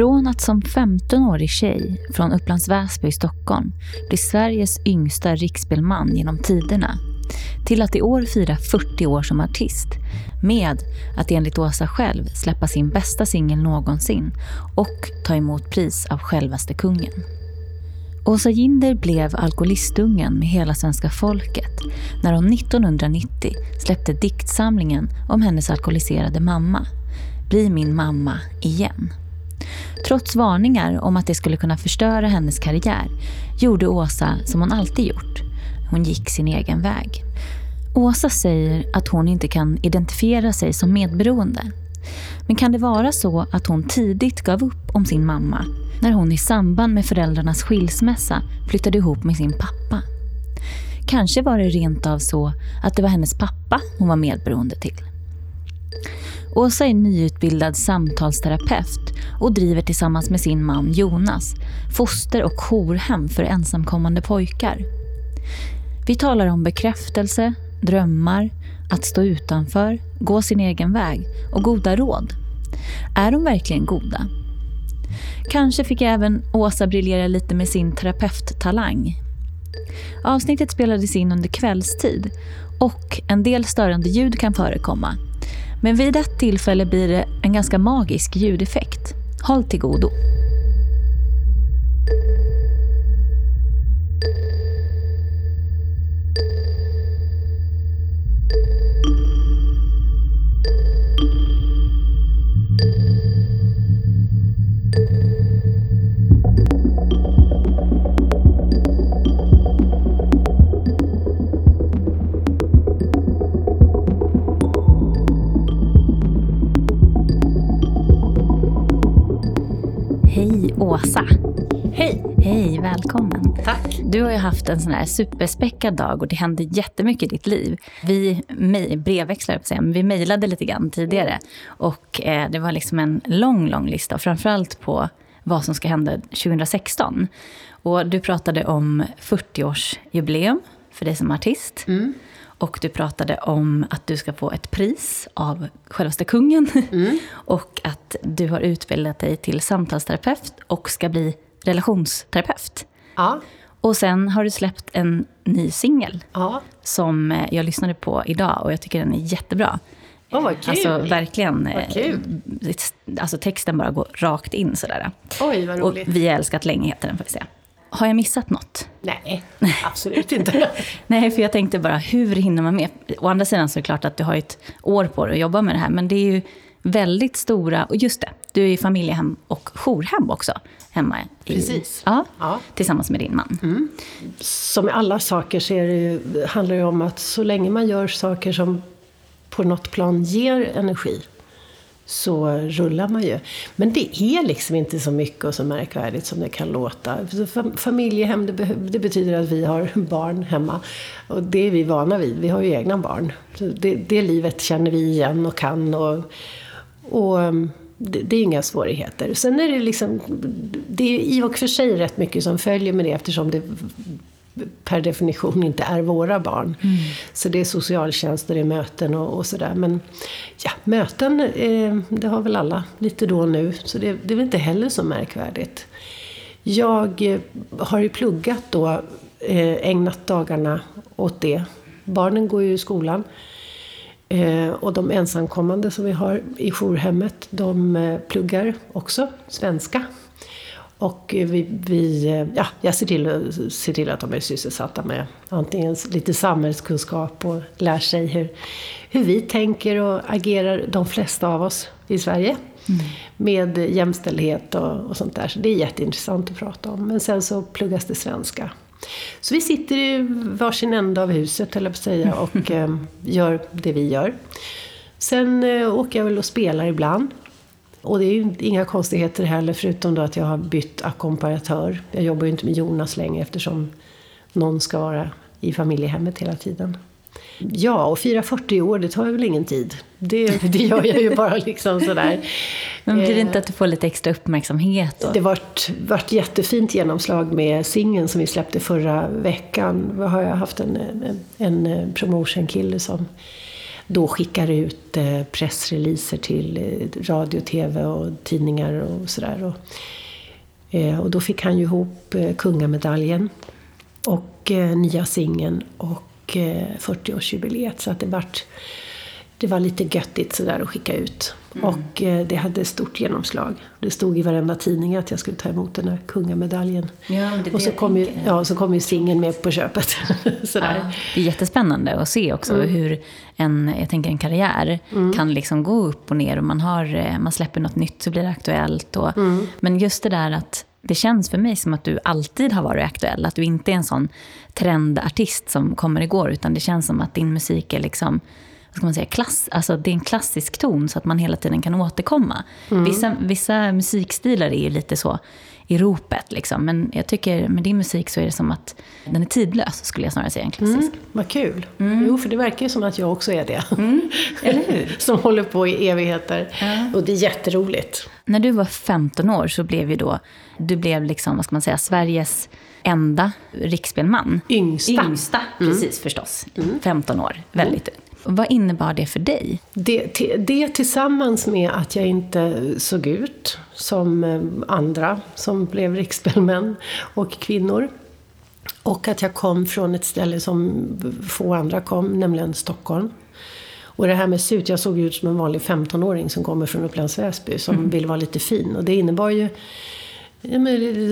Från att som 15-årig tjej från Upplands Väsby i Stockholm bli Sveriges yngsta riksspelman genom tiderna till att i år fira 40 år som artist med att enligt Åsa själv släppa sin bästa singel någonsin och ta emot pris av självaste kungen. Åsa Ginder blev alkoholistungen med hela svenska folket när hon 1990 släppte diktsamlingen om hennes alkoholiserade mamma, Bli min mamma igen. Trots varningar om att det skulle kunna förstöra hennes karriär gjorde Åsa som hon alltid gjort. Hon gick sin egen väg. Åsa säger att hon inte kan identifiera sig som medberoende. Men kan det vara så att hon tidigt gav upp om sin mamma när hon i samband med föräldrarnas skilsmässa flyttade ihop med sin pappa? Kanske var det rent av så att det var hennes pappa hon var medberoende till. Åsa är nyutbildad samtalsterapeut och driver tillsammans med sin man Jonas foster och jourhem för ensamkommande pojkar. Vi talar om bekräftelse, drömmar, att stå utanför, gå sin egen väg och goda råd. Är de verkligen goda? Kanske fick även Åsa briljera lite med sin terapeuttalang. Avsnittet spelades in under kvällstid och en del störande ljud kan förekomma. Men vid ett tillfälle blir det en ganska magisk ljudeffekt. Håll till godo. Åsa! Hej! Hej, välkommen! Tack! Du har ju haft en sån här superspäckad dag och det hände jättemycket i ditt liv. Vi brevväxlade, men vi mejlade lite grann tidigare. Och eh, det var liksom en lång, lång lista, framförallt på vad som ska hända 2016. Och du pratade om 40-årsjubileum för dig som artist. Och du pratade om att du ska få ett pris av självaste kungen. och att du har utbildat dig till samtalsterapeut och ska bli relationsterapeut. Ja. Och sen har du släppt en ny singel Ja. som eh, jag lyssnade på idag och jag tycker den är jättebra. Åh, vad kul. Alltså verkligen. eh, Vad kul. Alltså texten bara går rakt in sådär. Oj, vad Och roligt. Vi har älskat länge heter den får vi säga. Har jag missat något? Nej, absolut inte. Nej, för jag tänkte bara, hur hinner man med? Å andra sidan så är det klart att du har ett år på dig att jobba med det här, men det är ju väldigt stora, och just det, du är i familjehem och jourhem också hemma. I, Precis. Ja, Ja. tillsammans med din man. Som med alla saker så det handlar det om att så länge man gör saker som på något plan ger energi så rullar man ju. Men det är liksom inte så mycket och så märkvärdigt som det kan låta. Familjehem, det, det betyder att vi har barn hemma. Och det är vi vana vid. Vi har ju egna barn. Så det, det livet känner vi igen och kan. Och, och mm, det, det är inga svårigheter. Sen är det liksom, det är i och för sig rätt mycket som följer med det eftersom det per definition inte är våra barn. Så det är socialtjänst och det är möten och, och sådär. Men ja, möten, eh, det har väl alla lite då och nu. Så det, det är väl inte heller så märkvärdigt. Jag eh, har ju pluggat då, eh, ägnat dagarna åt det. Barnen går ju i skolan. Eh, och de ensamkommande som vi har i jourhemmet, de pluggar också svenska. Och vi, vi, eh, ja, jag ser till, ser till att de är sysselsatta med antingen lite samhällskunskap och lär sig hur, hur vi tänker och agerar, de flesta av oss i Sverige. Med jämställdhet och, och sånt där. Så det är jätteintressant att prata om. Men sen så pluggas det svenska. Så vi sitter i varsin ända av huset, jag på att säga, och eh, gör det vi gör. Sen eh, åker jag väl och spelar ibland. Och det är ju inga konstigheter heller, förutom då att jag har bytt ackompanjatör. Jag jobbar ju inte med Jonas längre eftersom någon ska vara i familjehemmet hela tiden. Ja, och fira 40 år, det tar väl ingen tid. Det, det gör jag ju bara liksom sådär. Men blir det Eh, inte att du får lite extra uppmärksamhet? Och... det vart, vart jättefint genomslag med singeln som vi släppte förra veckan. Då har jag haft en, en, en promotion-kille som då skickar ut eh, pressreleaser till eh, radio, tv och tidningar och sådär. Och, eh, och då fick han ju ihop kungamedaljen och nya singeln och 40-årsjubileet. Så att det vart det var lite göttigt sådär att skicka ut. Mm. Och eh, det hade stort genomslag. Det stod i varenda tidning att jag skulle ta emot den här kungamedaljen. Ja, och så kom, ju, ja, så kom ju singeln med på köpet. sådär. Ja, det är jättespännande att se också mm. hur en, jag tänker en karriär mm. kan liksom gå upp och ner. Och man, har, eh, man släpper något nytt så blir det aktuellt. Och, mm. Men just det där att det känns för mig som att du alltid har varit aktuell. Att du inte är en sån trendartist som kommer igår. Utan det känns som att din musik är liksom vad ska man säga, klass, alltså det är en klassisk ton så att man hela tiden kan återkomma. Mm. Vissa, vissa musikstilar är ju lite så i ropet. Liksom. Men jag tycker med din musik så är det som att den är tidlös, skulle jag snarare säga, en klassisk. Mm, vad kul. Mm. Jo, för det verkar ju som att jag också är det. Mm. Eller hur? som håller på i evigheter. Ja. Och det är jätteroligt. När du var 15 år så blev ju då, du blev liksom, vad ska man säga, Sveriges enda riksspelman. Yngsta. Yngsta, mm. precis förstås. 15 mm. år, väldigt mm. Vad innebar det för dig? Det, det tillsammans med att jag inte såg ut som eh, andra som blev riksspelmän och kvinnor. Och att jag kom från ett ställe som få andra kom, nämligen Stockholm. Och det här med se ut, jag såg ut som en vanlig 15-åring som kommer från Upplands Väsby som mm. vill vara lite fin. Och det innebar ju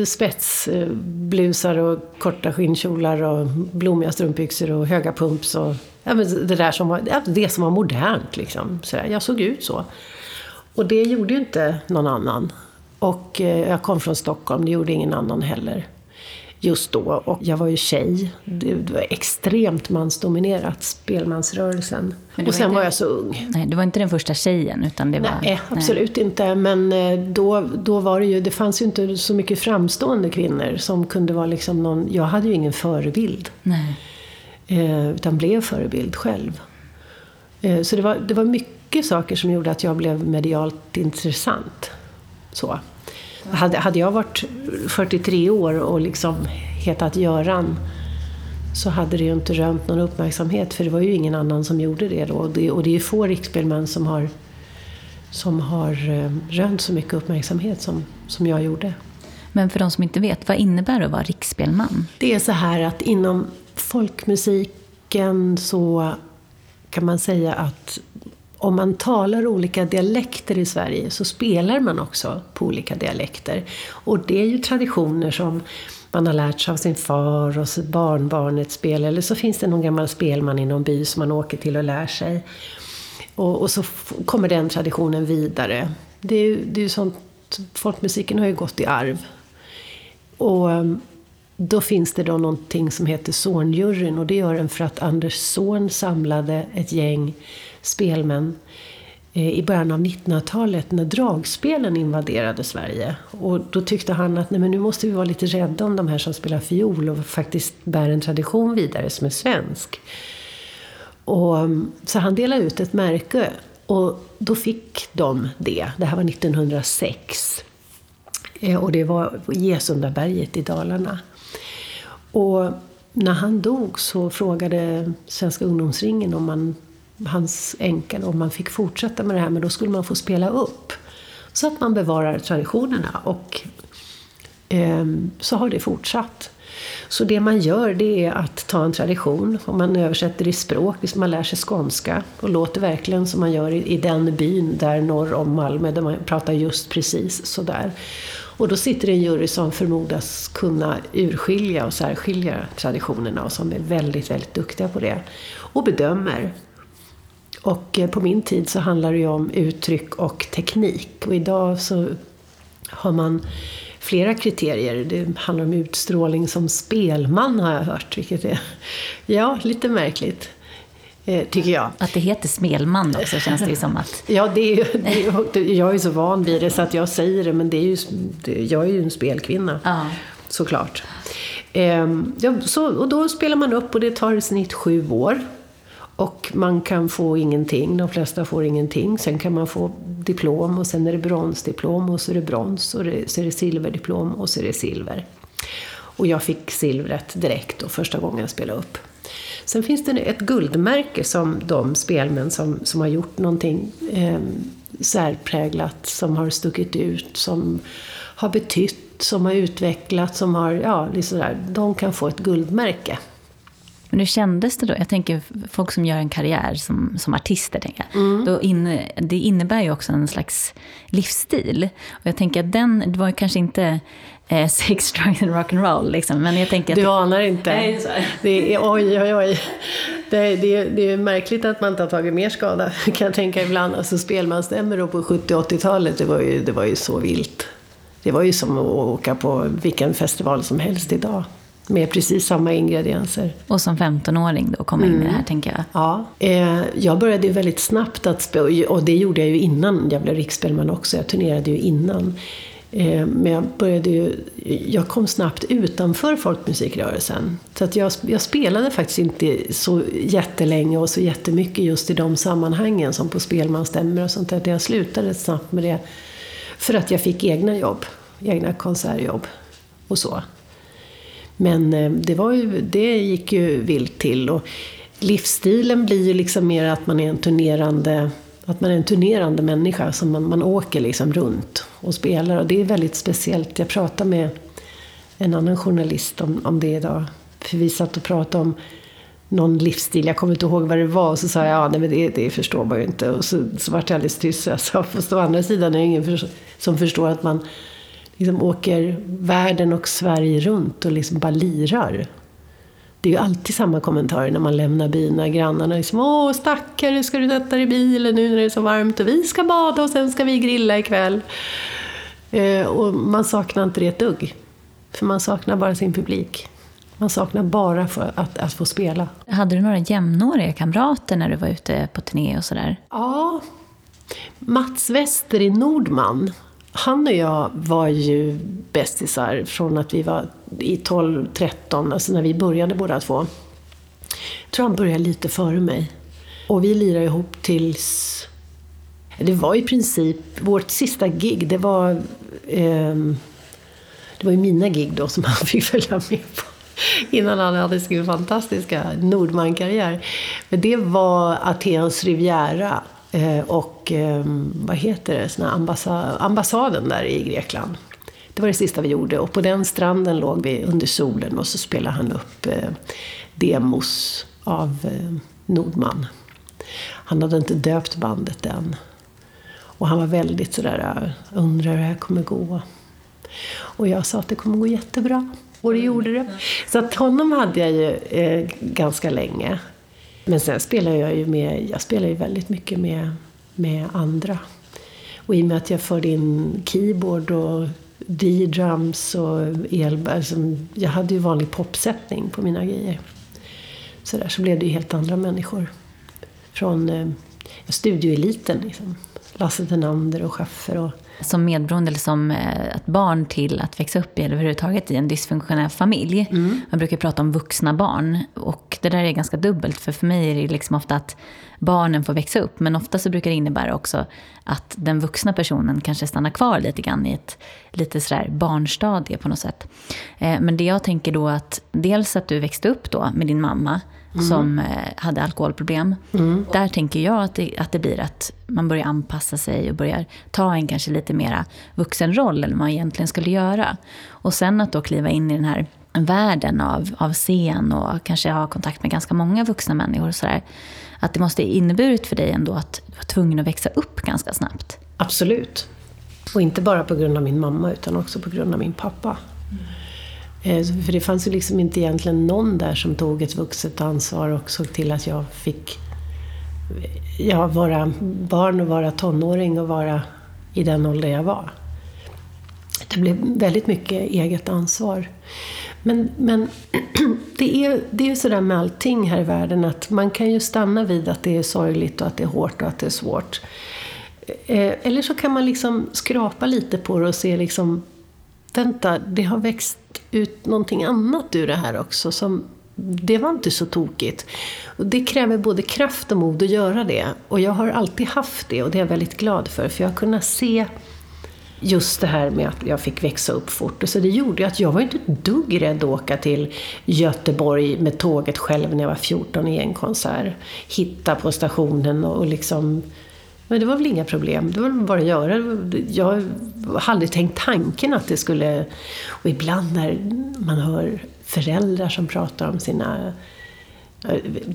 spetsblusar och korta skinnkjolar och blommiga strumpbyxor och höga pumps och ja, men det där som var, det som var modernt. Liksom. Så jag såg ut så. Och det gjorde ju inte någon annan. Och eh, jag kom från Stockholm, det gjorde ingen annan heller. Just då. Och jag var ju tjej. Det var extremt mansdominerat, spelmansrörelsen. Och sen var jag så ung. Nej, du var inte den första tjejen? Utan det var, nej, absolut nej. inte. Men eh, då, då var det ju, det fanns ju inte så mycket framstående kvinnor som kunde vara liksom någon, jag hade ju ingen förebild. Nej. Eh, utan blev förebild själv. Eh, så det var, det var mycket saker som gjorde att jag blev medialt intressant. Så. Hade, hade jag varit 43 år och liksom hetat Göran så hade det ju inte rönt någon uppmärksamhet för det var ju ingen annan som gjorde det då. Och det, och det är ju få riksspelmän som har, som har eh, rönt så mycket uppmärksamhet som, som jag gjorde. Men för de som inte vet, vad innebär det att vara riksspelman? Det är så här att inom folkmusiken så kan man säga att om man talar olika dialekter i Sverige så spelar man också på olika dialekter. Och det är ju traditioner som man har lärt sig av sin far och barnbarnet spelar. Eller så finns det någon gammal spelman i någon by som man åker till och lär sig. Och, och så kommer den traditionen vidare. Det är det är sånt, folkmusiken har ju gått i arv. Och då finns det då någonting som heter Zornjuryn och det gör den för att Anders Zorn samlade ett gäng spelmän eh, i början av 1900-talet när dragspelen invaderade Sverige. Och då tyckte han att nej, men nu måste vi vara lite rädda om de här som spelar fiol och faktiskt bär en tradition vidare som är svensk. Och, mm, så han delade ut ett märke och då fick de det. Det här var 1906. Eh, och det var Gesundaberget i Dalarna. Och när han dog så frågade Svenska ungdomsringen om man, hans änka om man fick fortsätta med det här, men då skulle man få spela upp. Så att man bevarar traditionerna och eh, så har det fortsatt. Så det man gör det är att ta en tradition och man översätter i språk, man lär sig skånska och låter verkligen som man gör i, i den byn där norr om Malmö där man pratar just precis sådär. Och då sitter det en jury som förmodas kunna urskilja och särskilja traditionerna och som är väldigt, väldigt duktiga på det. Och bedömer. Och eh, på min tid så handlar det ju om uttryck och teknik. Och idag så har man flera kriterier. Det handlar om utstrålning som spelman har jag hört, vilket är ja, lite märkligt. Eh, tycker jag. Att det heter Smelman också känns det ju som att... ja, det är ju, det är, jag är så van vid det så att jag säger det, men det är ju, jag är ju en spelkvinna. Ja. Såklart. Ehm, ja, så, och då spelar man upp och det tar i snitt sju år. Och man kan få ingenting, de flesta får ingenting. Sen kan man få diplom och sen är det bronsdiplom och så är det brons och det, så är det silverdiplom och så är det silver. Och jag fick silvret direkt då första gången jag spelade upp. Sen finns det ett guldmärke som de spelmän som, som har gjort någonting eh, särpräglat, som har stuckit ut, som har betytt, som har utvecklat, som har, ja, liksom där, de kan få ett guldmärke. Men hur kändes det då? Jag tänker folk som gör en karriär som, som artister, tänker jag. Mm. Då in, det innebär ju också en slags livsstil. Och jag tänker att den, det var ju kanske inte eh, sex, drugs and rock'n'roll liksom. Men jag tänker att... Du anar inte. Nej, det är, oj, oj, oj. Det, det, det är märkligt att man inte har tagit mer skada, kan jag tänka ibland. Alltså spelmansstämmor på 70 80-talet, det var, ju, det var ju så vilt. Det var ju som att åka på vilken festival som helst idag. Med precis samma ingredienser. Och som 15-åring då komma in mm. i det här, mm. tänker jag. Ja. Eh, jag började ju väldigt snabbt att spela, och det gjorde jag ju innan jag blev riksspelman också. Jag turnerade ju innan. Eh, men jag började ju, jag kom snabbt utanför folkmusikrörelsen. Så att jag, jag spelade faktiskt inte så jättelänge och så jättemycket just i de sammanhangen som på spelmansstämmor och sånt där. Jag slutade snabbt med det för att jag fick egna jobb, egna konsertjobb och så. Men eh, det, var ju, det gick ju vilt till. Och livsstilen blir ju liksom mer att man är en turnerande att man är en turnerande människa, som man, man åker liksom runt och spelar. Och det är väldigt speciellt. Jag pratade med en annan journalist om, om det idag. För vi satt och pratade om någon livsstil, jag kommer inte ihåg vad det var. Och så sa jag, ja nej, men det, det förstår man ju inte. Och så, så vart jag alldeles tyst. Så jag sa, fast å andra sidan är det ingen för, som förstår att man liksom åker världen och Sverige runt och liksom bara lirar. Det är ju alltid samma kommentarer när man lämnar byn, när grannarna liksom Åh stackare, ska du sätta dig i bilen nu när det är så varmt och vi ska bada och sen ska vi grilla ikväll. Eh, och man saknar inte det ett dugg. För man saknar bara sin publik. Man saknar bara för att, att få spela. Hade du några jämnåriga kamrater när du var ute på turné och sådär? Ja. Mats Wester i Nordman han och jag var ju bästisar från att vi var i 12-13, alltså när vi började båda två. Jag tror han började lite före mig. Och vi lirade ihop tills... Det var i princip vårt sista gig. Det var, eh, det var ju mina gig då som han fick följa med på. Innan han hade sin fantastiska Nordman-karriär. Men det var Atens Riviera Eh, och ehm, vad heter det, såna ambassaden där i Grekland. Det var det sista vi gjorde och på den stranden låg vi under solen och så spelade han upp eh, demos av eh, Nordman. Han hade inte döpt bandet än. Och han var väldigt sådär, undrar hur det här kommer gå. Och jag sa att det kommer gå jättebra. Och det gjorde det. Så att honom hade jag ju eh, ganska länge. Men sen spelar jag ju med, jag spelar ju väldigt mycket med, med andra. Och i och med att jag förde in keyboard och D-drums och el... Alltså, jag hade ju vanlig popsättning på mina grejer. Så där så blev det ju helt andra människor. Från eh, studioeliten liksom. Lasse Tenander och Schaffer och som medberoende eller som eh, ett barn till att växa upp i, eller överhuvudtaget i en dysfunktionell familj. Mm. Man brukar prata om vuxna barn. Och det där är ganska dubbelt, för för mig är det liksom ofta att barnen får växa upp. Men ofta så brukar det innebära också att den vuxna personen kanske stannar kvar lite grann i ett lite sådär barnstadie på något sätt. Eh, men det jag tänker då att dels att du växte upp då med din mamma mm. som eh, hade alkoholproblem. Mm. Där tänker jag att det, att det blir att man börjar anpassa sig och börjar ta en kanske lite mera vuxenroll än man egentligen skulle göra. Och sen att då kliva in i den här världen av, av scen och kanske ha kontakt med ganska många vuxna människor. Och så där, att det måste inneburit för dig ändå att du var tvungen att växa upp ganska snabbt. Absolut. Och inte bara på grund av min mamma utan också på grund av min pappa. Mm. Eh, för det fanns ju liksom inte egentligen någon där som tog ett vuxet ansvar och såg till att jag fick eh, ja, vara barn och vara tonåring och vara i den ålder jag var. Det blev väldigt mycket eget ansvar. Men, men det är det är ju sådär med allting här i världen att man kan ju stanna vid att det är sorgligt och att det är hårt och att det är svårt. Eh, eller så kan man liksom skrapa lite på det och se liksom vänta, det har växt ut någonting annat ur det här också. Som, det var inte så tokigt. Och det kräver både kraft och mod att göra det. Och jag har alltid haft det och det är jag väldigt glad för. För jag har kunnat se just det här med att jag fick växa upp fort. Så det gjorde att jag var inte ett dugg rädd att åka till Göteborg med tåget själv när jag var 14 i en konsert. Hitta på stationen och liksom... Men det var väl inga problem. Det var bara att göra. Jag hade aldrig tänkt tanken att det skulle... Och ibland när man hör föräldrar som pratar om sina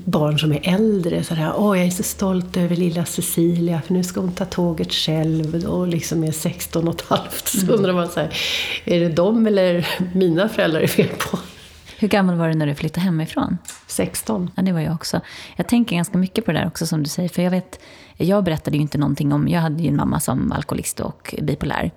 barn som är äldre. Så här, Åh, jag är så stolt över lilla Cecilia för nu ska hon ta tåget själv och liksom är 16 och ett halvt. Så mm. undrar man så här, är det dem eller mina föräldrar är fel på? Hur gammal var du när du flyttade hemifrån? 16. Ja, det var jag också. Jag tänker ganska mycket på det där också som du säger. För jag vet, jag berättade ju inte någonting om, jag hade ju en mamma som alkoholist och bipolär.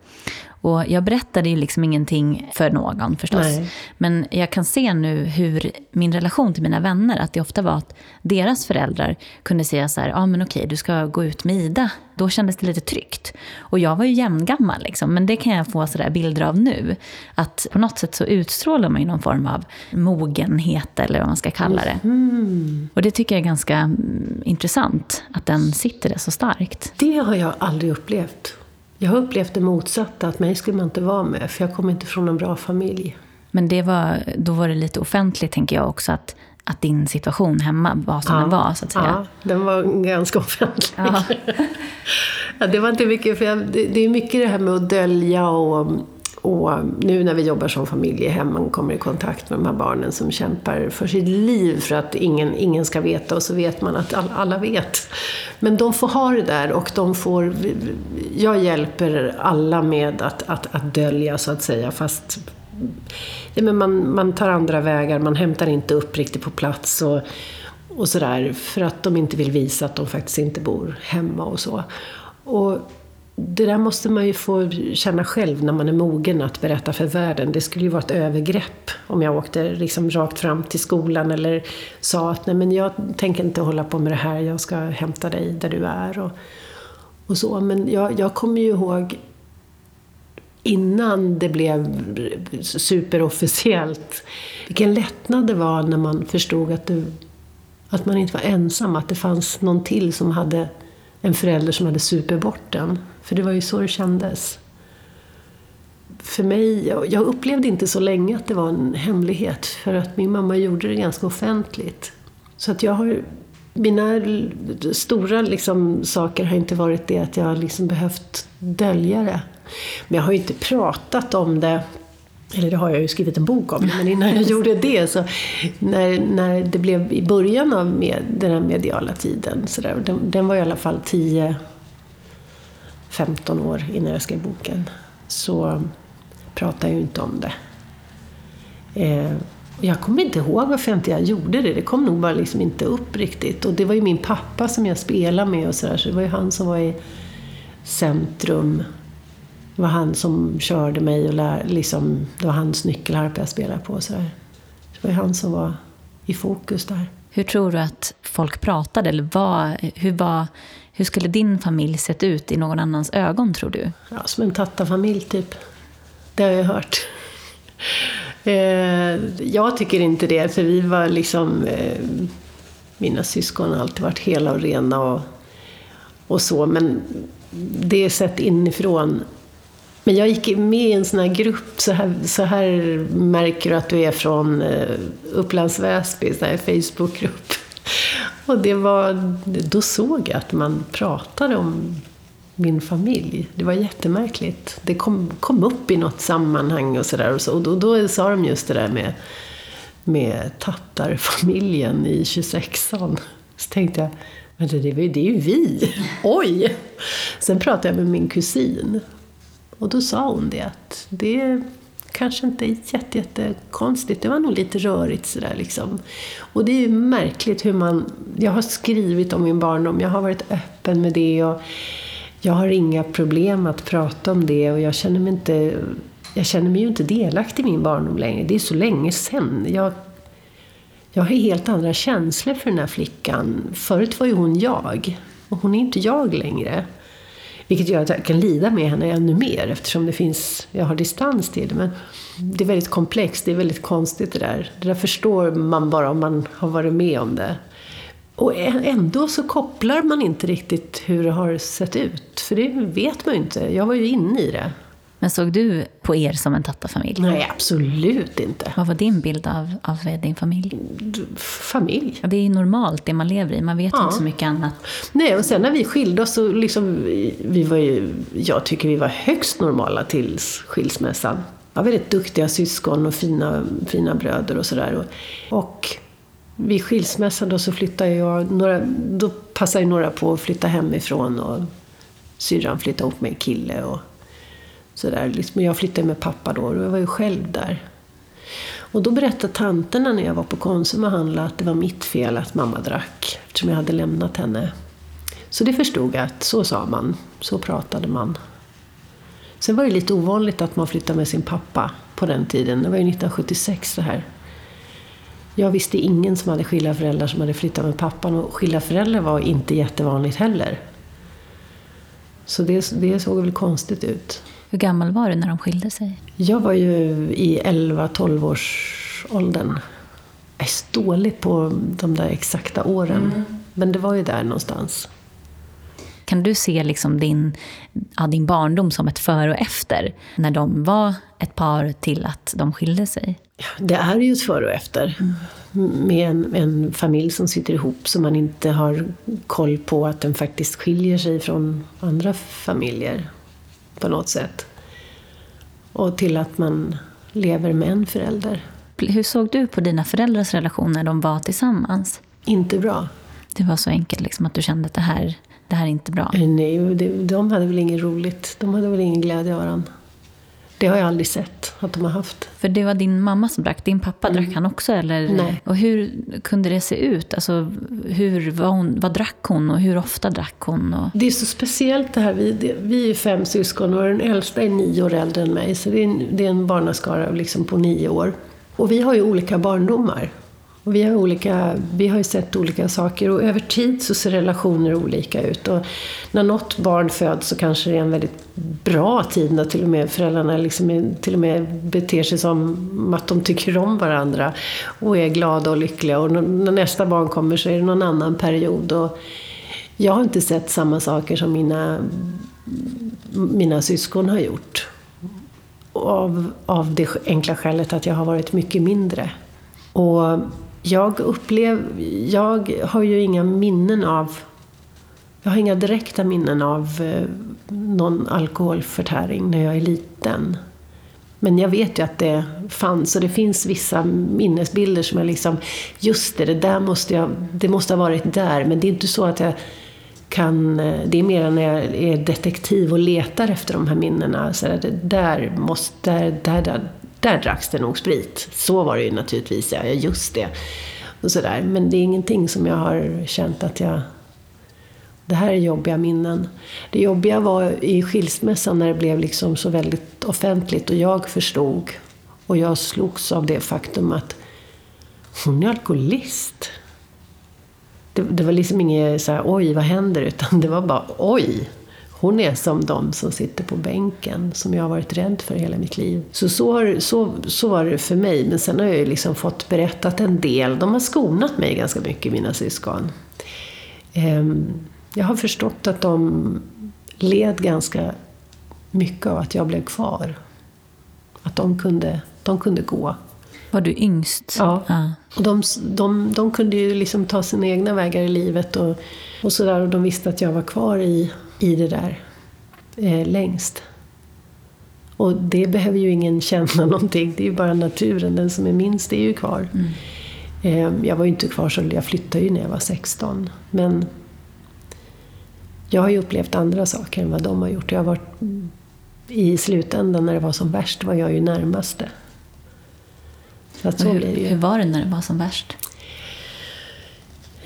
Och jag berättade ju liksom ingenting för någon förstås. Nej. Men jag kan se nu hur min relation till mina vänner, att det ofta var att deras föräldrar kunde säga så här, ja ah, men okej, du ska gå ut med Ida. Då kändes det lite tryggt. Och jag var ju jämngammal liksom, men det kan jag få sådär bilder av nu. Att på något sätt så utstrålar man ju någon form av mogenhet eller vad man ska kalla det. Mm. Och det tycker jag är ganska mm, intressant, att den sitter där så starkt. Det har jag aldrig upplevt. Jag har upplevt det motsatta, att mig skulle man inte vara med, för jag kommer inte från en bra familj. Men det var, då var det lite offentligt, tänker jag också, att, att din situation hemma var som ja, den var, så att säga. Ja, den var ganska offentlig. Ja. ja det var inte mycket, för jag, det, det, är mycket det här med att dölja och och nu när vi jobbar som familjehem, och kommer i kontakt med de här barnen som kämpar för sitt liv för att ingen, ingen ska veta och så vet man att alla vet. Men de får ha det där och de får... Jag hjälper alla med att, att, att dölja så att säga fast ja, men man, man tar andra vägar, man hämtar inte upp riktigt på plats och, och sådär för att de inte vill visa att de faktiskt inte bor hemma och så. Och det där måste man ju få känna själv när man är mogen att berätta för världen. Det skulle ju vara ett övergrepp om jag åkte liksom rakt fram till skolan eller sa att nej men jag tänker inte hålla på med det här, jag ska hämta dig där du är. Och, och så. Men jag, jag kommer ju ihåg innan det blev superofficiellt vilken lättnad det var när man förstod att, du, att man inte var ensam, att det fanns någon till som hade en förälder som hade super bort den. För det var ju så det kändes. För mig, jag upplevde inte så länge att det var en hemlighet. För att min mamma gjorde det ganska offentligt. Så att jag har, mina stora liksom, saker har inte varit det att jag har liksom behövt dölja det. Men jag har ju inte pratat om det eller det har jag ju skrivit en bok om, men innan jag gjorde det så när, när det blev i början av med, den här mediala tiden, så där, den, den var i alla fall 10 15 år innan jag skrev boken, så pratade jag ju inte om det. Eh, jag kommer inte ihåg varför jag inte gjorde det. Det kom nog bara liksom inte upp riktigt. Och det var ju min pappa som jag spelade med och sådär, så det var ju han som var i centrum. Det var han som körde mig och lär, liksom, det var hans nyckelharpa jag spelade på. Och sådär. Det var ju han som var i fokus där. Hur tror du att folk pratade? Eller vad, hur var hur skulle din familj sett ut i någon annans ögon, tror du? Ja, som en tattarfamilj, typ. Det har jag hört. Eh, jag tycker inte det, för vi var liksom... Eh, mina syskon har alltid varit hela och rena och, och så, men det är sett inifrån. Men jag gick med i en sån här grupp, så här, så här märker du att du är från eh, Upplands Väsby, en Facebookgrupp. Och det var, då såg jag att man pratade om min familj. Det var jättemärkligt. Det kom, kom upp i något sammanhang och sådär. Och, så, och då, då sa de just det där med, med tattarfamiljen i 26an. Så tänkte jag, men det, det, det är ju vi! Oj! Sen pratade jag med min kusin. Och då sa hon det att det kanske inte jätte, jättekonstigt. Det var nog lite rörigt sådär liksom. Och det är ju märkligt hur man... Jag har skrivit om min barndom, jag har varit öppen med det och jag har inga problem att prata om det och jag känner mig inte... Jag känner mig ju inte delaktig i min barndom längre. Det är så länge sedan. Jag, jag har helt andra känslor för den här flickan. Förut var ju hon jag. Och hon är inte jag längre. Vilket gör att jag kan lida med henne ännu mer eftersom det finns, jag har distans till det. Men det är väldigt komplext, det är väldigt konstigt det där. Det där förstår man bara om man har varit med om det. Och ändå så kopplar man inte riktigt hur det har sett ut. För det vet man ju inte. Jag var ju inne i det. Men såg du på er som en tattarfamilj? Nej, absolut inte. Vad var din bild av, av din familj? Familj. Ja, det är normalt det man lever i, man vet Ja. inte så mycket annat. Nej, och sen när vi skilde oss så liksom, vi var ju, jag tycker vi var högst normala till skilsmässan. Vi var väldigt duktiga syskon och fina, fina bröder och sådär. Och, och vid skilsmässan då så flyttade jag, några, då passade ju några på att flytta hemifrån och syrran flyttade ihop med en kille och sådär. Liksom, jag flyttade med pappa då och jag var ju själv där. Och då berättade tanterna när jag var på Konsum och handlade att det var mitt fel att mamma drack, eftersom jag hade lämnat henne. Så det förstod jag att så sa man, så pratade man. Sen var det lite ovanligt att man flyttade med sin pappa på den tiden. Det var ju 1976 det här. Jag visste ingen som hade skilda föräldrar som hade flyttat med pappan och skilda föräldrar var inte jättevanligt heller. Så det, det såg väl konstigt ut. Hur gammal var du när de skilde sig? Jag var ju i 11-12 års åldern. Jag är så dålig på de där exakta åren. Men det var ju där någonstans. Kan du se liksom din, ja, din barndom som ett före och efter? När de var ett par till att de skilde sig? Det är ju ett före och efter. Med en, en familj som sitter ihop så man inte har koll på att den faktiskt skiljer sig från andra familjer på något sätt. Och till att man lever med en förälder. Hur såg du på dina föräldrars relation när de var tillsammans? Inte bra. Det var så enkelt liksom, att du kände att det här, det här är inte bra. Nej, det- de hade väl inget roligt. De hade väl ingen glädje av varandra. Det har jag aldrig sett att de har haft. För det var din mamma som drack. Din pappa, drack han också? Eller? Mm. Nej. Och hur kunde det se ut? Alltså, hur, vad, hon, vad drack hon och hur ofta drack hon? Och... Det är så speciellt det här. Vi, det, vi är fem syskon och den äldsta är nio år äldre än mig. Så det är en, det är en barnaskara liksom på nio år. Och vi har ju olika barndomar. Och vi, har olika, vi har ju sett olika saker och över tid så ser relationer olika ut. Och när något barn föds så kanske det är en väldigt bra tid när till och med föräldrarna liksom är, till och med beter sig som att de tycker om varandra och är glada och lyckliga. Och när nästa barn kommer så är det någon annan period. Och jag har inte sett samma saker som mina, mina syskon har gjort. Av, av det enkla skälet att jag har varit mycket mindre. Och jag upplev, jag har ju inga minnen av, jag har inga direkta minnen av eh, någon alkoholförtäring när jag är liten. Men jag vet ju att det fanns och det finns vissa minnesbilder som jag liksom, just det, det där måste jag, det måste ha varit där. Men det är inte så att jag kan, eh, det är mer när jag är detektiv och letar efter de här minnena. Så där, måste, där, där, där, där dracks det nog sprit. Så var det ju naturligtvis, ja, just det. Och så där. Men det är ingenting som jag har känt att jag det här är jobbiga minnen. Det jobbiga var i skilsmässan när det blev liksom så väldigt offentligt och jag förstod och jag slogs av det faktum att hon är alkoholist. Det, det var liksom inget så här, oj vad händer, utan det var bara oj. Hon är som de som sitter på bänken, som jag har varit rädd för hela mitt liv. Så, så, har, så, så var det för mig, men sen har jag ju liksom fått berättat en del. De har skonat mig ganska mycket, mina syskon. Ehm, jag har förstått att de led ganska mycket av att jag blev kvar. Att de kunde, de kunde gå. Var du yngst? Ja. ja. Och de, de, de kunde ju liksom ta sina egna vägar i livet och, och sådär. Och de visste att jag var kvar i, i det där eh, längst. Och det behöver ju ingen känna någonting. Det är ju bara naturen. Den som är minst är ju kvar. Eh, jag var ju inte kvar så jag flyttade ju när jag var 16. Men jag har ju upplevt andra saker än vad de har gjort. Jag har varit, I slutändan när det var som värst var jag ju närmaste. Så att så blir hur, ju. hur var det när det var som värst?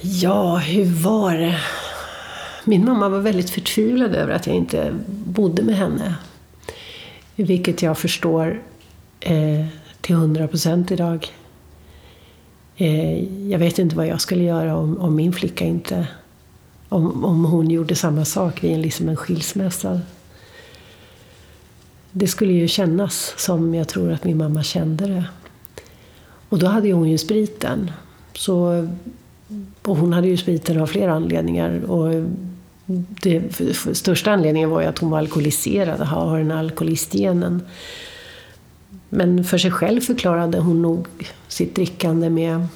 Ja, hur var det? Min mamma var väldigt förtvivlad över att jag inte bodde med henne. Vilket jag förstår eh, till hundra procent idag. Eh, jag vet inte vad jag skulle göra om, om min flicka inte... Om, om hon gjorde samma sak vid en, liksom en skilsmässa. Det skulle ju kännas som jag tror att min mamma kände det. Och då hade ju hon ju spriten. Så, och hon hade ju spriten av flera anledningar. Och det största anledningen var ju att hon var alkoholiserad, har den alkoholistgenen. Men för sig själv förklarade hon nog sitt drickande med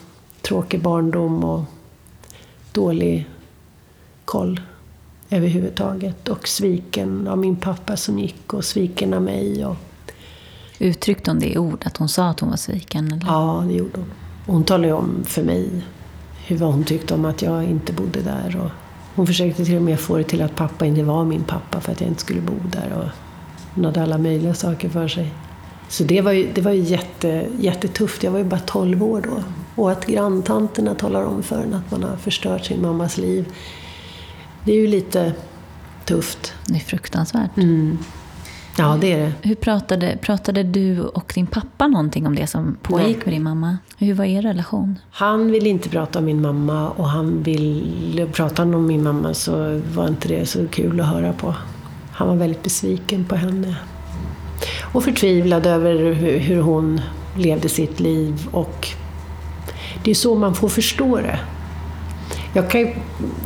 tråkig barndom och dålig koll överhuvudtaget. Och sviken av min pappa som gick och sviken av mig. Och... Uttryckte hon det i ord, att hon sa att hon var sviken? Eller? Ja, det gjorde hon. Hon talade om för mig hur hon tyckte om att jag inte bodde där. Och hon försökte till och med få det till att pappa inte var min pappa för att jag inte skulle bo där. Och hon hade alla möjliga saker för sig. Så det var ju, det var ju jätte, jättetufft. Jag var ju bara 12 år då. Och att granntanterna talar om för en att man har förstört sin mammas liv. Det är ju lite tufft. Det är fruktansvärt. Mm. Ja, det är det. Hur pratade, pratade du och din pappa någonting om det som pågick Nej. med din mamma? Hur var er relation? Han ville inte prata om min mamma och han ville prata om min mamma så var inte det så kul att höra på. Han var väldigt besviken på henne. Och förtvivlad över hur hon levde sitt liv och det är så man får förstå det. Jag, kan,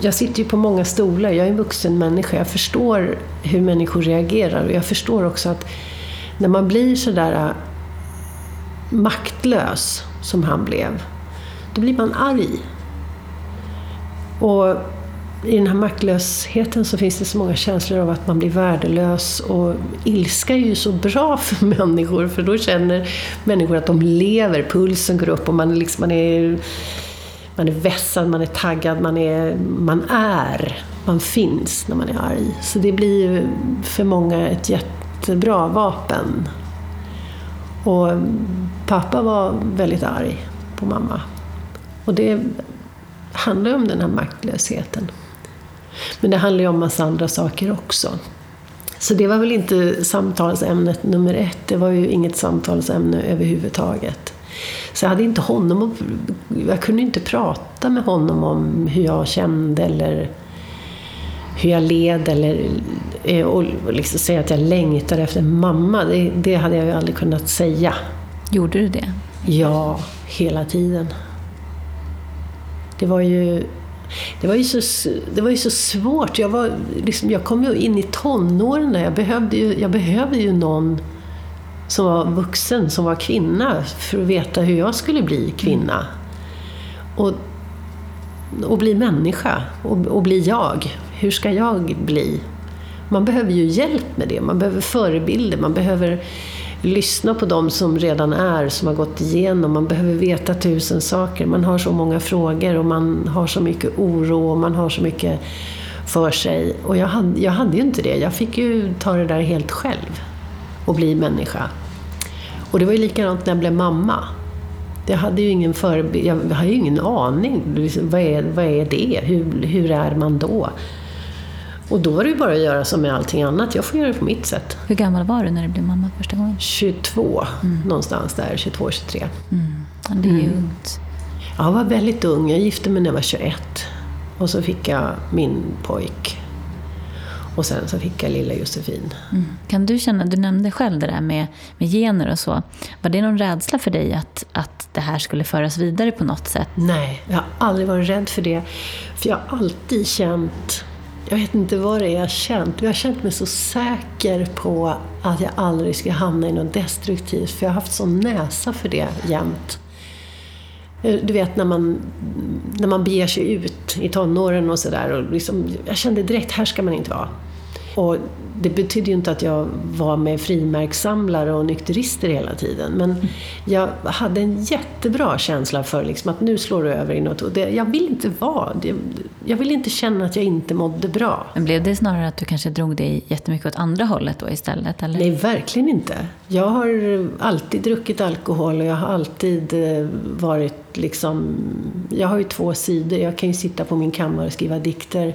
jag sitter ju på många stolar, jag är en vuxen människa. Jag förstår hur människor reagerar och jag förstår också att när man blir sådär äh, maktlös som han blev, då blir man arg. Och i den här maktlösheten så finns det så många känslor av att man blir värdelös och ilska är ju så bra för människor för då känner människor att de lever, pulsen går upp och man, liksom, man är man är vässad, man är taggad, man är, man är, man finns när man är arg. Så det blir för många ett jättebra vapen. Och pappa var väldigt arg på mamma. Och det handlar om den här maktlösheten. Men det handlar ju om massa andra saker också. Så det var väl inte samtalsämnet nummer ett. Det var ju inget samtalsämne överhuvudtaget. Så jag hade inte honom Jag kunde inte prata med honom om hur jag kände eller hur jag led eller eh, och liksom säga att jag längtade efter mamma. Det, det hade jag ju aldrig kunnat säga. Gjorde du det? Ja, hela tiden. Det var ju det var ju så, det var ju så svårt. Jag, var, liksom, jag kom ju in i tonåren där. Jag behövde ju, jag behövde ju någon som var vuxen, som var kvinna, för att veta hur jag skulle bli kvinna. Och, och bli människa, och, och bli jag. Hur ska jag bli? Man behöver ju hjälp med det, man behöver förebilder, man behöver lyssna på dem som redan är, som har gått igenom. Man behöver veta tusen saker. Man har så många frågor och man har så mycket oro och man har så mycket för sig. Och jag hade, jag hade ju inte det. Jag fick ju ta det där helt själv och bli människa. Och det var ju likadant när jag blev mamma. Jag hade ju ingen förebild, jag hade ingen aning. Vad är, vad är det? Hur, hur är man då? Och då var det ju bara att göra som med allting annat. Jag får göra det på mitt sätt. Hur gammal var du när du blev mamma första gången? 22, mm. någonstans där. 22, 23. Mm. Ja, det är ju mm. ungt. Jag var väldigt ung. Jag gifte mig när jag var 21. Och så fick jag min pojk och sen så fick jag lilla Josefin. Mm. Kan du känna, du nämnde själv det där med, med gener och så. Var det någon rädsla för dig att, att det här skulle föras vidare på något sätt? Nej, jag har aldrig varit rädd för det. För jag har alltid känt, jag vet inte vad det är jag har känt, jag har känt mig så säker på att jag aldrig ska hamna i något destruktivt. För jag har haft sån näsa för det jämt. Eh, du vet när man, när man beger sig ut i tonåren och sådär. Liksom, jag kände direkt, här ska man inte vara. Och det betydde ju inte att jag var med frimärkssamlare och nykterister hela tiden. Men jag hade en jättebra känsla för liksom att nu slår det över i något. Det, jag vill inte vara Jag vill inte känna att jag inte mådde bra. Men blev det snarare att du kanske drog dig jättemycket åt andra hållet då istället? Eller? Nej, verkligen inte. Jag har alltid druckit alkohol och jag har alltid eh, varit liksom... Jag har ju två sidor. Jag kan ju sitta på min kammare och skriva dikter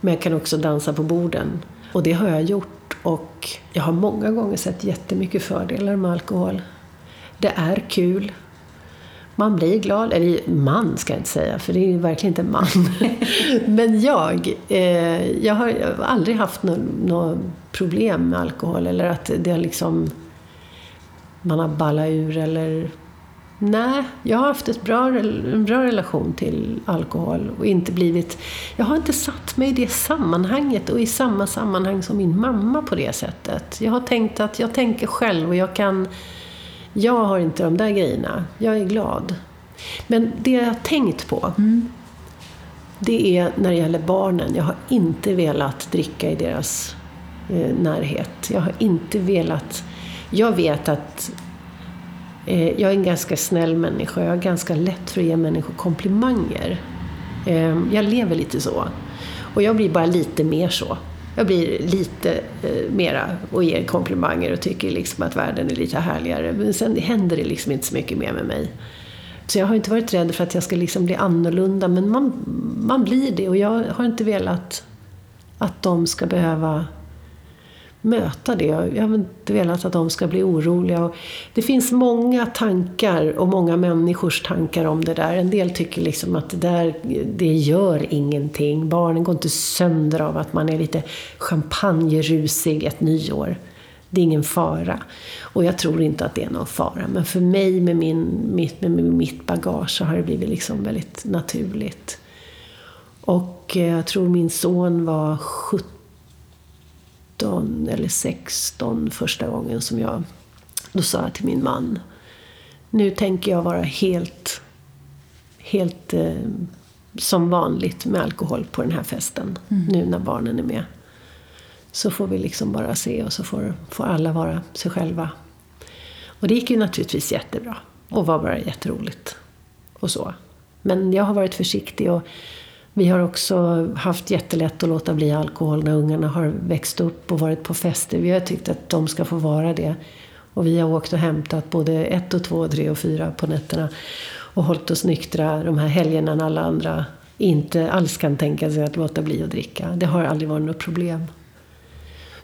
men jag kan också dansa på borden. Och det har jag gjort och jag har många gånger sett jättemycket fördelar med alkohol. Det är kul. Man blir glad. Eller man ska jag inte säga, för det är verkligen inte man. Men jag, eh, jag har aldrig haft något nå problem med alkohol. Eller att det har liksom, man har ballat ur eller Nej, jag har haft ett bra, en bra relation till alkohol och inte blivit... Jag har inte satt mig i det sammanhanget och i samma sammanhang som min mamma på det sättet. Jag har tänkt att jag tänker själv och jag kan... Jag har inte de där grejerna. Jag är glad. Men det jag har tänkt på, mm. det är när det gäller barnen. Jag har inte velat dricka i deras eh, närhet. Jag har inte velat... Jag vet att Eh, jag är en ganska snäll människa. Jag har ganska lätt för att ge människor komplimanger. Eh, jag lever lite så. Och jag blir bara lite mer så. Jag blir lite eh, mera och ger komplimanger och tycker liksom att världen är lite härligare. Men sen händer det liksom inte så mycket mer med mig. Så jag har inte varit rädd för att jag ska liksom bli annorlunda, men man, man blir det. Och jag har inte velat att de ska behöva möta det. Jag har inte velat att de ska bli oroliga. Det finns många tankar och många människors tankar om det där. En del tycker liksom att det där, det gör ingenting. Barnen går inte sönder av att man är lite champagnerusig ett nyår. Det är ingen fara. Och jag tror inte att det är någon fara. Men för mig med, min, mitt, med mitt bagage så har det blivit liksom väldigt naturligt. Och eh, jag tror min son var 17 eller 16 första gången som jag... Då sa jag till min man, nu tänker jag vara helt, helt eh, som vanligt med alkohol på den här festen. Mm. Nu när barnen är med. Så får vi liksom bara se och så får, får alla vara sig själva. Och det gick ju naturligtvis jättebra. Och var bara jätteroligt. Och så. Men jag har varit försiktig och vi har också haft jättelätt att låta bli alkohol när ungarna har växt upp och varit på fester. Vi har tyckt att de ska få vara det. Och vi har åkt och hämtat både ett och två, tre och fyra på nätterna. Och hållit oss nyktra de här helgerna när alla andra inte alls kan tänka sig att låta bli att dricka. Det har aldrig varit något problem.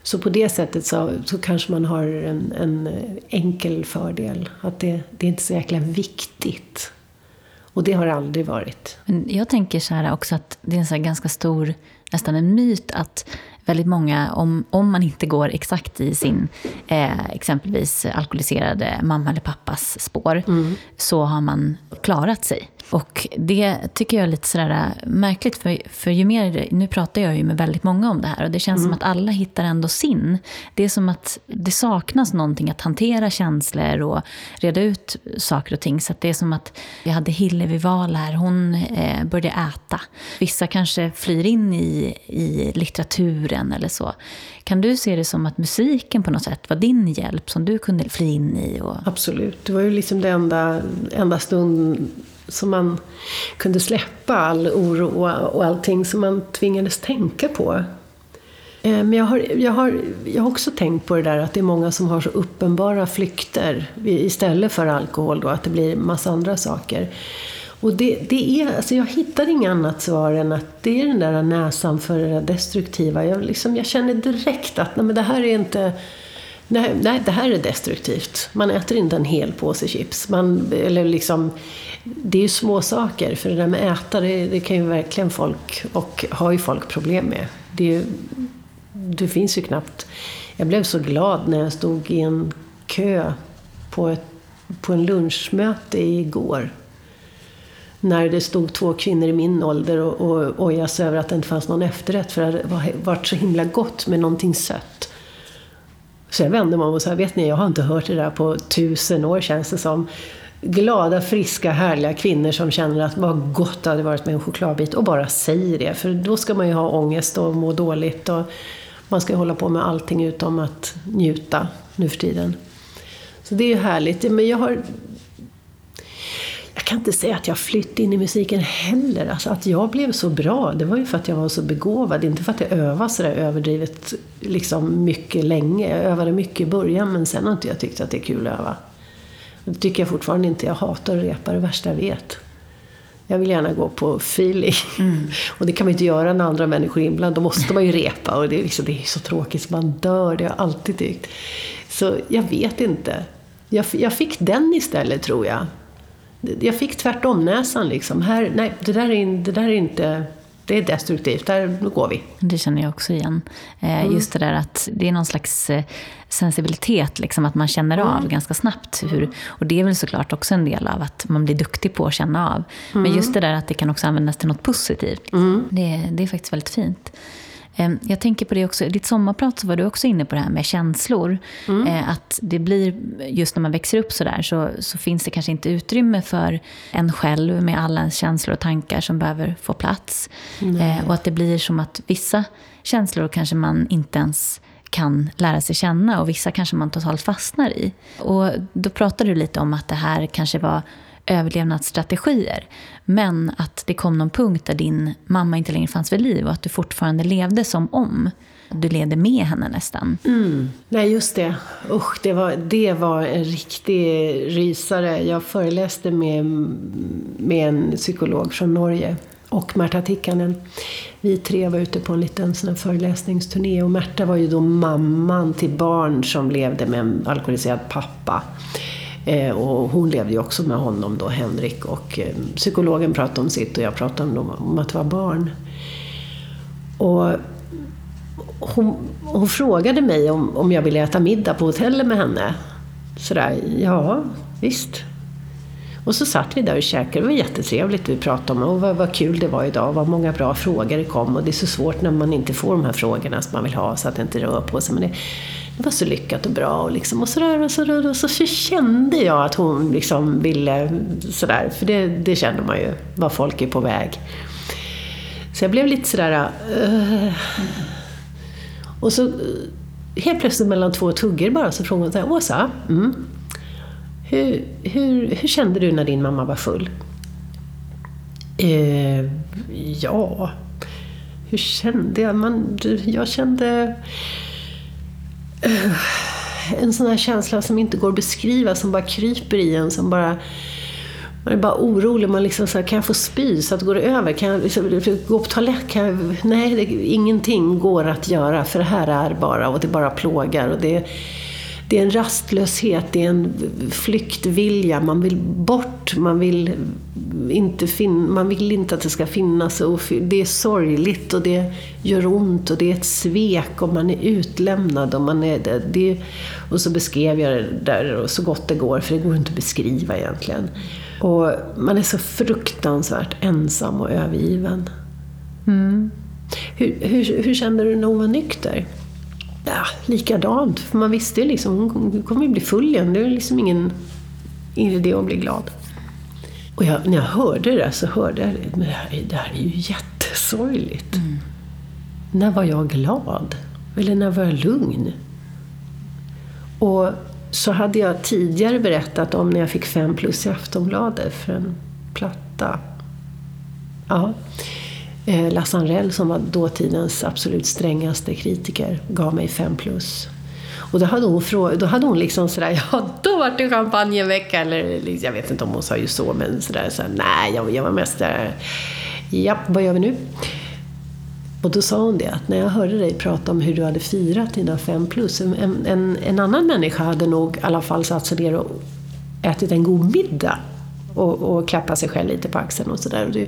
Så på det sättet så, så kanske man har en, en enkel fördel. Att det, det är inte så jäkla viktigt. Och det har aldrig varit. Jag tänker så här också att det är en så ganska stor, nästan en myt att väldigt många, om, om man inte går exakt i sin eh, exempelvis alkoholiserade mamma eller pappas spår, mm. så har man klarat sig. Och det tycker jag är lite sådär äh, märkligt, för, för ju mer, nu pratar jag ju med väldigt många om det här och det känns mm. som att alla hittar ändå sin. Det är som att det saknas någonting att hantera känslor och reda ut saker och ting. Så det är som att vi hade Hillevi Wahl här, hon eh, började äta. Vissa kanske flyr in i, i litteraturen eller så. Kan du se det som att musiken på något sätt var din hjälp som du kunde fly in i? Och... Absolut, det var ju liksom det enda, enda stund som man kunde släppa all oro och allting som man tvingades tänka på. Eh, men jag har, jag, har, jag har också tänkt på det där att det är många som har så uppenbara flykter istället för alkohol då, att det blir massa andra saker. Och det, det är, alltså jag hittar inget annat svar än att det är den där näsan för det destruktiva. Jag, liksom, jag känner direkt att nej, men det här är inte Nej, nej, det här är destruktivt. Man äter inte en hel påse chips. Man, eller liksom, det är ju små saker för det där med äta, det, det, kan ju verkligen folk, och har ju folk problem med. Det, det finns ju knappt... Jag blev så glad när jag stod i en kö på, ett, på en lunchmöte igår. När det stod två kvinnor i min ålder och, och ojade sig över att det inte fanns någon efterrätt för det hade varit så himla gott med någonting sött. Så jag vände mig om och sa, vet ni, jag har inte hört det där på tusen år känns det som. Glada, friska, härliga kvinnor som känner att vad gott det hade varit med en chokladbit och bara säger det. För då ska man ju ha ångest och må dåligt och man ska hålla på med allting utom att njuta nu för tiden. Så det är ju härligt. Men jag har jag kan inte säga att jag flytt in i musiken heller. Alltså att jag blev så bra, det var ju för att jag var så begåvad. Inte för att jag övade sådär överdrivet liksom mycket länge. Jag övade mycket i början, men sen har inte jag tyckt att det är kul att öva. Det tycker jag fortfarande inte. Jag hatar att repa, det värsta jag vet. Jag vill gärna gå på feeling. Mm. Och det kan man ju inte göra när andra människor är inblandade. Då måste man ju repa. Och det är, liksom, det är så tråkigt så man dör. Det har jag alltid tyckt. Så jag vet inte. Jag, jag fick den istället, tror jag jag fick tvärtom näsan liksom. Här, nej, det där, är, det där är inte det är destruktivt, där går vi. Det känner jag också igen. Eh, mm. Just det där att det är någon slags eh, sensibilitet, liksom, att man känner av mm. ganska snabbt. Hur, och det är väl såklart också en del av att man blir duktig på att känna av. Mm. Men just det där att det kan också användas till något positivt. Mm. Det, det är faktiskt väldigt fint. Ehm, jag tänker på det också, i ditt sommarprat så var du också inne på det här med känslor. Mm. Eh, att det blir, just när man växer upp sådär, så, så finns det kanske inte utrymme för en själv med alla ens känslor och tankar som behöver få plats. Mm. Och att det blir som att vissa känslor kanske man inte ens kan lära sig känna och vissa kanske man totalt fastnar i. Och då pratade du lite om att det här kanske var överlevnadsstrategier. Men att det kom någon punkt där din mamma inte längre fanns vid liv och att du fortfarande levde som om du levde med henne nästan. Mm. Nej, just det. Usch, det var, det var en riktig rysare. Jag föreläste med, med en psykolog från Norge och Märta Tikkanen. Vi tre var ute på en liten sån föreläsningsturné och Märta var ju då mamman till barn som levde med en alkoholiserad pappa. Eh, och hon levde ju också med honom då, Henrik. Och eh, psykologen pratade om sitt och jag pratade om, om att vara barn. Och hon, hon, frågade mig om, om jag ville äta middag på hotellet med henne. Sådär, ja visst. Och så satt vi där och käkade, det var jättetrevligt. Vi pratade om och vad, vad kul det var idag, vad många bra frågor det kom. Och det är så svårt när man inte får de här frågorna som man vill ha så att det inte rör på sig. Men det, det var så lyckat och bra. Och, liksom, och, sådär, och, sådär, och så kände jag att hon liksom ville sådär, för det, det känner man ju, var folk är på väg. Så jag blev lite sådär... Uh, och så eh, helt plötsligt mellan två tuggor bara så frågade hon Åsa, mm, hur, hur, hur kände du när din mamma var full? Uh, ja, hur kände jag? Man, jag kände Eh, en sån här känsla som inte går att beskriva, som bara kryper i en, som bara man är bara orolig. Man liksom så här, kan jag få spy så att det går över? Kan jag liksom, gå på toalett? Kan jag, nej, det, ingenting går att göra för det här är bara och det bara plågar. Och det, det är en rastlöshet, det är en flyktvilja. Man vill bort, man vill inte, fin man vill inte att det ska finnas. Och det är sorgligt och det gör ont och det är ett svek och man är utlämnad. Och, man är, det, det, och så beskrev jag det där så gott det går, för det går inte att beskriva egentligen. Och man är så fruktansvärt ensam och övergiven. Mm. Hur, hur, hur kände du när hon var nykter? Ja, likadant. För man visste ju liksom, hon kommer ju bli full igen. Det är liksom ingen, ingen idé att bli glad. Och jag, när jag hörde det så hörde jag men det här, det här är ju jättesorgligt. Mm. När var jag glad? Eller när var jag lugn? Och så hade jag tidigare berättat om när jag fick fem plus i Aftonbladet för en platta. Ja. Eh, Lasse Anrell som var dåtidens absolut strängaste kritiker gav mig 5 plus. Och då hade hon, då hade hon liksom sådär, ja då var det champagnevecka, eller liksom, jag vet inte om hon sa ju så, men sådär, sådär nej, jag, jag var mest där, ja, vad gör vi nu? Och då sa hon det, att när jag hörde dig prata om hur du hade firat dina 5 plus, en, en, en, annan människa hade nog i alla fall satt sig ner och ätit en god middag och, och klappat sig själv lite på axeln och sådär.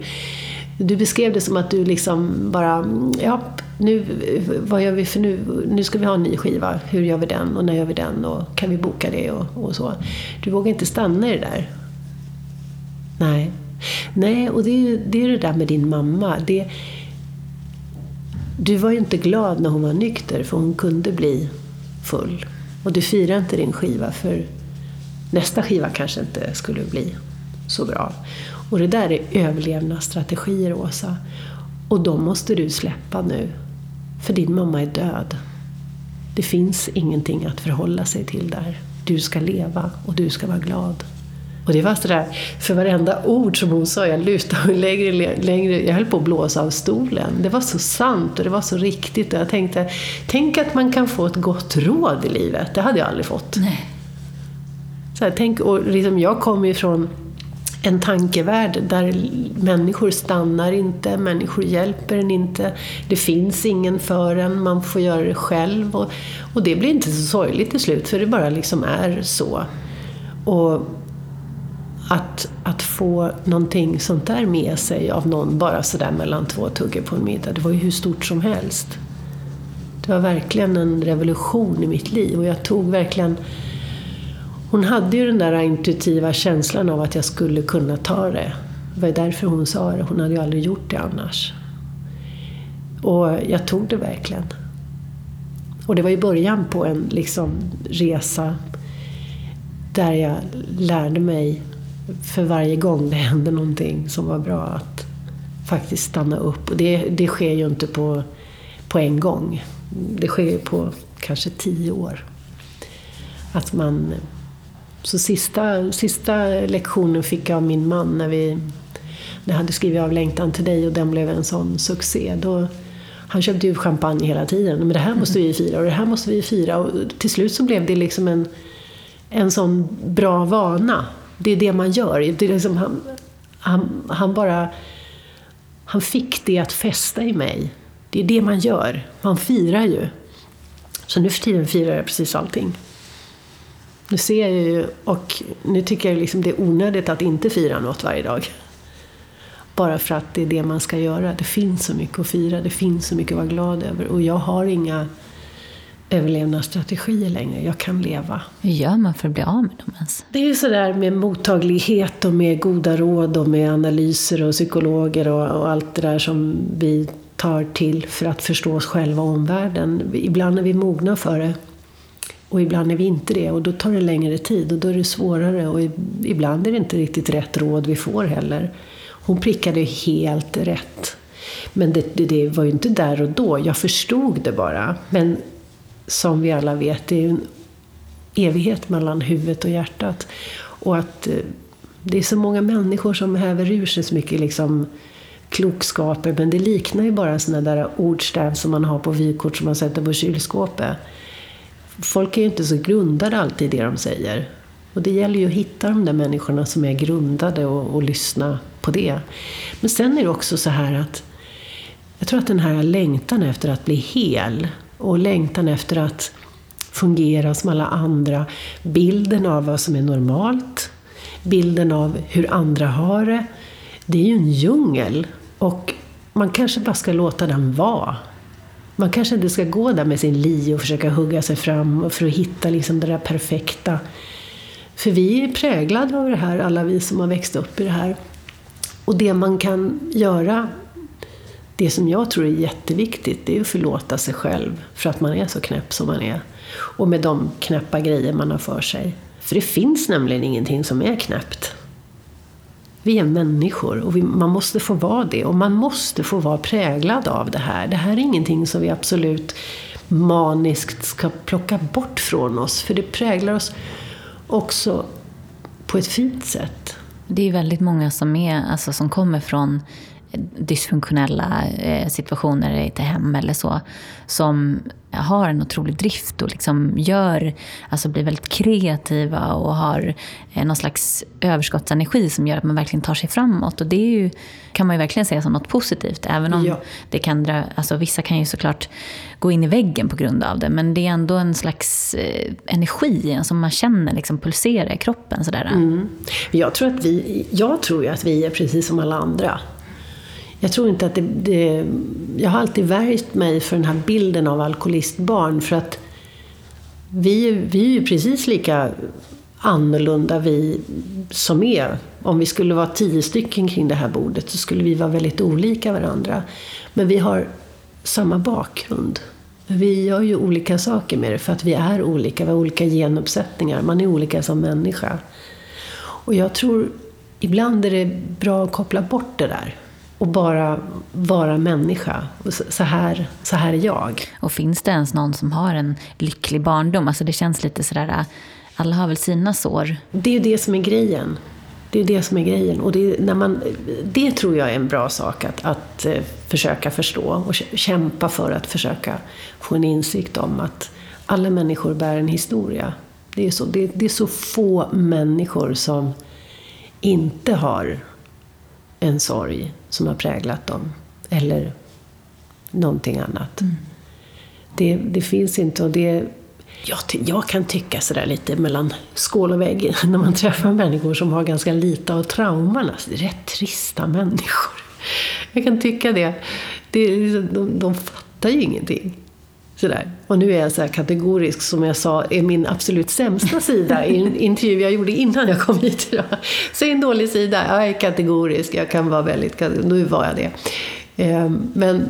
Du beskrev det som att du liksom bara, ja, nu, vad gör vi för nu? Nu ska vi ha en ny skiva. Hur gör vi den? Och när gör vi den? Och kan vi boka det? Och, och så. Du vågar inte stanna i det där. Nej. Nej, och det är det, är det där med din mamma. Det, du var ju inte glad när hon var nykter, för hon kunde bli full. Och du firade inte din skiva, för nästa skiva kanske inte skulle bli så bra. Och det där är överlevnadsstrategier, Åsa. Och de måste du släppa nu. För din mamma är död. Det finns ingenting att förhålla sig till där. Du ska leva och du ska vara glad. Och det var sådär, för varenda ord som hon sa, jag lutade mig längre, längre, jag höll på att blåsa av stolen. Det var så sant och det var så riktigt. Och jag tänkte, tänk att man kan få ett gott råd i livet. Det hade jag aldrig fått. Nej. Så här, tänk, och liksom, jag kommer ju från en tankevärld där människor stannar inte, människor hjälper en inte. Det finns ingen för en, man får göra det själv. Och, och det blir inte så sorgligt till slut, för det bara liksom är så. Och att, att få någonting sånt där med sig av någon bara sådär mellan två tuggor på en middag, det var ju hur stort som helst. Det var verkligen en revolution i mitt liv och jag tog verkligen hon hade ju den där intuitiva känslan av att jag skulle kunna ta det. Det var därför hon sa det. Hon hade ju aldrig gjort det annars. Och jag tog det verkligen. Och det var ju början på en liksom, resa där jag lärde mig för varje gång det hände någonting som var bra att faktiskt stanna upp. Och det, det sker ju inte på, på en gång. Det sker ju på kanske tio år. Att man... Så sista, sista lektionen fick jag av min man när vi när jag hade skrivit av Längtan till dig och den blev en sån succé. Då, han köpte ju champagne hela tiden. Men det här måste vi fira och det här måste vi fira. Och till slut så blev det liksom en, en sån bra vana. Det är det man gör. Det är liksom han, han, han bara... Han fick det att fästa i mig. Det är det man gör. Man firar ju. Så nu för tiden firar jag precis allting. Nu ser jag ju, och nu tycker jag liksom det är onödigt att inte fira något varje dag. Bara för att det är det man ska göra. Det finns så mycket att fira, det finns så mycket att vara glad över. Och jag har inga överlevnadsstrategier längre. Jag kan leva. Hur gör man för att bli av med dem ens? Det är ju sådär med mottaglighet och med goda råd och med analyser och psykologer och, och allt det där som vi tar till för att förstå oss själva och omvärlden. Ibland är vi mogna för det. Och ibland är vi inte det och då tar det längre tid och då är det svårare och ibland är det inte riktigt rätt råd vi får heller. Hon prickade helt rätt. Men det, det, det, var ju inte där och då. Jag förstod det bara. Men som vi alla vet, det är en evighet mellan huvudet och hjärtat. Och att eh, det är så många människor som häver ur sig så mycket liksom, klokskaper. Men det liknar ju bara sådana där ordstäv som man har på vykort som man sätter på kylskåpet. Folk är ju inte så grundade alltid i det de säger. Och det gäller ju att hitta de där människorna som är grundade och, och lyssna på det. Men sen är det också så här att jag tror att den här längtan efter att bli hel och längtan efter att fungera som alla andra, bilden av vad som är normalt, bilden av hur andra har det, det är ju en djungel. Och man kanske bara ska låta den vara. Man kanske inte ska gå där med sin li och försöka hugga sig fram för att hitta liksom det där perfekta. För vi är präglade av det här, alla vi som har växt upp i det här. Och det man kan göra, det som jag tror är jätteviktigt, det är att förlåta sig själv för att man är så knäpp som man är. Och med de knäppa grejer man har för sig. För det finns nämligen ingenting som är knäppt. Vi är människor och vi, man måste få vara det. Och man måste få vara präglad av det här. Det här är ingenting som vi absolut maniskt ska plocka bort från oss. För det präglar oss också på ett fint sätt. Det är väldigt många som, är, alltså, som kommer från dysfunktionella eh, situationer i ett hem eller så, som har en otrolig drift och liksom gör, alltså blir väldigt kreativa och har eh, någon slags överskottsenergi som gör att man verkligen tar sig framåt. Och det är ju, kan man ju verkligen se som något positivt. Även om ja. det kan dra, alltså vissa kan ju såklart gå in i väggen på grund av det. Men det är ändå en slags eh, energi som man känner liksom pulsera i kroppen. Sådär. Mm. Jag, tror att vi, jag tror ju att vi är precis som alla andra. Jag tror inte att det, det, Jag har alltid värjt mig för den här bilden av alkoholistbarn för att vi, vi är ju precis lika annorlunda vi som är. Om vi skulle vara tio stycken kring det här bordet så skulle vi vara väldigt olika varandra. Men vi har samma bakgrund. Vi gör ju olika saker med det för att vi är olika, vi har olika genuppsättningar. Man är olika som människa. Och jag tror ibland är det bra att koppla bort det där och bara vara människa. Så här, så här är jag. Och finns det ens någon som har en lycklig barndom? Alltså det känns lite sådär, alla har väl sina sår? Det är ju det som är grejen. Det är det som är grejen. Och det, när man, det tror jag är en bra sak att, att eh, försöka förstå och kämpa för att försöka få en insikt om att alla människor bär en historia. Det är så, det, det är så få människor som inte har en sorg som har präglat dem. Eller någonting annat. Mm. Det, det, finns inte och det, Jag, jag kan tycka sådär lite mellan skål och vägg när man träffar människor som har ganska lite av trauman. Alltså, det är rätt trista människor. Jag kan tycka det. det de, de fattar ju ingenting. Sådär. Och nu är jag så kategorisk, som jag sa, är min absolut sämsta sida i en intervju jag gjorde innan jag kom hit idag. Säg en dålig sida, jag är kategorisk, jag kan vara väldigt Nu var jag det. Ehm, men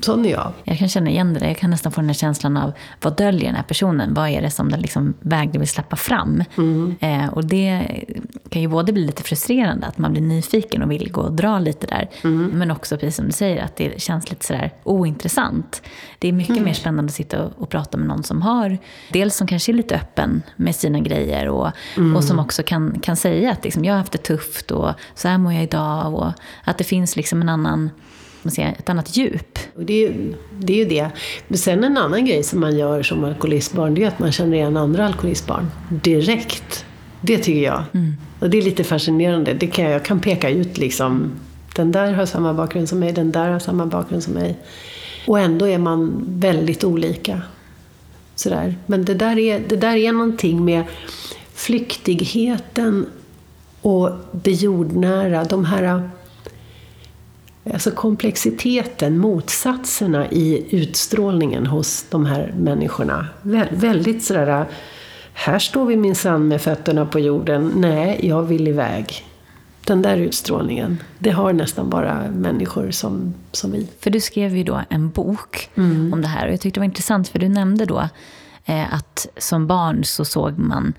sån är jag. Jag kan känna igen det. Jag kan nästan få den här känslan av vad döljer den här personen? Vad är det som den liksom vägde vill släppa fram? Mm. Eh, och det kan ju både bli lite frustrerande, att man blir nyfiken och vill gå och dra lite där. Mm. Men också, precis som du säger, att det känns lite sådär ointressant. Det är mycket mm. mer spännande att sitta och, och, prata med någon som har, dels som kanske är lite öppen med sina grejer och, och som också kan, kan säga att liksom, jag har haft det tufft och så här mår jag idag. Och att det finns liksom en annan man säga, ett annat djup. Det är, det är ju det. Men sen en annan grej som man gör som alkoholistbarn, det är att man känner igen andra alkoholistbarn direkt. Det tycker jag. Mm. Och det är lite fascinerande. Det kan jag, jag kan peka ut liksom, den där har samma bakgrund som mig, den där har samma bakgrund som mig. Och ändå är man väldigt olika. Sådär. Men det där, är, det där är någonting med flyktigheten och det jordnära. De här Alltså komplexiteten, motsatserna i utstrålningen hos de här människorna. Vä väldigt sådär, här står vi minsann med fötterna på jorden. Nej, jag vill iväg. Den där utstrålningen, det har nästan bara människor som, som vi. För du skrev ju då en bok mm. om det här och jag tyckte det var intressant för du nämnde då eh, att som barn så såg man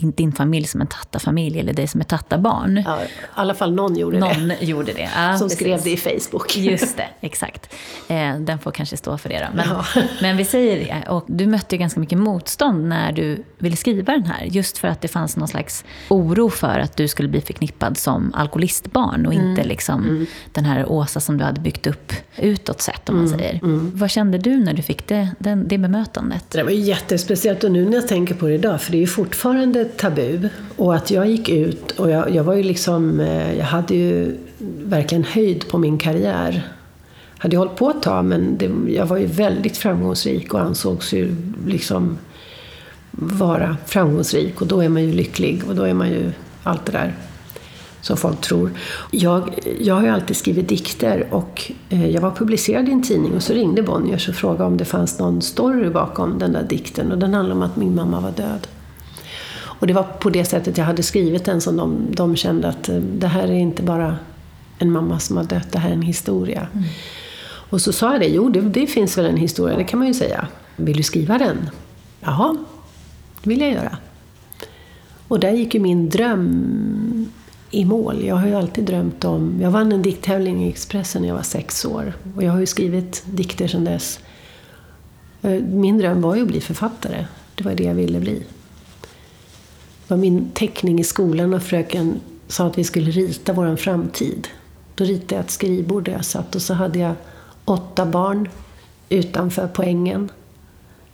din familj som en tattarfamilj eller dig som ett tattarbarn. Ja, I alla fall någon gjorde någon det. gjorde det. Ja, som precis. skrev det i Facebook. Just det, exakt. Eh, den får kanske stå för det då. Men, ja. men vi säger det. Och du mötte ju ganska mycket motstånd när du ville skriva den här. Just för att det fanns någon slags oro för att du skulle bli förknippad som alkoholistbarn och mm. inte liksom mm. den här Åsa som du hade byggt upp utåt sett, om man mm. säger. Mm. Vad kände du när du fick det, den, det bemötandet? Det var jättespeciellt och nu när jag tänker på det idag, för det är ju fortfarande tabu. Och att jag gick ut och jag, jag var ju liksom, eh, jag hade ju verkligen höjd på min karriär. Hade jag hållit på ett tag men det, jag var ju väldigt framgångsrik och ansågs ju liksom vara framgångsrik och då är man ju lycklig och då är man ju allt det där som folk tror. Jag, jag har ju alltid skrivit dikter och eh, jag var publicerad i en tidning och så ringde Bonniers och frågade om det fanns någon story bakom den där dikten och den handlade om att min mamma var död. Och det var på det sättet jag hade skrivit den som de, de kände att eh, det här är inte bara en mamma som har dött, det här är en historia. Mm. Och så sa jag det, jo det, det, finns väl en historia, det kan man ju säga. Vill du skriva den? Jaha, det vill jag göra. Och där gick ju min dröm i mål. Jag har ju alltid drömt om... Jag vann en dikttävling i Expressen när jag var sex år. Och jag har ju skrivit dikter sedan dess. Eh, min dröm var ju att bli författare. Det var det jag ville bli var min teckning i skolan och fröken sa att vi skulle rita vår framtid. Då ritade jag ett skrivbord där jag satt och så hade jag åtta barn utanför poängen.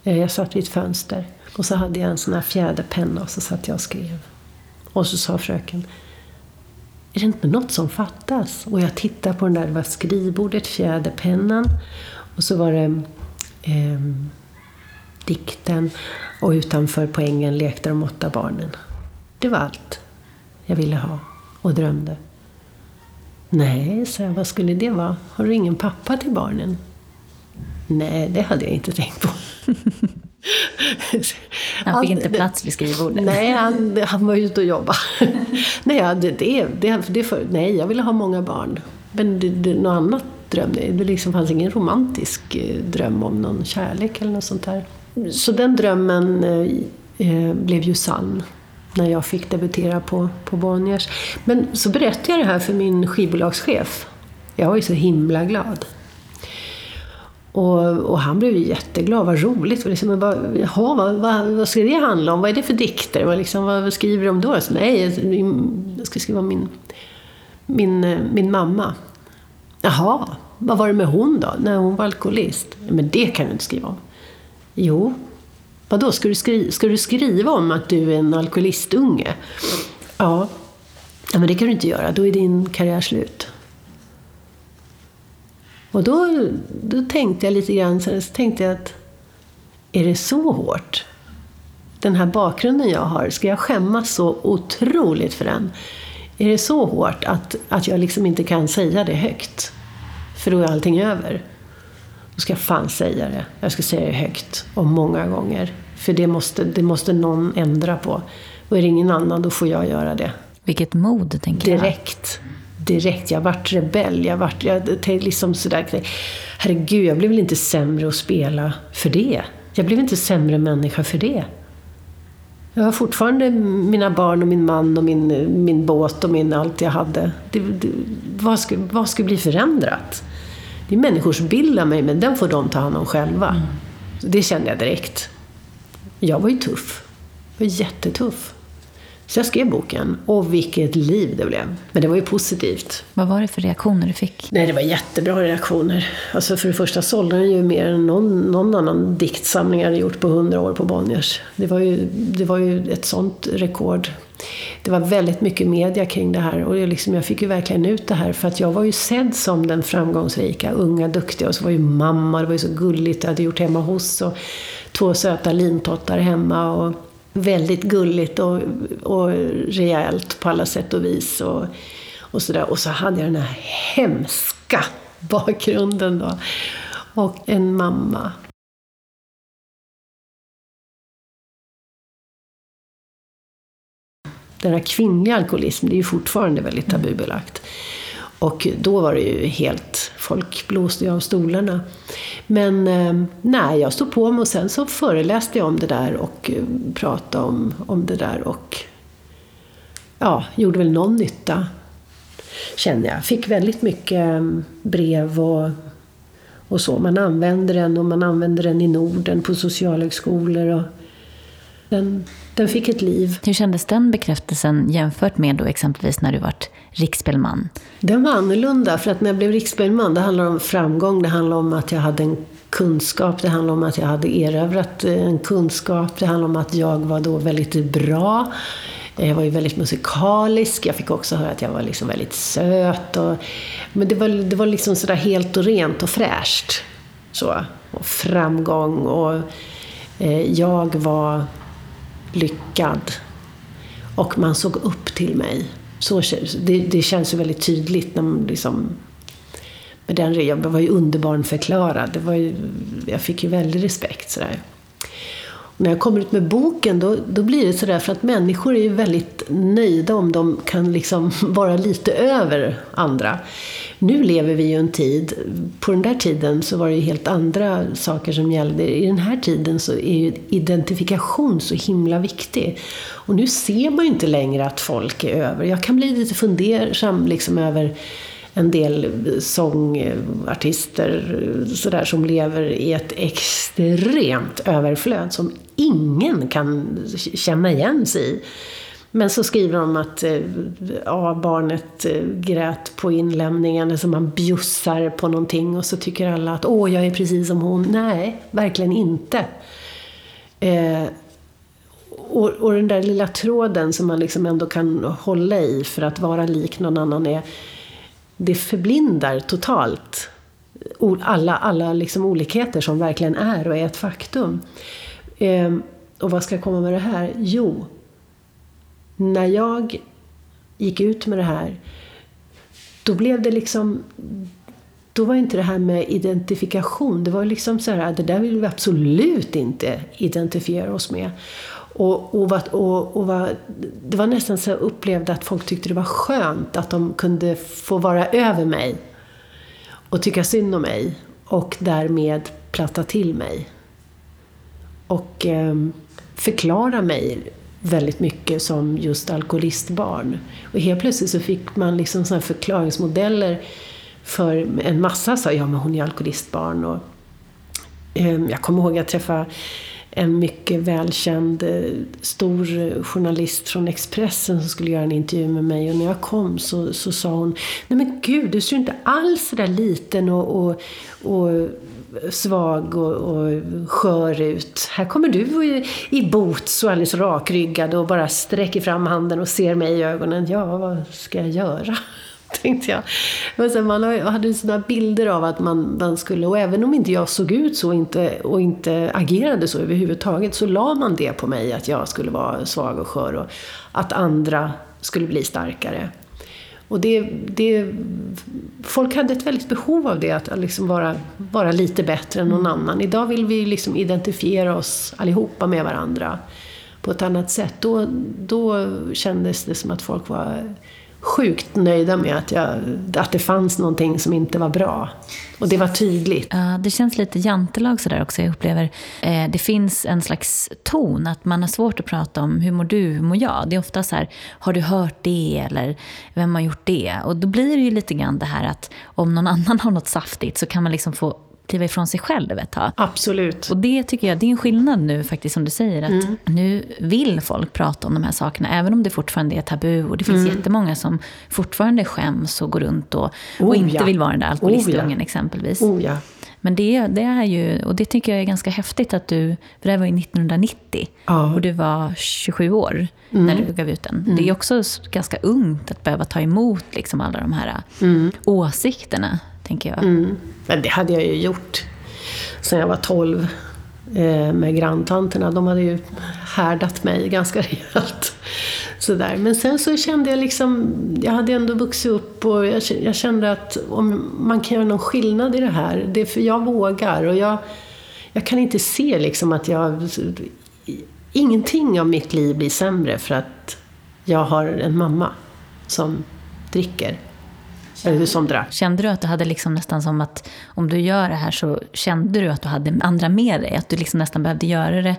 Eh, jag satt vid ett fönster. Och så hade jag en sån här fjäderpenna och så satt jag och skrev. Och så sa fröken, är det inte något som fattas? Och jag tittade på den där, det var skrivbordet, fjäderpennan och så var det eh, dikten och utanför poängen lekte de åtta barnen. Det var allt jag ville ha och drömde. Nej, så jag, vad skulle det vara? Har du ingen pappa till barnen? Nej, det hade jag inte tänkt på. Han fick inte plats vid skrivbordet? Nej, han, han var ute och jobbade. nej, det, det, det, det för, nej, jag ville ha många barn. Men det, det, något annat drömde Det liksom fanns ingen romantisk eh, dröm om någon kärlek eller något sånt där. Så den drömmen eh, eh, blev ju sann när jag fick debutera på, på Bonniers. Men så berättade jag det här för min skivbolagschef. Jag var ju så himla glad. Och, och han blev ju jätteglad, vad roligt. Och liksom, vad, jaha, vad, vad, vad ska det handla om? Vad är det för dikter? Vad, liksom, vad skriver du om då? Så, nej, jag ska skriva om min, min, min mamma. Jaha, vad var det med hon då? När hon var alkoholist? Men det kan du inte skriva om. Jo, Vadå, ska du, skri ska du skriva om att du är en alkoholistunge? Ja. ja, men det kan du inte göra. Då är din karriär slut. Och då, då tänkte jag lite grann så tänkte jag att är det så hårt? den här bakgrunden jag har, ska jag skämmas så otroligt för den? Är det så hårt att, att jag liksom inte kan säga det högt? För då är allting över. Då ska jag fan säga det. Jag ska säga det högt och många gånger. För det måste, det måste någon ändra på. Och är det ingen annan, då får jag göra det. Vilket mod, tänker jag. Direkt. Direkt. Jag vart rebell. Jag vart jag liksom sådär. Herregud, jag blev väl inte sämre att spela för det. Jag blev inte sämre människa för det. Jag har fortfarande mina barn och min man och min, min båt och min allt jag hade. Det, det, vad, ska, vad bli förändrat? Det är människors bild av mig, men den får de ta hand om själva. Mm. Det kände jag direkt. Jag var ju tuff. Jag var jättetuff. Så jag skrev boken. Och vilket liv det blev. Men det var ju positivt. Vad var det för reaktioner du fick? Nej, det var jättebra reaktioner. Alltså för det första sålde den ju mer än någon, någon annan diktsamling jag hade gjort på hundra år på Bonniers. Det var, ju, det var ju ett sånt rekord. Det var väldigt mycket media kring det här och liksom, jag fick ju verkligen ut det här för att jag var ju sedd som den framgångsrika, unga, duktiga och så var ju mamma, det var ju så gulligt, jag hade gjort hemma hos och två söta lintottar hemma och väldigt gulligt och, och rejält på alla sätt och vis. Och, och, så där. och så hade jag den här hemska bakgrunden då. Och en mamma. Den här kvinnliga alkoholismen, det är ju fortfarande väldigt tabubelagt. Och då var det ju helt, folk blåste ju av stolarna. Men ehm, nej, jag stod på mig och sen så föreläste jag om det där och eh, pratade om, om det där och ja, gjorde väl någon nytta, känner jag. Fick väldigt mycket ehm, brev och, och så. Man använder den och man använder den i Norden på socialhögskolor. Och den, den fick ett liv. Hur kändes den bekräftelsen jämfört med då exempelvis när du vart riksspelman? Den var annorlunda, för att när jag blev riksspelman, det handlar om framgång, det handlar om att jag hade en kunskap, det handlar om att jag hade erövrat eh, en kunskap, det handlar om att jag var då väldigt bra. Jag var ju väldigt musikalisk, jag fick också höra att jag var liksom väldigt söt. Och, men det var, det var liksom sådär helt och rent och fräscht. Så. Och framgång och eh, jag var lyckad. Och man såg upp till mig. Så, det, det känns ju väldigt tydligt när man liksom... Med den, jag var ju underbarnförklarad. Det var ju, jag fick ju väldig respekt. Sådär. Och när jag kommer ut med boken då, då blir det sådär för att människor är ju väldigt nöjda om de kan liksom vara lite över andra. Nu lever vi ju en tid, på den där tiden så var det ju helt andra saker som gällde. I den här tiden så är ju identifikation så himla viktig. Och nu ser man ju inte längre att folk är över. Jag kan bli lite fundersam liksom över en del sångartister eh, sådär, som lever i ett extremt överflöd som ingen kan känna igen sig i. Men så skriver de att eh, ja, barnet eh, grät på inlämningen, alltså man bjussar på någonting och så tycker alla att åh, jag är precis som hon. Nej, verkligen inte. Eh, och, och, den där lilla tråden som man liksom ändå kan hålla i för att vara lik någon annan är, det förblindar totalt alla, alla liksom olikheter som verkligen är och är ett faktum. Eh, och vad ska jag komma med det här? Jo, när jag gick ut med det här, då blev det liksom då var inte det här med identifikation, det var liksom så här, ah, det där vill vi absolut inte identifiera oss med. Och, och, och, och var, det var nästan så jag upplevde att folk tyckte det var skönt att de kunde få vara över mig och tycka synd om mig och därmed platta till mig. Och eh, förklara mig väldigt mycket som just alkoholistbarn. Och helt plötsligt så fick man liksom såna förklaringsmodeller för en massa sa ja men hon är alkoholistbarn. Och, eh, jag kommer ihåg att jag träffade en mycket välkänd eh, stor journalist från Expressen som skulle göra en intervju med mig och när jag kom så, så sa hon Nej men gud, du ser inte alls så där liten och, och, och svag och, och skör ut. Här kommer du i, i boots och alldeles rakryggad och bara sträcker fram handen och ser mig i ögonen. Ja, vad ska jag göra? tänkte jag. Men sen man hade sådana bilder av att man, man skulle, och även om inte jag såg ut så inte, och inte agerade så överhuvudtaget, så la man det på mig att jag skulle vara svag och skör och att andra skulle bli starkare. Och det, det, folk hade ett väldigt behov av det, att liksom vara, vara lite bättre än någon annan. Idag vill vi liksom identifiera oss allihopa med varandra på ett annat sätt. Då, då kändes det som att folk var sjukt nöjda med att, jag, att det fanns någonting som inte var bra. Och det var tydligt. Ja, det känns lite jantelag sådär också. Jag upplever eh, det finns en slags ton, att man har svårt att prata om hur mår du, hur mår jag? Det är ofta så här, har du hört det? Eller vem har gjort det? Och då blir det ju lite grann det här att om någon annan har något saftigt så kan man liksom få kliva ifrån sig själv ett tag. Absolut. Och det tycker jag, det är en skillnad nu faktiskt som du säger, att mm. nu vill folk prata om de här sakerna, även om det fortfarande är tabu. Och det finns mm. jättemånga som fortfarande skäms och går runt och, oh, och inte ja. vill vara den där alkoholistungen oh, ja. exempelvis. Oh, ja. Men det, det är ju, och det tycker jag är ganska häftigt att du, för det här var ju 1990 ja. och du var 27 år mm. när du gav ut den. Mm. Det är också ganska ungt att behöva ta emot liksom alla de här mm. åsikterna tänker jag. Mm. Men det hade jag ju gjort sen jag var 12 eh, med granntanterna. De hade ju härdat mig ganska rejält. Sådär. Men sen så kände jag liksom, jag hade ändå vuxit upp och jag, jag kände att om man kan göra någon skillnad i det här, det är för jag vågar och jag, jag kan inte se liksom att jag, ingenting av mitt liv blir sämre för att jag har en mamma som dricker. Eller som drack. Kände du att du hade liksom nästan som att om du gör det här så kände du att du hade andra med dig? Att du liksom nästan behövde göra det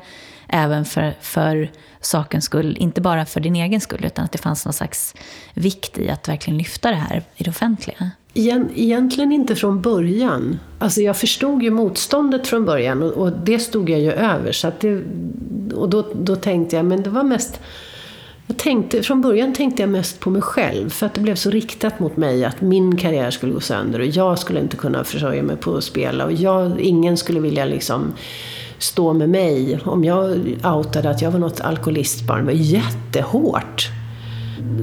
även för, för sakens skull, inte bara för din egen skull, utan att det fanns någon slags vikt i att verkligen lyfta det här i det offentliga? Egentligen inte från början. Alltså jag förstod ju motståndet från början och, och det stod jag ju över. Så det, och då, då tänkte jag, men det var mest jag tänkte, från början tänkte jag mest på mig själv, för att det blev så riktat mot mig att min karriär skulle gå sönder och jag skulle inte kunna försörja mig på att spela och jag, ingen skulle vilja liksom stå med mig om jag outade att jag var något alkoholistbarn. Det var jättehårt.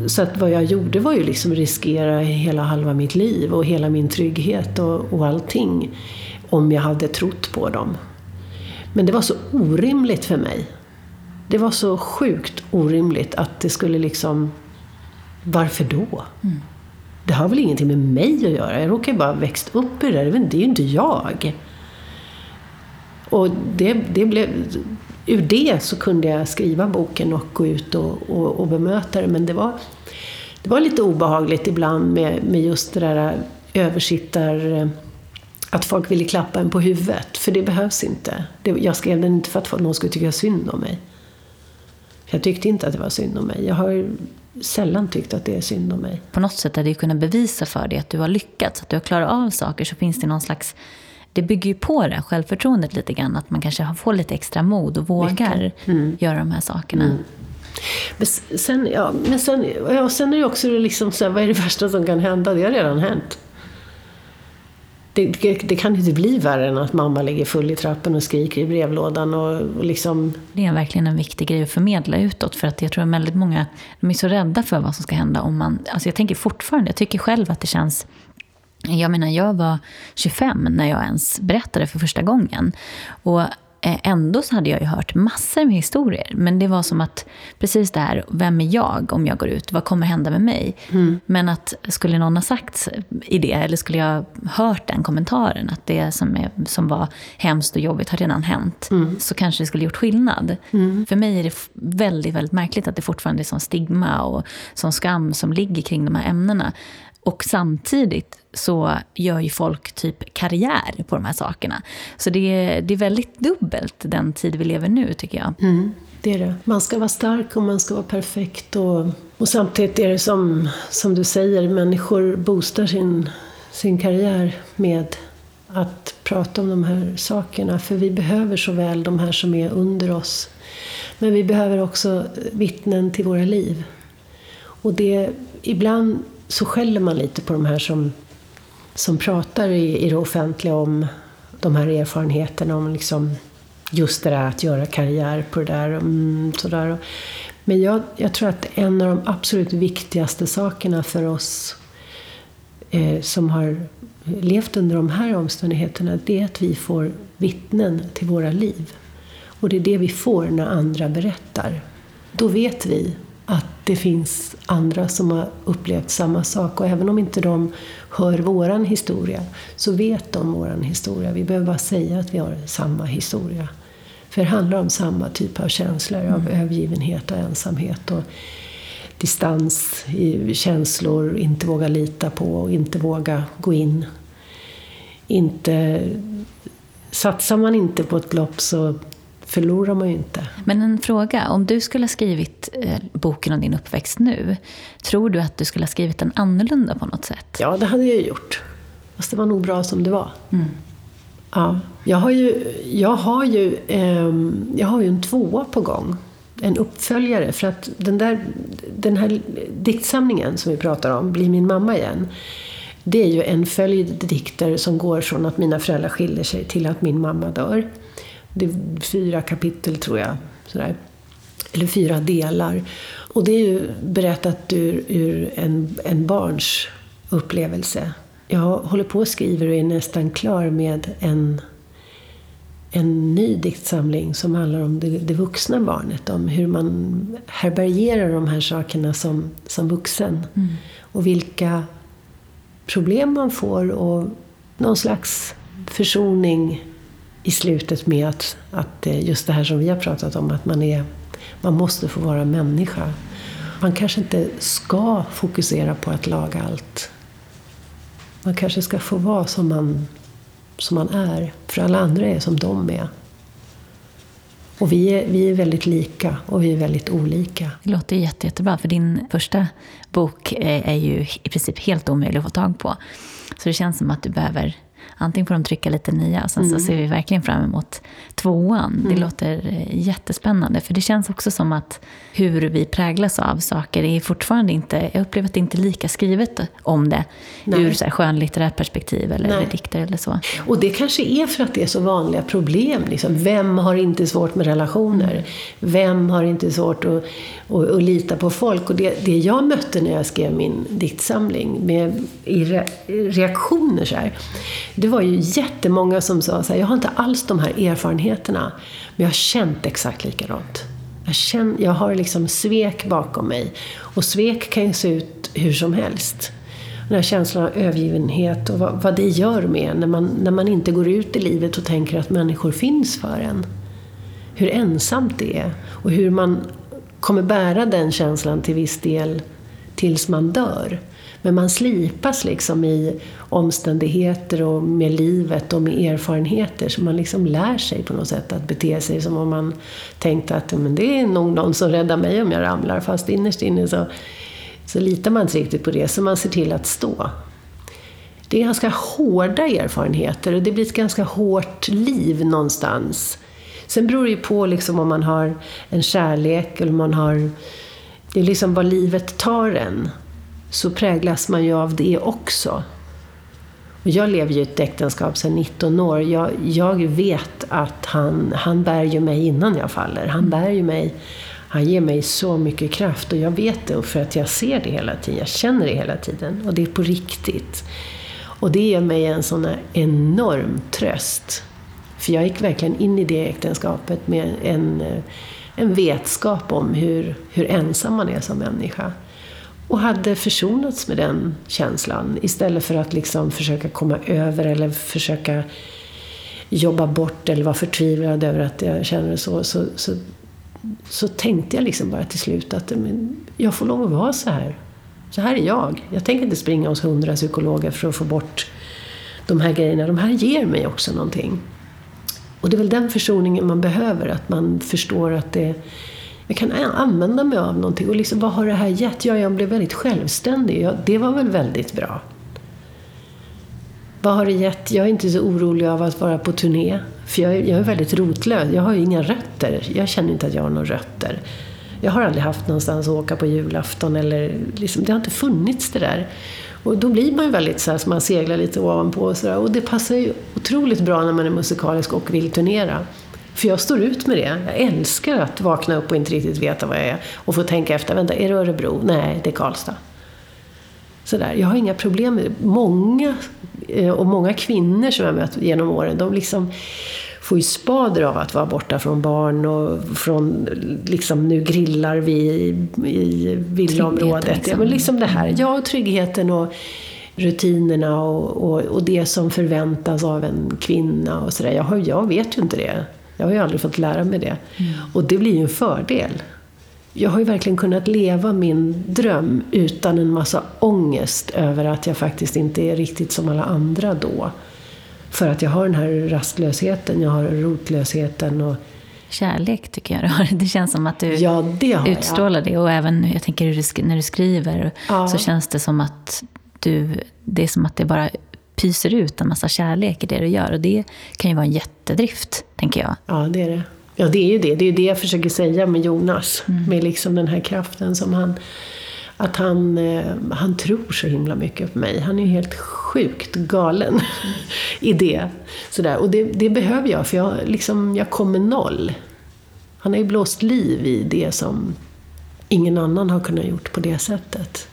Så att vad jag gjorde var ju liksom riskera hela halva mitt liv och hela min trygghet och, och allting. Om jag hade trott på dem. Men det var så orimligt för mig det var så sjukt orimligt att det skulle liksom... Varför då? Mm. Det har väl ingenting med mig att göra. Jag råkar ju bara växt upp i det där. Det är ju inte jag. Och det, det blev, ur det så kunde jag skriva boken och gå ut och, och, och bemöta det. Men det var, det var lite obehagligt ibland med, med just det där översittar... Att folk ville klappa en på huvudet. För det behövs inte. jag skrev den inte för att någon skulle tycka synd om mig. Jag tyckte inte att det var synd om mig. Jag har sällan tyckt att det är synd om mig. På något sätt hade du kunnat bevisa för dig att du har lyckats, att du har klarat av saker, så finns det någon slags det bygger ju på det självförtroendet lite grann, att man kanske får lite extra mod och vågar mm. göra de här sakerna. Mm. Men sen, ja, men sen, ja, sen är det också liksom så här, vad är det värsta som kan hända? Det har redan hänt det, det, det, kan inte bli värre än att mamma ligger full i trappen och skriker i brevlådan. Och, och liksom... Det är verkligen en viktig grej att förmedla utåt. För att jag tror att väldigt många de är så rädda för vad som ska hända om man... Alltså jag tänker fortfarande, jag tycker själv att det känns jag menar, jag var 25 när jag ens berättade för första gången. Och ändå så hade jag ju hört massor med historier. Men det var som att, precis det här, vem är jag om jag går ut? Vad kommer hända med mig? Mm. Men att skulle någon ha sagt i det, eller skulle jag hört den kommentaren, att det som, är, som var hemskt och jobbigt har redan hänt, mm. så kanske det skulle gjort skillnad. Mm. För mig är det väldigt, väldigt märkligt att det fortfarande är sån stigma och sån skam som ligger kring de här ämnena. Och samtidigt så gör ju folk typ karriär på de här sakerna. Så det är, det är väldigt dubbelt den tid vi lever nu, tycker jag. Mm, det är det. Man ska vara stark och man ska vara perfekt. Och, och samtidigt är det som, som du säger, människor boostar sin, sin karriär med att prata om de här sakerna. För vi behöver så väl de här som är under oss. Men vi behöver också vittnen till våra liv. Och det, ibland så skäller man lite på de här som, som pratar i, i det offentliga om de här erfarenheterna, om liksom just det där att göra karriär på det där. Mm, sådär. Men jag, jag tror att en av de absolut viktigaste sakerna för oss eh, som har levt under de här omständigheterna, det är att vi får vittnen till våra liv. Och det är det vi får när andra berättar. Då vet vi det finns andra som har upplevt samma sak. Och även om inte de hör våran historia, så vet de våran historia. Vi behöver bara säga att vi har samma historia. För det handlar om samma typ av känslor, mm. av övergivenhet och ensamhet. Och distans i känslor, inte våga lita på, inte våga gå in. Inte, satsar man inte på ett lopp så förlorar man ju inte. Men en fråga, om du skulle ha skrivit eh, boken om din uppväxt nu, tror du att du skulle ha skrivit den annorlunda på något sätt? Ja, det hade jag gjort. Fast det var nog bra som det var. Mm. Ja, jag har ju, jag har ju, eh, jag har ju en tvåa på gång. En uppföljare. För att den, där, den här diktsamlingen som vi pratar om, Bli min mamma igen. Det är ju en följd dikter som går från att mina föräldrar skiljer sig till att min mamma dör. Det är fyra kapitel tror jag. Sådär. Eller fyra delar. Och det är ju berättat ur, ur en, en barns upplevelse. Jag håller på och skriver och är nästan klar med en, en ny diktsamling som handlar om det, det vuxna barnet. Om hur man härbärgerar de här sakerna som, som vuxen. Mm. Och vilka problem man får och någon slags försoning i slutet med att, att just det här som vi har pratat om, att man, är, man måste få vara människa. Man kanske inte ska fokusera på att laga allt. Man kanske ska få vara som man, som man är, för alla andra är som de är. Och vi är, vi är väldigt lika och vi är väldigt olika. Det låter jätte, jättebra, för din första bok är, är ju i princip helt omöjlig att få tag på. Så det känns som att du behöver antingen får de trycka lite nya och sen mm. så ser vi verkligen fram emot tvåan. Mm. Det låter eh, jättespännande för det känns också som att hur vi präglas av saker är fortfarande inte, jag upplever att det inte är lika skrivet om det Nej. ur så här skönlitterärt perspektiv eller, eller dikter eller så. Och det kanske är för att det är så vanliga problem. Liksom. Vem har inte svårt med relationer? Vem har inte svårt att, att, att lita på folk? Och det, det jag mötte när jag skrev min diktsamling med, i re, reaktioner så här, det var ju jättemånga som sa så här, jag har inte alls de här erfarenheterna, men jag har känt exakt likadant. Jag, känner, jag har liksom svek bakom mig. Och svek kan ju se ut hur som helst. Den här känslan av övergivenhet och vad, vad det gör med när man, när man inte går ut i livet och tänker att människor finns för en. Hur ensamt det är. Och hur man kommer bära den känslan till viss del tills man dör. Men man slipas liksom i omständigheter och med livet och med erfarenheter. Så man liksom lär sig på något sätt att bete sig som om man tänkte att men det är nog någon som räddar mig om jag ramlar. Fast innerst inne så, så litar man inte riktigt på det, så man ser till att stå. Det är ganska hårda erfarenheter och det blir ett ganska hårt liv någonstans. Sen beror det ju på liksom om man har en kärlek eller om man har... Det är liksom vad livet tar en så präglas man ju av det också. Och jag lever ju i ett äktenskap sedan 19 år. Jag, jag vet att han, han bär ju mig innan jag faller. Han bär ju mig. Han ger mig så mycket kraft och jag vet det för att jag ser det hela tiden. Jag känner det hela tiden och det är på riktigt. Och det ger mig en sån enorm tröst. För jag gick verkligen in i det äktenskapet med en, en vetskap om hur, hur ensam man är som människa och hade försonats med den känslan istället för att liksom försöka komma över eller försöka jobba bort eller vara förtvivlad över att jag känner det så. Så, så, så tänkte jag liksom bara till slut att men, jag får lov att vara så här. Så här är jag. Jag tänker inte springa hos hundra psykologer för att få bort de här grejerna. De här ger mig också någonting. Och det är väl den försoningen man behöver, att man förstår att det jag kan använda mig av någonting. Och liksom, vad har det här gett? Ja, jag blev väldigt självständig. Ja, det var väl väldigt bra. Vad har det gett? Jag är inte så orolig av att vara på turné. För jag är, jag är väldigt rotlös. Jag har ju inga rötter. Jag känner inte att jag har några rötter. Jag har aldrig haft någonstans att åka på julafton. Eller liksom, det har inte funnits det där. Och då blir man ju väldigt så här, så man seglar lite ovanpå och sådär. Och det passar ju otroligt bra när man är musikalisk och vill turnera. För jag står ut med det. Jag älskar att vakna upp och inte riktigt veta vad jag är. Och få tänka efter, vänta, är det Örebro? Nej, det är Karlstad. Sådär. Jag har inga problem med det. Många, eh, och många kvinnor som jag mött genom åren, de liksom får ju spader av att vara borta från barn och från, liksom nu grillar vi i, villaområdet. Liksom. Ja, men liksom det här, ja, tryggheten och rutinerna och, och, och, det som förväntas av en kvinna och sådär. Jag, jag vet ju inte det. Jag har ju aldrig fått lära mig det. Mm. Och det blir ju en fördel. Jag har ju verkligen kunnat leva min dröm utan en massa ångest över att jag faktiskt inte är riktigt som alla andra då. För att jag har den här rastlösheten, jag har rotlösheten och kärlek tycker jag du har. Det känns som att du ja, det utstrålar jag. det. Och även jag tänker när du skriver ja. så känns det som att du, det är som att det bara pyser ut en massa kärlek i det du gör. Och det kan ju vara en jättedrift, tänker jag. Ja, det är det. Ja, det är ju det. Det är ju det jag försöker säga med Jonas. Mm. Med liksom den här kraften som han... Att han, eh, han tror så himla mycket på mig. Han är ju helt sjukt galen i det. Sådär. Och det, det, behöver jag, för jag, liksom, jag kommer noll. Han har ju blåst liv i det som ingen annan har kunnat gjort på det sättet.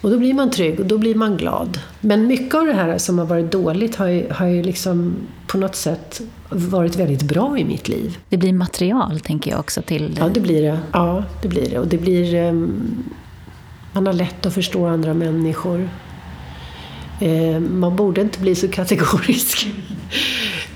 Och då blir man trygg och då blir man glad. Men mycket av det här som har varit dåligt har ju, har ju liksom på något sätt varit väldigt bra i mitt liv. Det blir material, tänker jag också, till... Ja, det blir det. Ja, det blir det. Och det blir... Um, man har lätt att förstå andra människor. Uh, man borde inte bli så kategorisk.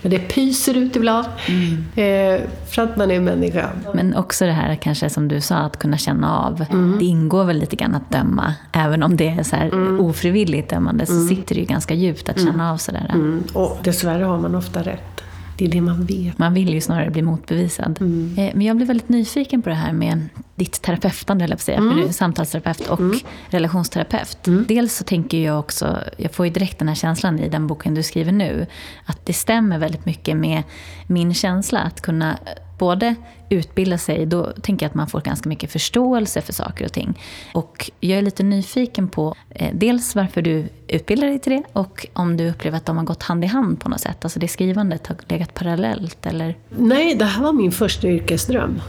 Men det pyser ut ibland. Mm. Eh, för att man är människa. Men också det här kanske som du sa, att kunna känna av. Mm. Det ingår väl lite grann att döma. Även om det är så här mm. ofrivilligt dömande så mm. sitter det ju ganska djupt att känna mm. av sådär. Mm. Och dessvärre har man ofta rätt. Det är det man vet. Man vill ju snarare bli motbevisad. Mm. Eh, men jag blev väldigt nyfiken på det här med ditt terapeutande, eller säga, mm. för du är samtalsterapeut och mm. relationsterapeut. Mm. Dels så tänker jag också, jag får ju direkt den här känslan i den boken du skriver nu, att det stämmer väldigt mycket med min känsla att kunna både utbilda sig, då tänker jag att man får ganska mycket förståelse för saker och ting. Och jag är lite nyfiken på eh, dels varför du utbildar dig till det och om du upplever att de har gått hand i hand på något sätt. Alltså det skrivandet har legat parallellt eller? Nej, det här var min första yrkesdröm.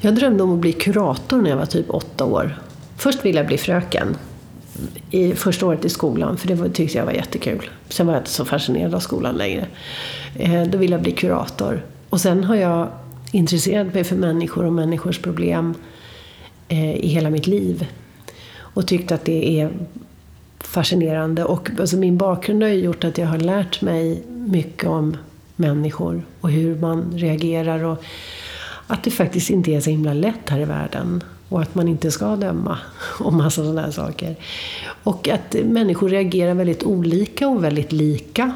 Jag drömde om att bli kurator när jag var typ åtta år. Först ville jag bli fröken i första året i skolan, för det tyckte jag var jättekul. Sen var jag inte så fascinerad av skolan längre. Eh, då ville jag bli kurator. Och sen har jag intresserat mig för människor och människors problem eh, i hela mitt liv. Och tyckt att det är fascinerande. Och alltså min bakgrund har ju gjort att jag har lärt mig mycket om människor och hur man reagerar. Och att det faktiskt inte är så himla lätt här i världen. Och att man inte ska döma Och massa sådana här saker. Och att människor reagerar väldigt olika och väldigt lika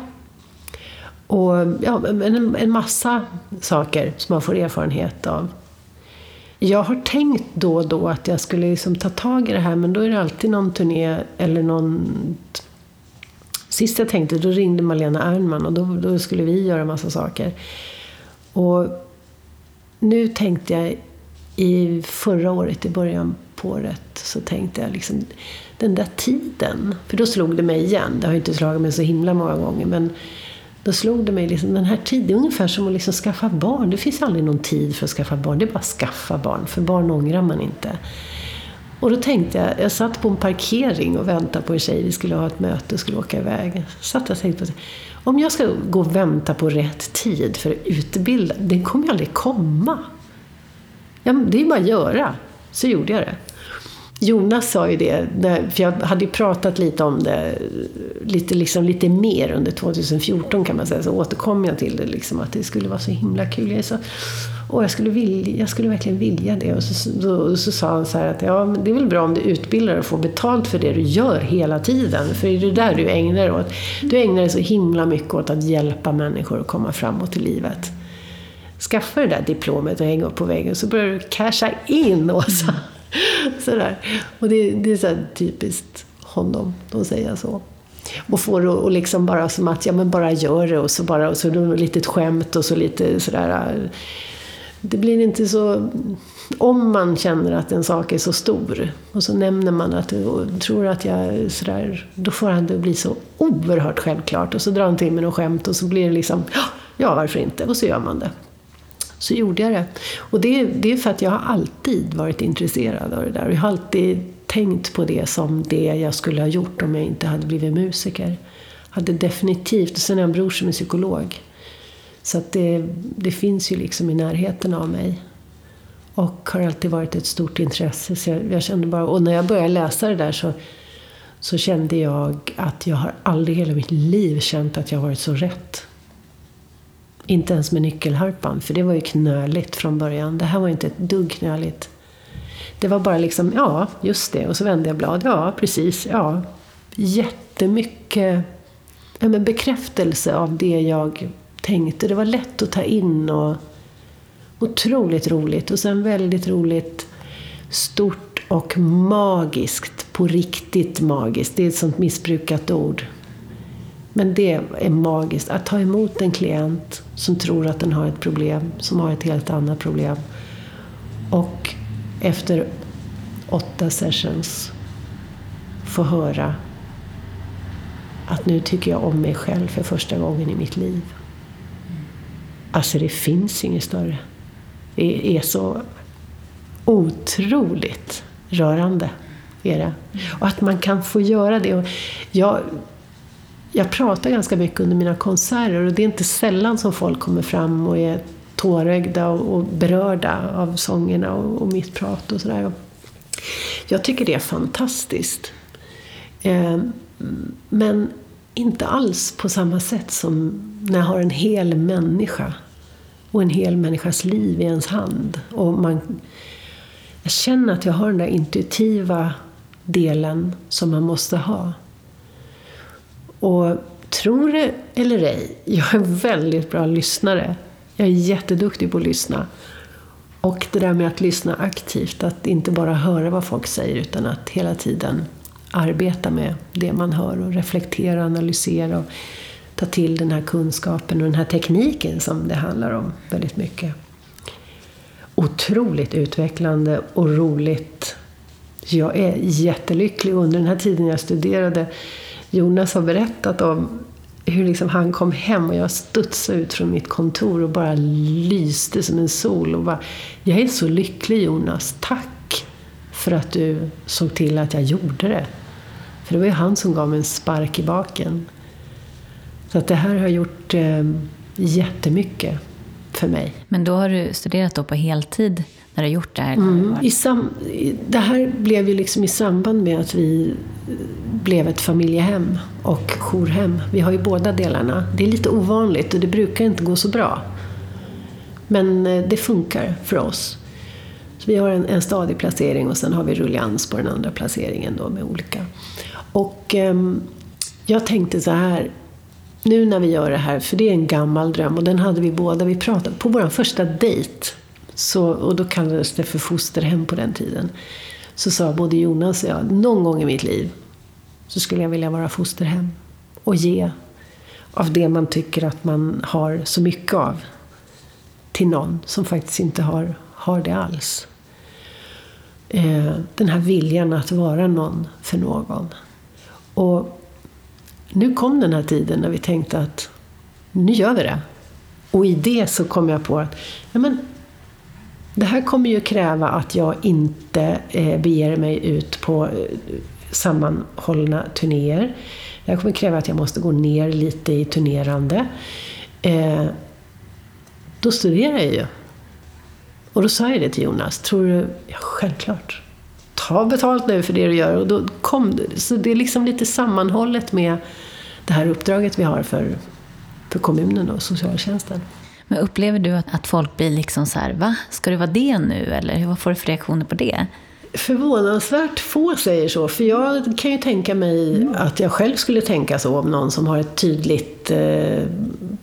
och ja, en, en massa saker som man får erfarenhet av. Jag har tänkt då och då att jag skulle liksom ta tag i det här men då är det alltid någon turné eller någon... Sist jag tänkte, då ringde Malena Ernman och då, då skulle vi göra massa saker. Och nu tänkte jag i förra året, i början på året, så tänkte jag liksom den där tiden. För då slog det mig igen. Det har ju inte slagit mig så himla många gånger men då slog det mig, liksom, den här tiden, ungefär som att liksom skaffa barn. Det finns aldrig någon tid för att skaffa barn, det är bara att skaffa barn. För barn ångrar man inte. Och då tänkte jag, jag satt på en parkering och väntade på en tjej, vi skulle ha ett möte och skulle åka iväg. satt jag och tänkte på om jag ska gå och vänta på rätt tid för att utbilda, den kommer ju aldrig komma. Ja, det är bara att göra. Så gjorde jag det. Jonas sa ju det, för jag hade ju pratat lite om det, lite, liksom, lite mer under 2014 kan man säga, så återkom jag till det, liksom, att det skulle vara så himla kul. Jag, så, Åh, jag, skulle vilja, jag skulle verkligen vilja det. Och så, då, så sa han så här att ja, men det är väl bra om du utbildar och får betalt för det du gör hela tiden. För det är det där du ägnar dig åt. Du ägnar dig så himla mycket åt att hjälpa människor att komma framåt i livet. Skaffa det där diplomet och hänga upp på väggen så börjar du casha in, Åsa. Mm. Sådär. Och det, det är så typiskt honom att säga så. Och få det och liksom bara som att, ja men bara gör det och så bara, och så då lite skämt och så lite sådär. Det blir inte så, om man känner att en sak är så stor och så nämner man att och tror att jag sådär, då får han det bli så oerhört självklart och så drar han till med något skämt och så blir det liksom, ja varför inte? Och så gör man det så gjorde jag det. Och det, det är för att jag har alltid varit intresserad av det där. Jag har alltid tänkt på det som det jag skulle ha gjort om jag inte hade blivit musiker. Hade definitivt, och sen är jag en bror som är psykolog. Så att det, det finns ju liksom i närheten av mig. Och har alltid varit ett stort intresse. Så jag, jag kände bara, och när jag började läsa det där så, så kände jag att jag har aldrig i hela mitt liv känt att jag varit så rätt. Inte ens med nyckelharpan, för det var ju knöligt från början. Det här var inte ett dugg knöligt. Det var bara liksom, ja, just det. Och så vände jag blad. Ja, precis. Ja. Jättemycket ja, men bekräftelse av det jag tänkte. Det var lätt att ta in och otroligt roligt. Och sen väldigt roligt, stort och magiskt. På riktigt magiskt. Det är ett sånt missbrukat ord. Men det är magiskt. Att ta emot en klient som tror att den har ett problem, som har ett helt annat problem. Och efter åtta sessions få höra att nu tycker jag om mig själv för första gången i mitt liv. Alltså det finns inget större. Det är så otroligt rörande. Är det. Och att man kan få göra det. Och jag, jag pratar ganska mycket under mina konserter och det är inte sällan som folk kommer fram och är tårögda och, berörda av sångerna och, och mitt prat och sådär. Jag tycker det är fantastiskt. Ehm, men inte alls på samma sätt som när jag har en hel människa och en hel människas liv i ens hand. Och man, jag känner att jag har den där intuitiva delen som man måste ha. Och tror det eller ej, jag är en väldigt bra lyssnare. Jag är jätteduktig på att lyssna. Och det där med att lyssna aktivt, att inte bara höra vad folk säger utan att hela tiden arbeta med det man hör och reflektera, analysera och ta till den här kunskapen och den här tekniken som det handlar om väldigt mycket. Otroligt utvecklande och roligt. Jag är jättelycklig. Under den här tiden jag studerade, Jonas har berättat om hur liksom han kom hem och jag studsade ut från mitt kontor och bara lyste som en sol. Och bara, jag är så lycklig Jonas, tack för att du såg till att jag gjorde det. För det var ju han som gav mig en spark i baken. Så att det här har gjort eh, jättemycket för mig. Men då har du studerat då på heltid när du gjort det här? Mm. I sam, det här blev ju liksom i samband med att vi blev ett familjehem och jourhem. Vi har ju båda delarna. Det är lite ovanligt och det brukar inte gå så bra. Men eh, det funkar för oss. Så vi har en, en stadig placering och sen har vi rullians på den andra placeringen då med olika. Och eh, jag tänkte så här, nu när vi gör det här, för det är en gammal dröm och den hade vi båda, vi pratade på vår första dejt. Så, och då kallades det för fosterhem på den tiden. Så sa både Jonas och jag, någon gång i mitt liv så skulle jag vilja vara fosterhem och ge av det man tycker att man har så mycket av till någon som faktiskt inte har, har det alls. Eh, den här viljan att vara någon för någon. Och nu kom den här tiden när vi tänkte att nu gör vi det. Och i det så kom jag på att ja, men, det här kommer ju kräva att jag inte eh, beger mig ut på eh, sammanhållna turnéer. Det här kommer kräva att jag måste gå ner lite i turnerande. Eh, då studerar jag ju. Och då sa jag det till Jonas. Tror du... Ja, självklart. Ta betalt nu för det du gör. Och då kom. Så det är liksom lite sammanhållet med det här uppdraget vi har för, för kommunen och socialtjänsten. Men upplever du att, att folk blir liksom så här, va? Ska det vara det nu? Eller vad får du för reaktioner på det? Förvånansvärt få säger så, för jag kan ju tänka mig mm. att jag själv skulle tänka så om någon som har ett tydligt eh,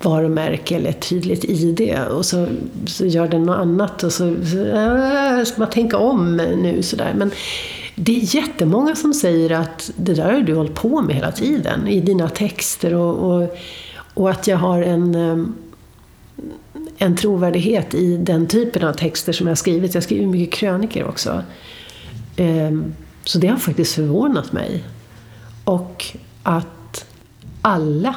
varumärke eller ett tydligt ID och så, så gör den något annat och så, så äh, ska man tänka om nu sådär. Men det är jättemånga som säger att det där har du hållit på med hela tiden i dina texter och, och, och att jag har en eh, en trovärdighet i den typen av texter som jag skrivit. Jag skriver mycket kröniker också. Ehm, så det har faktiskt förvånat mig. Och att alla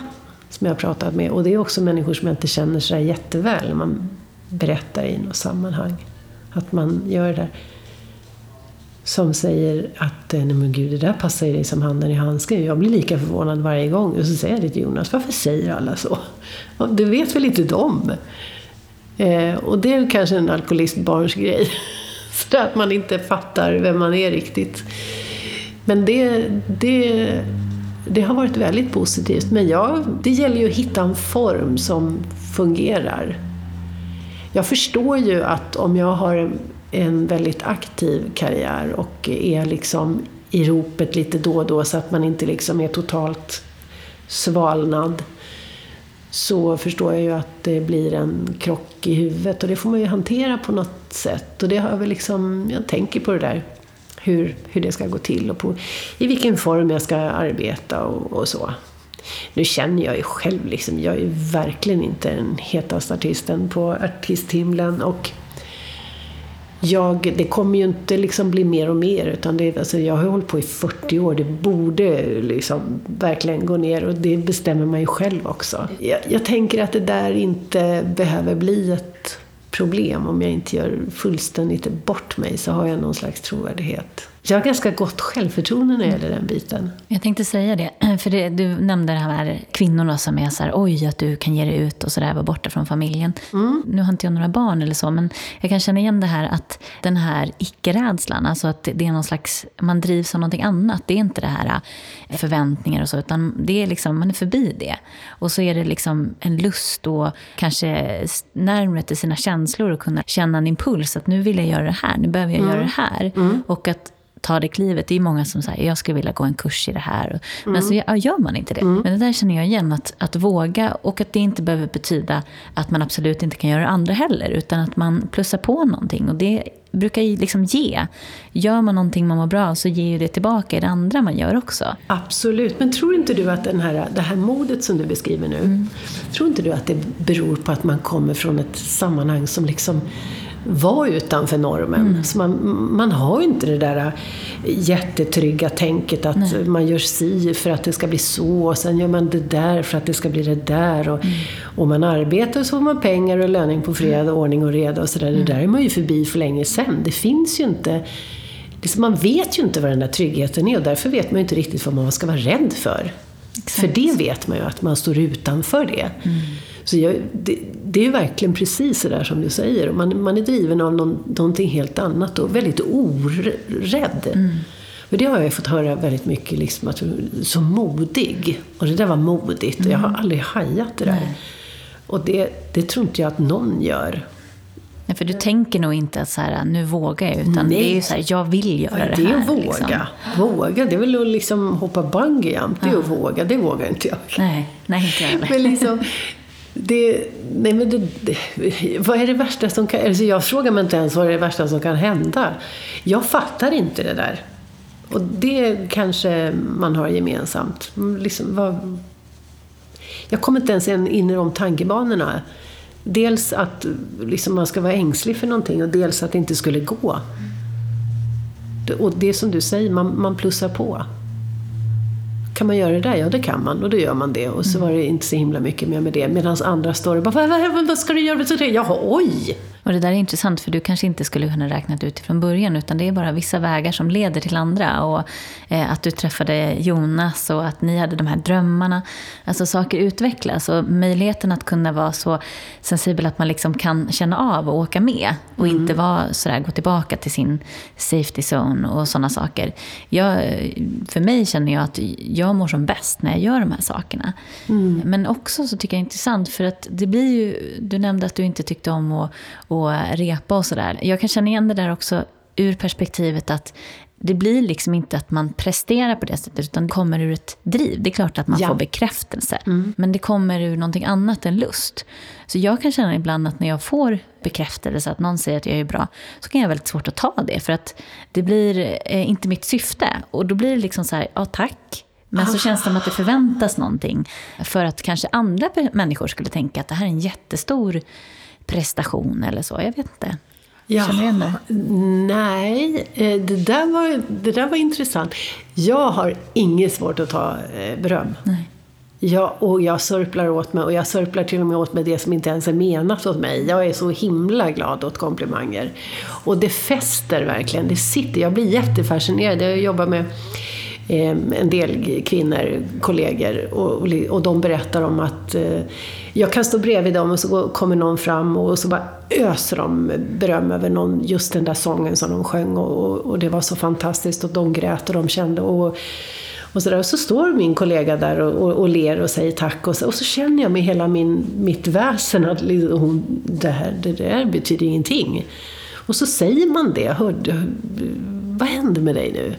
som jag har pratat med, och det är också människor som jag inte känner så jätteväl, man berättar i något sammanhang att man gör det där. Som säger att nej men gud, det där passar ju dig som handen i handsken. Jag blir lika förvånad varje gång. Och så säger jag det till Jonas, varför säger alla så? Det vet väl inte de? Eh, och det är kanske en alkoholistbarns grej. Så att man inte fattar vem man är riktigt. Men det, det, det har varit väldigt positivt. Men ja, det gäller ju att hitta en form som fungerar. Jag förstår ju att om jag har en väldigt aktiv karriär och är liksom i ropet lite då och då så att man inte liksom är totalt svalnad så förstår jag ju att det blir en krock i huvudet och det får man ju hantera på något sätt. Och det har jag väl liksom, jag tänker på det där, hur, hur det ska gå till och på, i vilken form jag ska arbeta och, och så. Nu känner jag ju själv liksom, jag är ju verkligen inte den hetaste artisten på artisthimlen och jag, det kommer ju inte liksom bli mer och mer. Utan det, alltså jag har hållit på i 40 år. Det borde liksom verkligen gå ner och det bestämmer man ju själv också. Jag, jag tänker att det där inte behöver bli ett problem. Om jag inte gör fullständigt bort mig så har jag någon slags trovärdighet. Jag har ganska gott självförtroende när det gäller den biten. Jag tänkte säga det, för det, du nämnde det här med kvinnorna som är så här, oj att du kan ge dig ut och sådär, vara borta från familjen. Mm. Nu har inte jag några barn eller så, men jag kan känna igen det här att den här icke-rädslan, alltså att det är någon slags, man drivs av någonting annat. Det är inte det här äh, förväntningar och så, utan det är liksom, man är förbi det. Och så är det liksom en lust och kanske närmare till sina känslor och kunna känna en impuls att nu vill jag göra det här, nu behöver jag mm. göra det här. Mm. Och att ta det klivet. Det är många som säger jag skulle vilja gå en kurs i det här. Men mm. så ja, gör man inte det. Mm. Men det där känner jag igen, att, att våga och att det inte behöver betyda att man absolut inte kan göra det andra heller. Utan att man plussar på någonting. Och det brukar ju liksom ge. Gör man någonting man mår bra så ger ju det tillbaka i det andra man gör också. Absolut, men tror inte du att den här, det här modet som du beskriver nu, mm. tror inte du att det beror på att man kommer från ett sammanhang som liksom var utanför normen. Mm. Så man, man har ju inte det där jättetrygga tänket att Nej. man gör si för att det ska bli så, och sen gör man det där för att det ska bli det där. Och, mm. och man arbetar så får man pengar och löning på fredag, mm. ordning och reda och sådär. Mm. Det där är man ju förbi för länge sedan. Det finns ju inte man vet ju inte vad den där tryggheten är och därför vet man ju inte riktigt vad man ska vara rädd för. Exakt. För det vet man ju, att man står utanför det. Mm. Så jag, det, det, är verkligen precis det där som du säger. Man, man är driven av någon, någonting helt annat och väldigt orädd. Mm. För det har jag fått höra väldigt mycket, liksom, att så modig. Och det där var modigt. Mm. Jag har mm. aldrig hajat det där. Nej. Och det, det tror inte jag att någon gör. Ja, för du tänker nog inte att så här, nu vågar jag, utan Nej. det är ju så här, jag vill göra det, här. Det är att våga. Liksom. Våga, det är väl att liksom hoppa bungyjump. Det är ja. att våga, det vågar inte jag. Nej, Nej inte jag Men liksom, det, nej men det, det, vad är det värsta som kan... Alltså jag frågar mig inte ens vad är det värsta som kan hända. Jag fattar inte det där. Och det kanske man har gemensamt. Liksom, vad, jag kommer inte ens in i de tankebanorna. Dels att liksom, man ska vara ängslig för någonting och dels att det inte skulle gå. Och det som du säger, man, man plussar på. Kan man göra det där? Ja, det kan man. Och då gör man det. Och så mm. var det inte så himla mycket mer med det. Medan andra står och bara, vad, vad, vad ska du göra? Jaha, oj! Och det där är intressant för du kanske inte skulle kunna räkna ut från början utan det är bara vissa vägar som leder till andra. Och eh, att du träffade Jonas och att ni hade de här drömmarna. Alltså saker utvecklas och möjligheten att kunna vara så sensibel att man liksom kan känna av och åka med. Och mm. inte vara sådär, gå tillbaka till sin safety zone och sådana saker. Jag, för mig känner jag att jag mår som bäst när jag gör de här sakerna. Mm. Men också så tycker jag det är intressant för att det blir ju, du nämnde att du inte tyckte om att och repa och sådär. Jag kan känna igen det där också ur perspektivet att det blir liksom inte att man presterar på det sättet, utan det kommer ur ett driv. Det är klart att man ja. får bekräftelse, mm. men det kommer ur någonting annat än lust. Så jag kan känna ibland att när jag får bekräftelse, att någon säger att jag är bra, så kan jag ha väldigt svårt att ta det, för att det blir eh, inte mitt syfte. Och då blir det liksom så här, ja tack, men så känns det som att det förväntas någonting. För att kanske andra människor skulle tänka att det här är en jättestor prestation eller så. Jag vet inte. Ja, Känner du igen det? Nej, eh, det där, var, det där var intressant. Jag har inget svårt att ta eh, beröm. Nej. Ja, och jag sörplar åt mig och jag sörplar till och med åt mig det som inte ens är menat åt mig. Jag är så himla glad åt komplimanger. Och det fäster verkligen, det sitter. Jag blir jättefascinerad. Jag jobbar med eh, en del kvinnor, kollegor, och, och de berättar om att eh, jag kan stå bredvid dem och så kommer någon fram och så bara öser de beröm över någon, just den där sången som de sjöng och, och det var så fantastiskt och de grät och de kände och och så, där. och så står min kollega där och, och, och ler och säger tack och så, och så känner jag med hela min, mitt väsen att hon, det, här, det där betyder ingenting. Och så säger man det. Hör, vad händer med dig nu?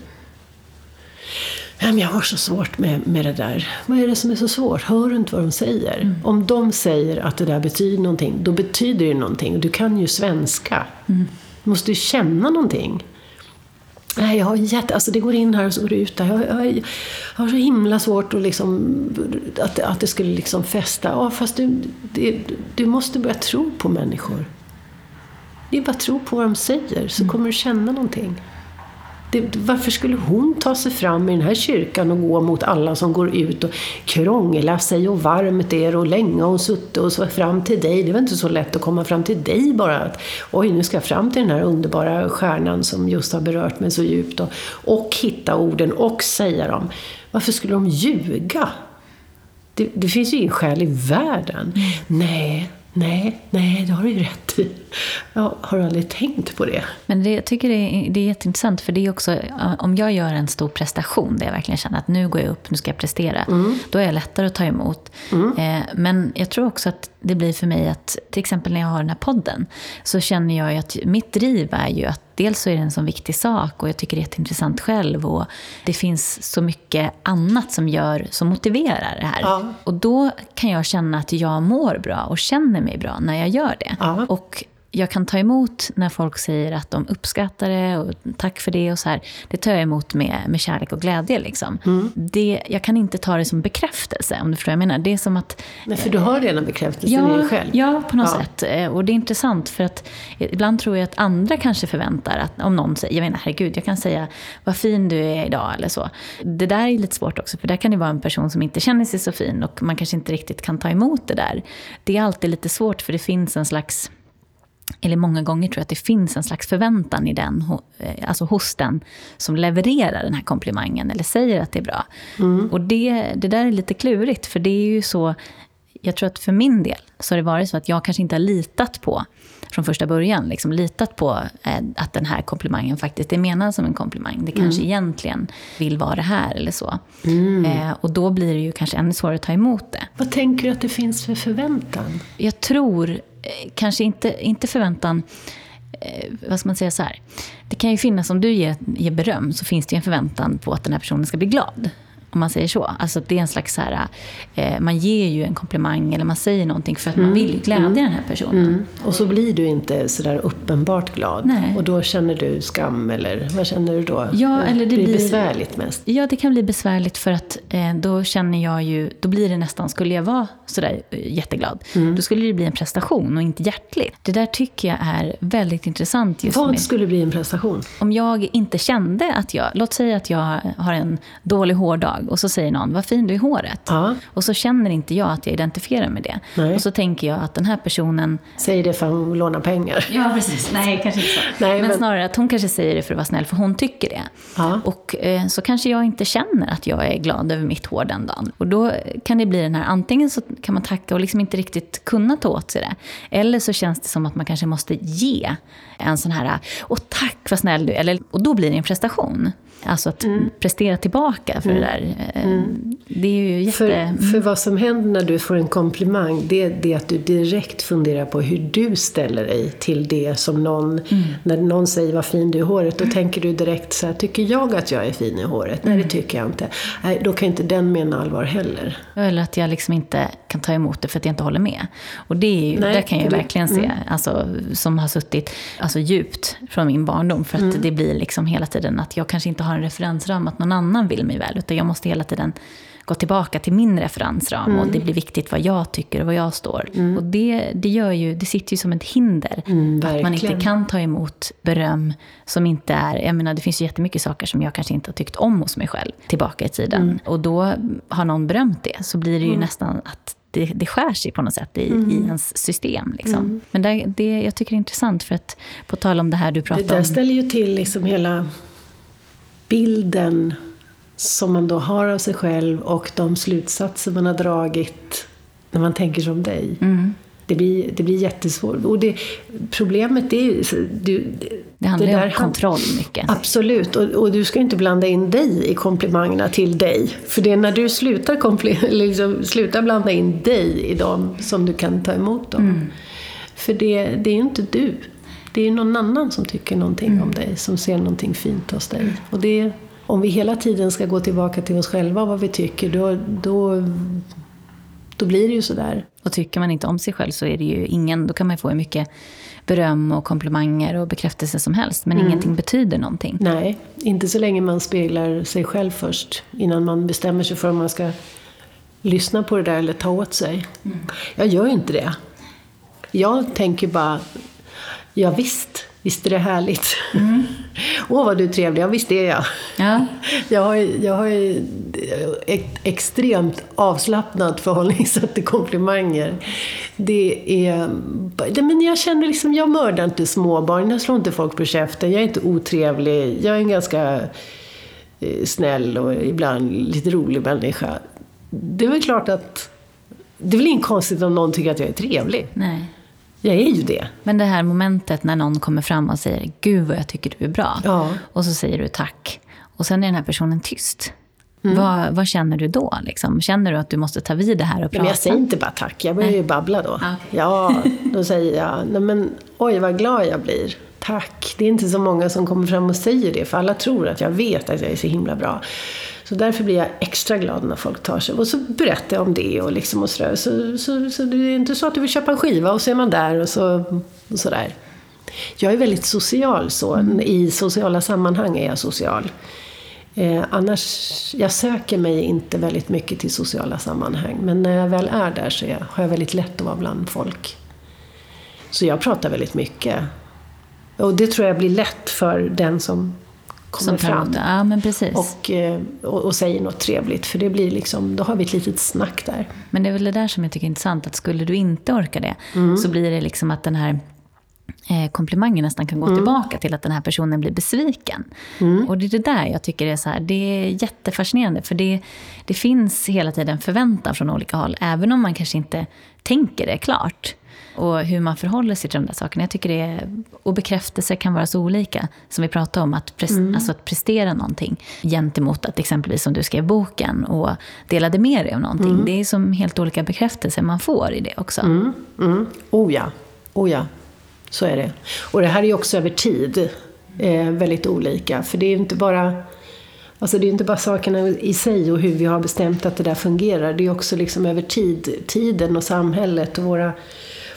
Jag har så svårt med, med det där. Vad är det som är så svårt? Hör du inte vad de säger? Mm. Om de säger att det där betyder någonting, då betyder det någonting. Du kan ju svenska. Mm. Du måste ju känna någonting. Nej, jag har jätte... Alltså det går in här och så går det ut där. Jag, jag, jag har så himla svårt att, liksom, att, att det skulle liksom fästa. Ja, fast du, det, du måste börja tro på människor. Det är bara att tro på vad de säger, så mm. kommer du känna någonting. Det, varför skulle hon ta sig fram i den här kyrkan och gå mot alla som går ut och krångla sig och varmt är och länge har hon suttit och så fram till dig. Det var inte så lätt att komma fram till dig bara. Att, Oj, nu ska jag fram till den här underbara stjärnan som just har berört mig så djupt. Och, och hitta orden och säga dem. Varför skulle de ljuga? Det, det finns ju ingen skäl i världen. Mm. Nej, Nej, nej, det har du ju rätt i. Jag har aldrig tänkt på det. Men det, jag tycker det är, det är jätteintressant, för det är också, om jag gör en stor prestation där jag verkligen känner att nu går jag upp, nu ska jag prestera, mm. då är jag lättare att ta emot. Mm. Eh, men jag tror också att det blir för mig att, till exempel när jag har den här podden, så känner jag att mitt driv är ju att dels så är det en så viktig sak och jag tycker det är jätteintressant själv och det finns så mycket annat som gör, som motiverar det här. Ja. Och då kan jag känna att jag mår bra och känner mig bra när jag gör det. Ja. Och jag kan ta emot när folk säger att de uppskattar det och tack för det och så här. Det tar jag emot med, med kärlek och glädje. Liksom. Mm. Det, jag kan inte ta det som bekräftelse, om du förstår vad jag menar. Det är som att... Men för du har redan bekräftelsen ja, i dig själv? Ja, på något ja. sätt. Eh, och det är intressant för att ibland tror jag att andra kanske förväntar att om någon säger, jag menar herregud, jag kan säga vad fin du är idag eller så. Det där är lite svårt också, för där kan det vara en person som inte känner sig så fin och man kanske inte riktigt kan ta emot det där. Det är alltid lite svårt för det finns en slags eller många gånger tror jag att det finns en slags förväntan i den, eh, alltså hos den som levererar den här komplimangen eller säger att det är bra. Mm. Och det, det där är lite klurigt, för det är ju så... Jag tror att för min del så har det varit så att jag kanske inte har litat på från första början. Liksom litat på eh, att den här komplimangen faktiskt är menad som en komplimang. Det kanske mm. egentligen vill vara det här eller så. Mm. Eh, och då blir det ju kanske ännu svårare att ta emot det. Vad tänker du att det finns för förväntan? Jag tror Eh, kanske inte, inte förväntan eh, vad ska man säga så här. Det kan ju finnas, om du ger, ger beröm, så finns det ju en förväntan på att den här personen ska bli glad. Om man säger så. Alltså det är en slags så här, eh, man ger ju en komplimang eller man säger någonting för att mm. man vill glädja mm. den här personen. Mm. Och så blir du inte så där uppenbart glad. Nej. Och då känner du skam eller vad känner du då? Ja, eller det blir blir besvärligt mest. Ja, det kan bli besvärligt för att eh, då känner jag ju, då blir det nästan, skulle jag vara sådär eh, jätteglad, mm. då skulle det bli en prestation och inte hjärtligt. Det där tycker jag är väldigt intressant just Vad med. skulle bli en prestation? Om jag inte kände att jag, låt säga att jag har en dålig hårdag dag och så säger någon vad fin du är i håret. Ja. Och så känner inte jag att jag identifierar med det. Nej. Och så tänker jag att den här personen... Säger det för att låna pengar. Ja, precis. Nej, kanske inte så. Nej, men, men, snarare att hon kanske säger det för att vara snäll, för hon tycker det. Ja. Och eh, så kanske jag inte känner att jag är glad över mitt hår den dagen. Och då kan det bli den här, antingen så kan man tacka och liksom inte riktigt kunna ta åt sig det. Eller så känns det som att man kanske måste ge en sån här, åh tack vad snäll du är. Och då blir det en prestation. Alltså att mm. prestera tillbaka för mm. det där. Eh, mm. Det är ju jätte... För, för vad som händer när du får en komplimang, det är det att du direkt funderar på hur du ställer dig till det som någon... Mm. När någon säger vad fin du är i håret, då tänker du direkt så här, tycker jag att jag är fin i håret? Nej, det mm. tycker jag inte. Nej, då kan inte den mena allvar heller. Eller att jag liksom inte kan ta emot det för att jag inte håller med. Och det är ju, Nej, där kan jag ju verkligen se, mm. alltså, som har suttit alltså, djupt från min barndom. För att det blir liksom hela tiden att jag kanske inte har har en referensram att någon annan vill mig väl. Utan jag måste hela tiden gå tillbaka till min referensram Mm. och det blir viktigt vad jag tycker och vad jag står. Och det, det, gör ju, det sitter ju som ett hinder. Mm, att man inte kan ta emot beröm som inte är... Jag menar, det finns ju jättemycket saker som jag kanske inte har tyckt om hos mig själv tillbaka i tiden. Mm. Och då har någon berömt det så blir det ju nästan att det, det skär sig på något sätt i, Mm. i ens system. Liksom. Men det, det, jag tycker det är intressant för att på tal om det här du Det pratade där om. ställer ju till liksom hela bilden som man då har av sig själv och de slutsatser man har dragit när man tänker som dig. Mm. Det, blir, det blir jättesvårt. Och det, problemet är ju... Du, Det handlar ju där om kontroll mycket. Absolut, och, och du ska inte blanda in dig i komplimangerna till dig. För det är när du slutar, kompli- liksom, slutar blanda in dig i dem som du kan ta emot dem. Mm. För det, det är ju inte du. Det är någon annan som tycker någonting Mm. om dig, som ser någonting fint hos dig. Och det, om vi hela tiden ska gå tillbaka till oss själva och vad vi tycker, då, då, då blir det ju sådär. Och tycker man inte om sig själv så är det ju ingen, då kan man få hur mycket beröm och komplimanger och bekräftelse som helst. Men ingenting betyder någonting. Nej, inte så länge man speglar sig själv först. Innan man bestämmer sig för om man ska lyssna på det där eller ta åt sig. Jag gör inte det. Jag tänker bara, ja visst, visst är det härligt. Åh vad du är trevlig, ja visst är jag. Ja. Jag har, jag har ett extremt avslappnat förhållningssätt till komplimanger. Det är... Men jag känner liksom, jag mördar inte småbarn, jag slår inte folk på käften, jag är inte otrevlig, jag är en ganska eh, snäll och ibland lite rolig människa. Det är väl klart att... Det är väl inget konstigt om någon tycker att jag är trevlig. Nej. Jag är ju det. Men det här momentet när någon kommer fram och säger Gud vad jag tycker du är bra. Ja. Och så säger du tack. Och sen är den här personen tyst. Vad, vad känner du då? Liksom? Känner du att du måste ta vid det här och prata? Men jag säger inte bara tack, jag börjar ju babbla då. Ah, Ja, då säger jag, nej men oj vad glad jag blir. Tack. Det är inte så många som kommer fram och säger det, för alla tror att jag vet att jag är så himla bra. Så därför blir jag extra glad när folk tar sig. Och så berättar jag om det och liksom och sådär. Så, så, så det är inte så att du vill köpa en skiva och så är man där och så och sådär. Jag är väldigt social så. I sociala sammanhang är jag social. Eh, annars, jag söker mig inte väldigt mycket till sociala sammanhang. Men när jag väl är där så är, har jag väldigt lätt att vara bland folk. Så jag pratar väldigt mycket. Och det tror jag blir lätt för den som kommer fram. Ja, men precis. Och, eh, och, och säger något trevligt. För det blir liksom, då har vi ett litet snack där. Men det är väl det där som jag tycker är intressant, att skulle du inte orka det, Mm. så blir det liksom att den här eh, komplimangen nästan kan gå Mm. tillbaka till att den här personen blir besviken. Och det är det där jag tycker är så här, det är jättefascinerande, för det, det finns hela tiden förväntan från olika håll, även om man kanske inte tänker det klart. Och hur man förhåller sig till de där sakerna. Jag tycker det är, och bekräftelser kan vara så olika. Som vi pratade om, att, pres, Mm. alltså att prestera någonting gentemot att exempelvis som du skrev boken och delade med dig av någonting. Mm. Det är som helt olika bekräftelser man får i det också. Mm. Oh ja, oh ja. Så är det. Och det här är ju också över tid eh, väldigt olika. För det är ju inte bara Alltså det är inte bara sakerna i sig och hur vi har bestämt att det där fungerar. Det är också liksom över tid. Tiden och samhället och våra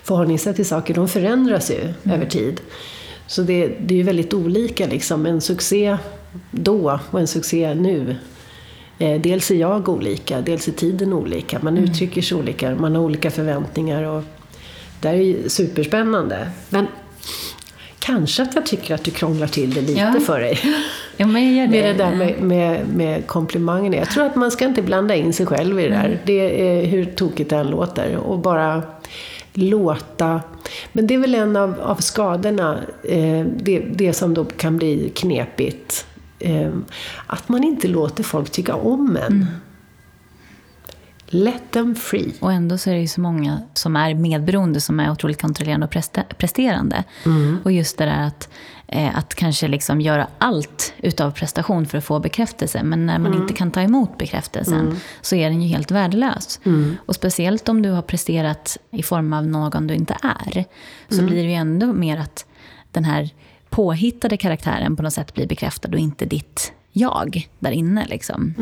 förhållningssätt till saker, de förändras ju över tid. Så det, det är ju väldigt olika liksom. En succé då och en succé nu. Eh, dels är jag olika, dels är tiden olika. Man uttrycker sig olika, man har olika förväntningar. Och det här är ju superspännande. Men kanske att jag tycker att du krånglar till det lite Ja. för dig. Ja, men jag gör det. Med det där med, med, med komplimangerna. Jag tror att man ska inte blanda in sig själv i det där. Det är hur tokigt det än låter. Och bara låta... Men det är väl en av, av skadorna, eh, det, det som då kan bli knepigt. Eh, att man inte låter folk tycka om en. Mm. Let them free. Och ändå så är det ju så många som är medberoende som är otroligt kontrollerande och preste- presterande. Och just det där att, eh, att kanske liksom göra allt utav prestation för att få bekräftelse. Men när man inte kan ta emot bekräftelsen så är den ju helt värdelös. Och speciellt om du har presterat i form av någon du inte är. Så blir det ju ändå mer att den här påhittade karaktären på något sätt blir bekräftad och inte ditt jag där inne. Liksom.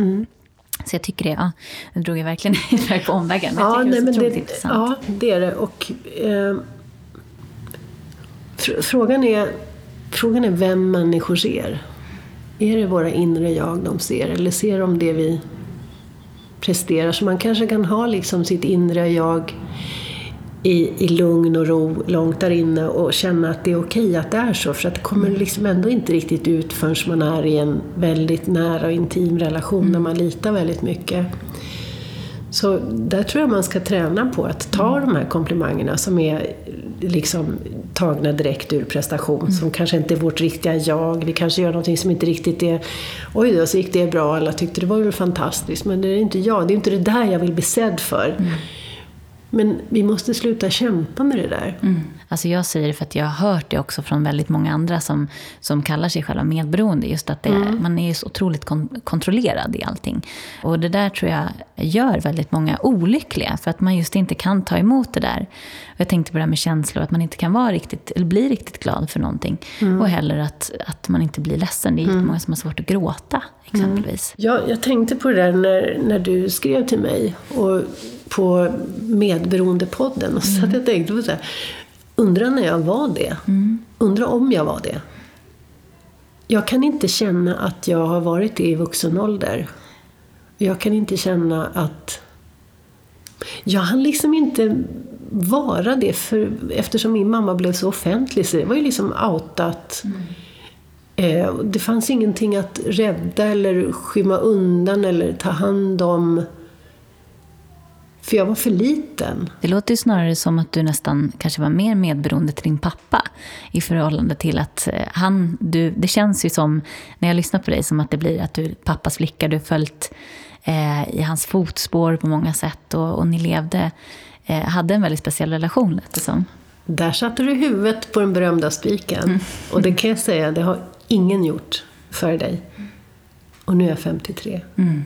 Så jag tycker det, ja, nu drog jag verkligen iväg på omvägen. Men jag tycker det är så otroligt intressant. ja, det är det. Och, eh, fr- frågan, är, frågan är vem människor ser. Är det våra inre jag de ser? Eller ser de det vi presterar. Så man kanske kan ha liksom sitt inre jag i, i lugn och ro långt där inne och känna att det är okej att det är så. För att det kommer liksom ändå inte riktigt ut förrän man är i en väldigt nära och intim relation mm. där man litar väldigt mycket. Så där tror jag man ska träna på att ta de här komplimangerna som är liksom tagna direkt ur prestation, mm. som kanske inte är vårt riktiga jag. Vi kanske gör någonting som inte riktigt är oj då, så gick det bra, alla tyckte det var väl fantastiskt, men det är inte jag, det är inte det där jag vill bli sedd för. Mm. Men vi måste sluta kämpa med det där. Mm. Alltså jag säger det för att jag har hört det också från väldigt många andra som, som kallar sig själva medberoende. Just att det, mm. man är så otroligt kon kontrollerad i allting. Och det där tror jag gör väldigt många olyckliga. För att man just inte kan ta emot det där. Och jag tänkte på det här med känslor, att man inte kan vara riktigt, eller bli riktigt glad för någonting. Mm. Och heller att, att man inte blir ledsen. Det är mm. många som har svårt att gråta, exempelvis. Mm. Ja, jag tänkte på det där när, när du skrev till mig. Och på Medberoendepodden. Och så mm. att jag tänkte på så här, undrar när jag var det. Mm. Undrar om jag var det. Jag kan inte känna att jag har varit det i vuxen ålder. Jag kan inte känna att... Jag hann liksom inte vara det för, eftersom min mamma blev så offentlig. Så det var ju liksom outat. Mm. Eh, det fanns ingenting att rädda eller skymma undan eller ta hand om. För jag var för liten. Det låter ju snarare som att du nästan kanske var mer medberoende till din pappa i förhållande till att eh, han, du, det känns ju som, när jag lyssnar på dig, som att det blir att du pappas flicka, du har följt eh, i hans fotspår på många sätt och, och ni levde, eh, hade en väldigt speciell relation lät det som. Där satte du huvudet på den berömda spiken. Mm. Och det kan jag säga, det har ingen gjort för dig. Och nu är jag 53. Mm.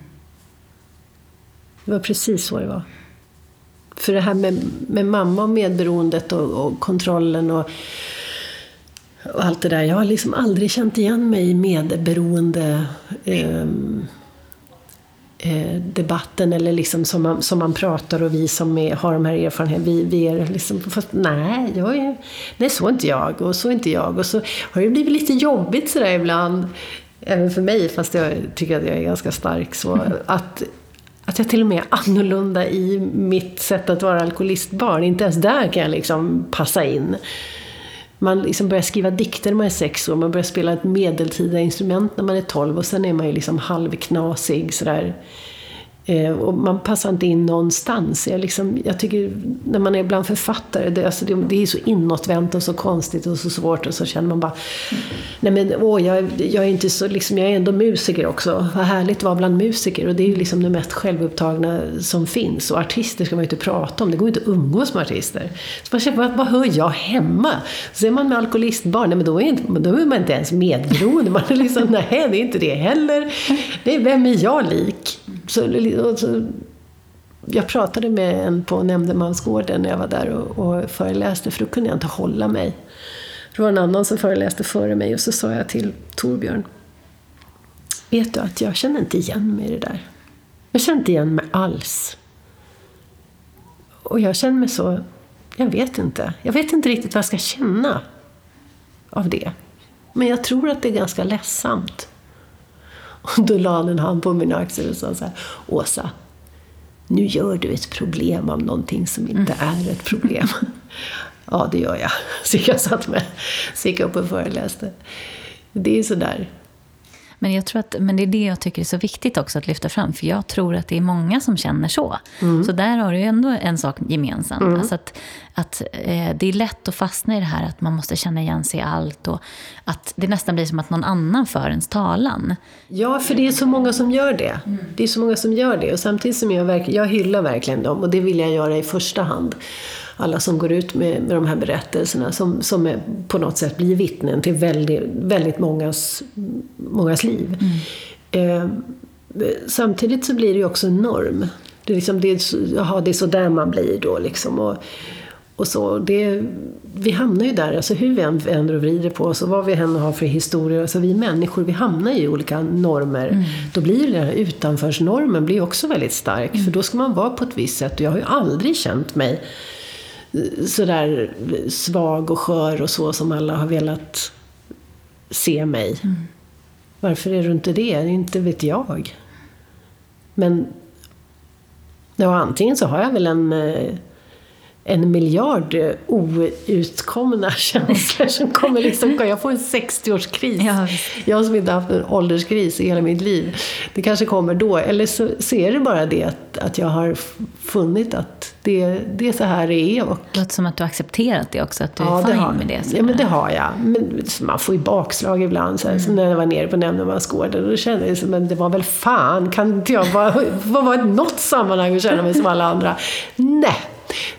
Det var precis så det var. För det här med, med mamma och medberoendet och, och kontrollen och, och, allt det där. Jag har liksom aldrig känt igen mig i medberoende eh, eh, debatten eller liksom som man, som man pratar och vi som är, har de här erfarenheterna, vi, vi är liksom, fast nej, jag är, nej, så är inte jag och så är inte jag. Och så har det blivit lite jobbigt sådär ibland, även för mig, fast jag tycker att jag är ganska stark, så att att jag till och med är annorlunda i mitt sätt att vara alkoholistbarn. Inte ens där kan jag liksom passa in. Man liksom börjar skriva dikter när man är sex år, man börjar spela ett medeltida instrument när man är tolv och sen är man ju liksom halvknasig sådär. Eh, och man passar inte in någonstans. Jag, liksom, jag tycker när man är bland författare, det, alltså det, det, är så inåtvänt och så konstigt och så svårt och så känner man bara Nej men åh, jag, jag är inte så, liksom, jag är ändå musiker också. Vad härligt att vara bland musiker. Och det är ju liksom det mest självupptagna som finns. Och artister ska man ju inte prata om. Det går ju inte att umgås med artister. Så man känner, vad, vad hör jag hemma? Så är man med alkoholistbarn, nej men då är, inte, då är man inte ens medberoende. Man är liksom, nej det är inte det heller. Nej, vem är jag lik? Så, så, jag pratade med en på nämndemansgården när jag var där och, och föreläste, för då kunde jag inte hålla mig. Det var en annan som föreläste före mig och så sa jag till Torbjörn, vet du att jag känner inte igen mig i det där. Jag känner inte igen mig alls. Och jag känner mig så, jag vet inte. Jag vet inte riktigt vad jag ska känna av det. Men jag tror att det är ganska ledsamt. Och då la han en hand på min axel och sa så här, Åsa, nu gör du ett problem av någonting som inte mm. är ett problem. ja, det gör jag. Så jag satt med, så gick jag upp och föreläste. Det är sådär. Men, jag tror att, men det är det jag tycker är så viktigt också att lyfta fram. För jag tror att det är många som känner så. Mm. Så där har du ju ändå en sak gemensamt. Mm. Alltså att, att eh, det är lätt att fastna i det här att man måste känna igen sig i allt. Och att det nästan blir som att någon annan för ens talan. Ja, för det är så många som gör det. Mm. Det är så många som gör det. Och samtidigt som jag, verkligen, jag hyllar verkligen dem. Och det vill jag göra i första hand alla som går ut med, med de här berättelserna som, som är, på något sätt blir vittnen till väldigt, väldigt mångas, mångas liv. Mm. Eh, samtidigt så blir det ju också en norm. Det är, liksom, det är, aha, det är så där man blir då liksom. Och, och så, det, vi hamnar ju där, alltså hur vi än vänder och vrider på oss och vad vi än har för historier. Alltså vi människor, vi hamnar i olika normer. Mm. Då blir den här utanförsnormen blir också väldigt stark. Mm. För då ska man vara på ett visst sätt. Och jag har ju aldrig känt mig sådär svag och skör och så som alla har velat se mig. Mm. Varför är du inte det? Inte vet jag. Men Ja, antingen så har jag väl en, eh, en miljard eh, outkomna känslor som kommer liksom, jag får en 60-årskris. Ja, jag som inte haft en ålderskris i hela mitt liv. Det kanske kommer då. Eller så, så är det bara det att, att jag har funnit att det, det är så här det är. Och, Det låter som att du har accepterat det också, att du Ja, är fine har, med det. så. ja, men det har jag. Men man får ju bakslag ibland. Så här, Som när jag var nere på nämndemansgården. Då kände jag men det var väl fan, kan inte jag bara vara i något sammanhang och känna mig som alla andra? Nej,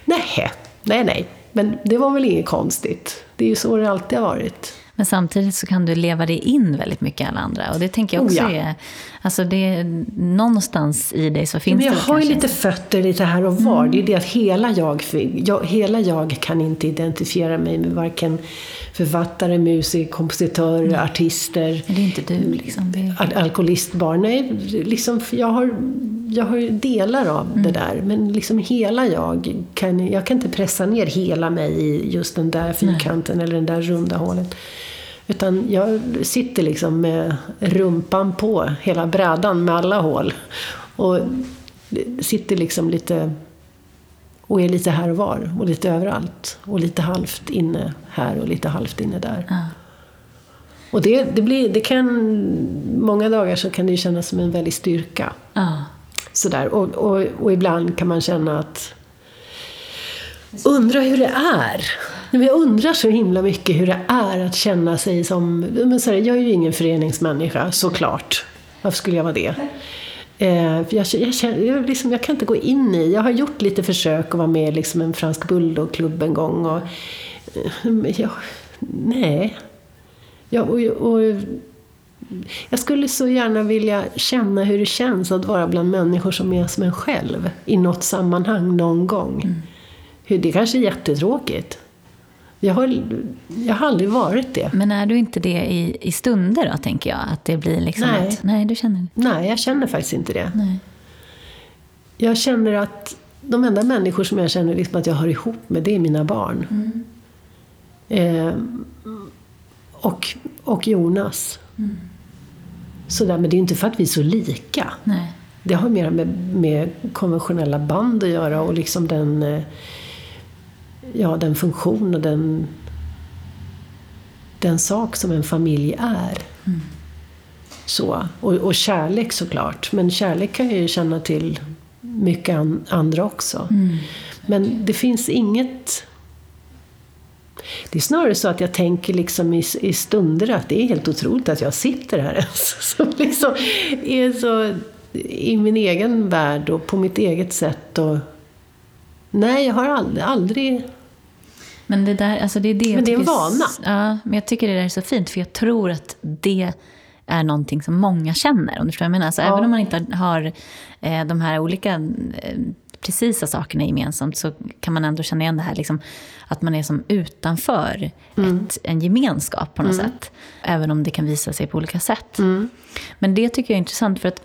nej, nej, nej. Men det var väl inget konstigt. Det är ju så det alltid har varit. Men samtidigt så kan du leva dig in väldigt mycket i alla andra. Och det tänker jag också Oh, ja. är... Alltså det är någonstans i dig så finns Men jag det väl har ju lite fötter lite här och var. Det är det att hela jag, jag, hela jag kan inte identifiera mig med varken författare, musiker, kompositörer, artister. Men det är inte du liksom. Är... Al- alkoholistbarn. Nej, liksom, jag har, jag har ju delar av det där. Men liksom hela jag kan, jag kan inte pressa ner hela mig i just den där fyrkanten eller den där runda hålet. Utan jag sitter liksom med rumpan på hela brädan med alla hål. Och sitter liksom lite och är lite här och var och lite överallt. Och lite halvt inne här och lite halvt inne där. Ja. Och det, det, blir, det kan, många dagar så kan det kännas som en väldig styrka. Ja. Sådär. Och, och, och ibland kan man känna att Undra hur det är. Jag undrar så himla mycket hur det är att känna sig som... Men så här, jag är ju ingen föreningsmänniska, såklart. Varför skulle jag vara det? Eh, jag, jag, jag, liksom, jag kan inte gå in i... Jag har gjort lite försök att vara med i liksom en fransk bulldogklubb en gång. Och, eh, men jag, nej. Ja, och, och, jag skulle så gärna vilja känna hur det känns att vara bland människor som är som en själv i något sammanhang någon gång. Hur, det kanske är jättetråkigt. Jag har, jag har aldrig varit det. Men är du inte det i, i stunder då, tänker jag? Att det blir liksom Nej. att... Nej, du känner Nej, jag känner faktiskt inte det. Nej. Jag känner att de enda människor som jag känner liksom att jag hör ihop med, det är mina barn. Eh, och, och Jonas. Sådär, men det är inte för att vi är så lika. Nej. Det har mer med, med konventionella band att göra och liksom den, eh, ja, den funktion och den, den sak som en familj är. Så. Och, och kärlek såklart. Men kärlek kan jag ju känna till mycket an, andra också. Men det finns inget... Det är snarare så att jag tänker liksom i, i stunder att det är helt otroligt att jag sitter här ens. Som liksom är så i min egen värld och på mitt eget sätt. Och, nej, jag har aldrig, aldrig Men det där, alltså det är det Men det är en vana. Ja, men jag tycker det där är så fint, för jag tror att det är någonting som många känner. Om du förstår vad jag menar. Så Ja. Även om man inte har eh, de här olika eh, precisa sakerna gemensamt så kan man ändå känna igen det här liksom, att man är som utanför ett, en gemenskap på något sätt. Även om det kan visa sig på olika sätt. Men det tycker jag är intressant för att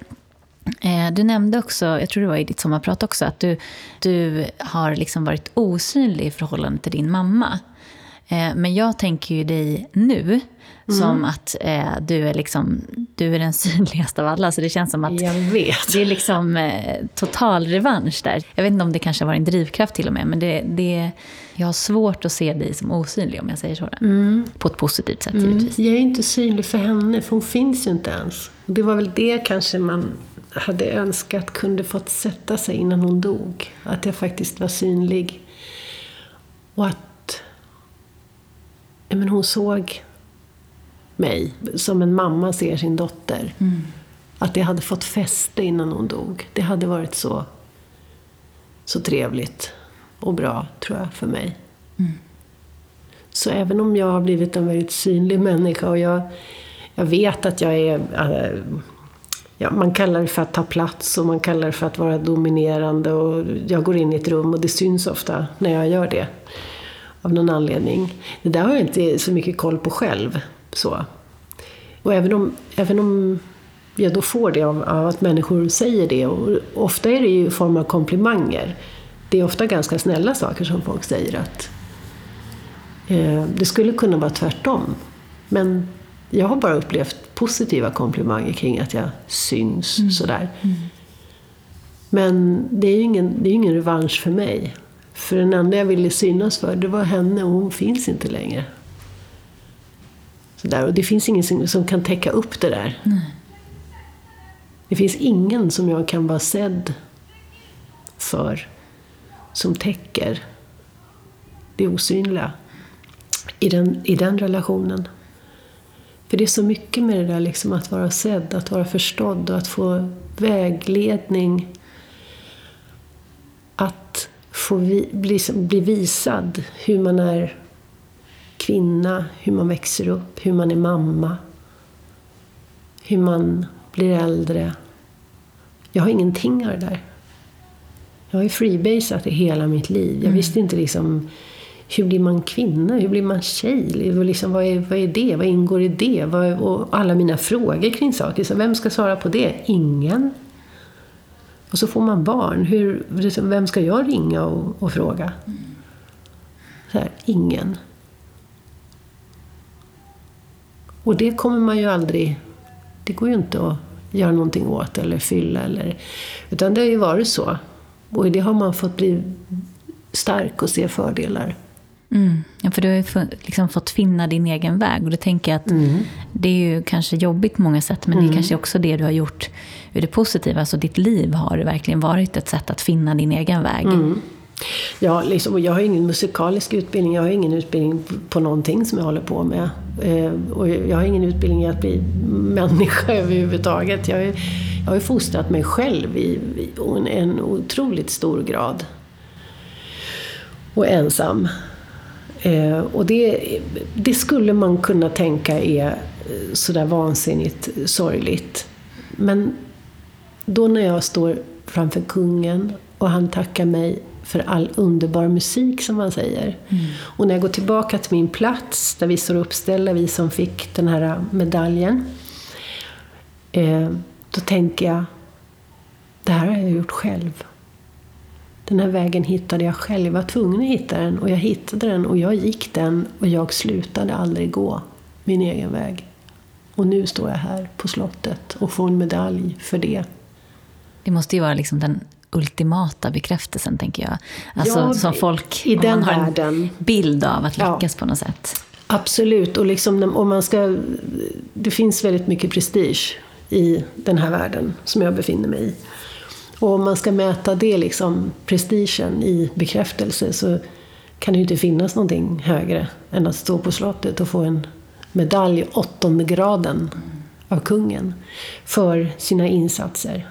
Eh, du nämnde också, jag tror det var i ditt sommarprat också, att du, du har liksom varit osynlig i förhållande till din mamma. Eh, men jag tänker ju dig nu som att eh, du, är liksom, du är den synligaste av alla. Så det känns som att Jag vet. det är liksom eh, total revansch där. Jag vet inte om det kanske var en drivkraft till och med, men det, det, jag har svårt att se dig som osynlig om jag säger så. då. På ett positivt sätt givetvis. Jag är inte synlig för henne, för hon finns ju inte ens. Det var väl det kanske man hade önskat kunde fått sätta sig innan hon dog. Att jag faktiskt var synlig. Och att men hon såg mig som en mamma ser sin dotter. Att det hade fått fäste innan hon dog. Det hade varit så, så trevligt och bra, tror jag, för mig. Så även om jag har blivit en väldigt synlig människa och jag, jag vet att jag är... äh, ja, man kallar det för att ta plats och man kallar det för att vara dominerande och jag går in i ett rum och det syns ofta när jag gör det. Av någon anledning. Det där har jag inte så mycket koll på själv. Så. Och även om, även om jag då får det av, av att människor säger det, och ofta är det ju i form av komplimanger. Det är ofta ganska snälla saker som folk säger. att eh, Det skulle kunna vara tvärtom. Men jag har bara upplevt positiva komplimanger kring att jag syns sådär. Men det är ju ingen, det är ingen revansch för mig. För den enda jag ville synas för, det var henne och hon finns inte längre. Så där, och det finns ingen som, som kan täcka upp det där. Nej. Det finns ingen som jag kan vara sedd för som täcker det osynliga i den, i den relationen. För det är så mycket med det där liksom att vara sedd, att vara förstådd och att få vägledning. Att få vi, bli, bli visad hur man är kvinna, hur man växer upp, hur man är mamma. Hur man blir äldre. Jag har ingenting av det där. Jag har ju freebasat i hela mitt liv. Jag Mm. visste inte liksom hur blir man kvinna? Hur blir man tjej? Liksom, vad, är, vad är det? Vad ingår i det? Vad, och alla mina frågor kring saker. Så vem ska svara på det? Ingen. Och så får man barn. Hur, liksom, vem ska jag ringa och, och fråga? Så här, ingen. Och det kommer man ju aldrig... Det går ju inte att göra någonting åt eller fylla. Eller, utan det har ju varit så. Och i det har man fått bli stark och se fördelar. Mm. Ja, för du har ju liksom fått finna din egen väg. Och då tänker jag att det är ju kanske jobbigt på många sätt, men det är kanske också det du har gjort ur det positiva. Alltså ditt liv har verkligen varit ett sätt att finna din egen väg. Ja, liksom, och jag har ingen musikalisk utbildning, jag har ingen utbildning på någonting som jag håller på med. Eh, och jag har ingen utbildning i att bli människa överhuvudtaget. Jag, är, jag har ju fostrat mig själv i, i en, en otroligt stor grad. Och ensam. Eh, och det, det skulle man kunna tänka är eh, sådär vansinnigt sorgligt. Men då när jag står framför kungen och han tackar mig för all underbar musik som han säger. Och när jag går tillbaka till min plats där vi står uppställda, vi som fick den här medaljen. Eh, då tänker jag, det här har jag gjort själv. Den här vägen hittade jag själv. Jag var tvungen att hitta den och jag hittade den och jag gick den och jag slutade aldrig gå min egen väg. Och nu står jag här på slottet och får en medalj för det. Det måste ju vara liksom den ultimata bekräftelsen, tänker jag. Alltså Ja, som folk, i den man har en världen. bild av att Ja. lyckas på något sätt. Absolut, och liksom om man ska... Det finns väldigt mycket prestige i den här världen som jag befinner mig i. Och om man ska mäta det, liksom, prestigen i bekräftelse, så kan det ju inte finnas någonting högre än att stå på slottet och få en medalj åttonde graden av kungen för sina insatser.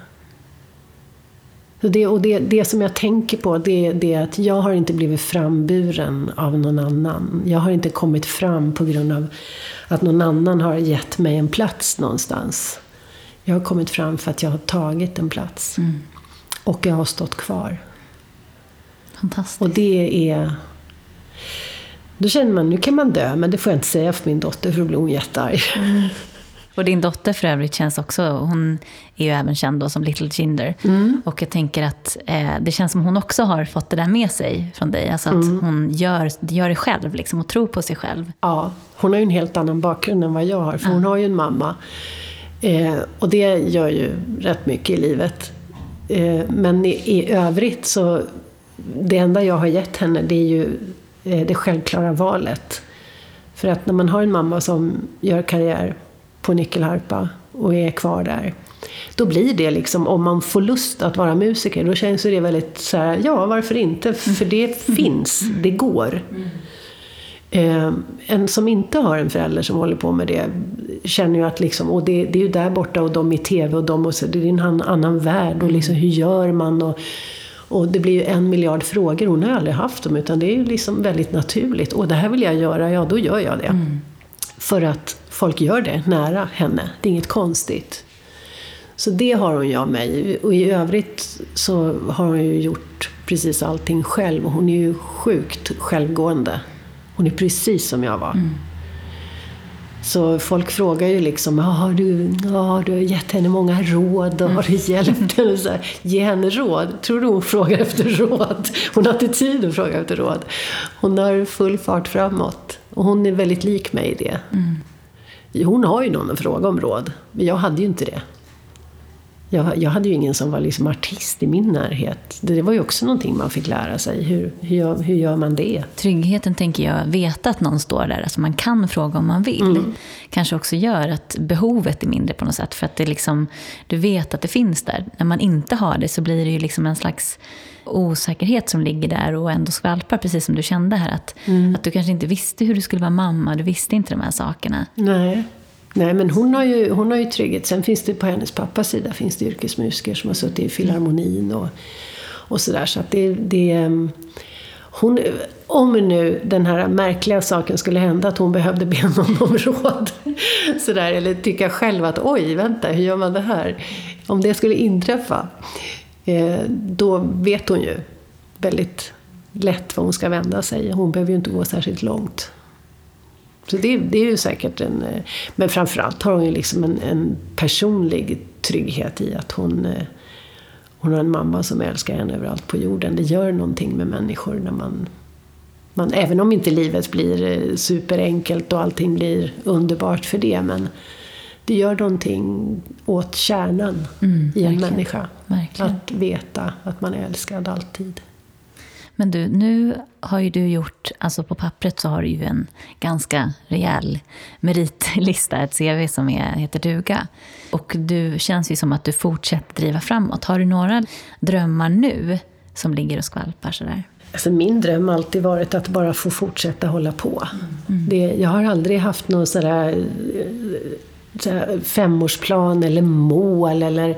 Det, och det, det som jag tänker på det, det är att jag har inte blivit framburen av någon annan. Jag har inte kommit fram på grund av att någon annan har gett mig en plats någonstans. Jag har kommit fram för att jag har tagit en plats. Och jag har stått kvar. Fantastiskt. Och det är... Då känner man, nu kan man dö, men det får jag inte säga för min dotter för då blir hon jättearg. Och din dotter för övrigt känns också, hon är ju även känd då som Little Jinder. Och jag tänker att eh, det känns som hon också har fått det där med sig från dig. Alltså att hon gör, gör det själv liksom, och tror på sig själv. Ja, hon har ju en helt annan bakgrund än vad jag har, för hon har ju en mamma. Eh, och det gör ju rätt mycket i livet. Eh, men i, i övrigt så, det enda jag har gett henne det är ju eh, det självklara valet. För att när man har en mamma som gör karriär på nyckelharpa och är kvar där, då blir det liksom, om man får lust att vara musiker, då känns det väldigt så här, ja varför inte? För det finns, det går. Eh, en som inte har en förälder som håller på med det känner ju att liksom, och det, det är ju där borta och de i TV och de och så, det är en annan, värld och liksom hur gör man? Och, och det blir ju en miljard frågor. Hon har aldrig haft dem utan det är ju liksom väldigt naturligt. Och det här vill jag göra, ja då gör jag det. För att folk gör det nära henne. Det är inget konstigt. Så det har hon ju av mig. Och i övrigt så har hon ju gjort precis allting själv. Hon är ju sjukt självgående. Hon är precis som jag var. Så folk frågar ju liksom, "Ja, har du, har du gett henne många råd och har du hjälpt henne? Så här, Ge henne råd? Tror du hon frågar efter råd? Hon har inte tid att fråga efter råd. Hon har full fart framåt. Och hon är väldigt lik mig i det. Hon har ju någon att fråga om råd, men jag hade ju inte det. Jag, jag hade ju ingen som var liksom artist i min närhet. Det var ju också någonting man fick lära sig. Hur, hur, hur gör man det? Tryggheten, tänker jag, veta att någon står där. Alltså man kan fråga om man vill. Mm. Kanske också gör att behovet är mindre på något sätt. För att det liksom, du vet att det finns där. När man inte har det så blir det ju liksom en slags osäkerhet som ligger där och ändå skvalpar, precis som du kände här. Att, mm. att du kanske inte visste hur du skulle vara mamma, du visste inte de här sakerna. Nej. Nej, men hon har, ju, hon har ju trygghet. Sen finns det på hennes pappas sida finns det yrkesmusiker som har suttit i filharmonin och, och sådär. Så att det, det, ehm, hon, om nu den här märkliga saken skulle hända, att hon behövde be någon om råd, sådär, eller tycka själv att oj, vänta, hur gör man det här? Om det skulle inträffa, eh, då vet hon ju väldigt lätt var hon ska vända sig. Hon behöver ju inte gå särskilt långt. Så det, det, är ju säkert en... Eh, men framförallt har hon ju liksom en, en personlig trygghet i att hon, eh, hon har en mamma som älskar henne överallt på jorden. Det gör någonting med människor när man, man... Även om inte livet blir eh, superenkelt och allting blir underbart för det. Men det gör någonting åt kärnan mm, i en människa. Verkligen. Att veta att man är älskad alltid. Men du, nu har ju du gjort, alltså på pappret så har du ju en ganska rejäl meritlista, ett CV som är, heter duga. Och du känns ju som att du fortsätter driva framåt. Har du några drömmar nu som ligger och skvalpar sådär? Alltså min dröm har alltid varit att bara få fortsätta hålla på. Mm. Det, jag har aldrig haft någon sådär, sådär femårsplan eller mål eller Eh,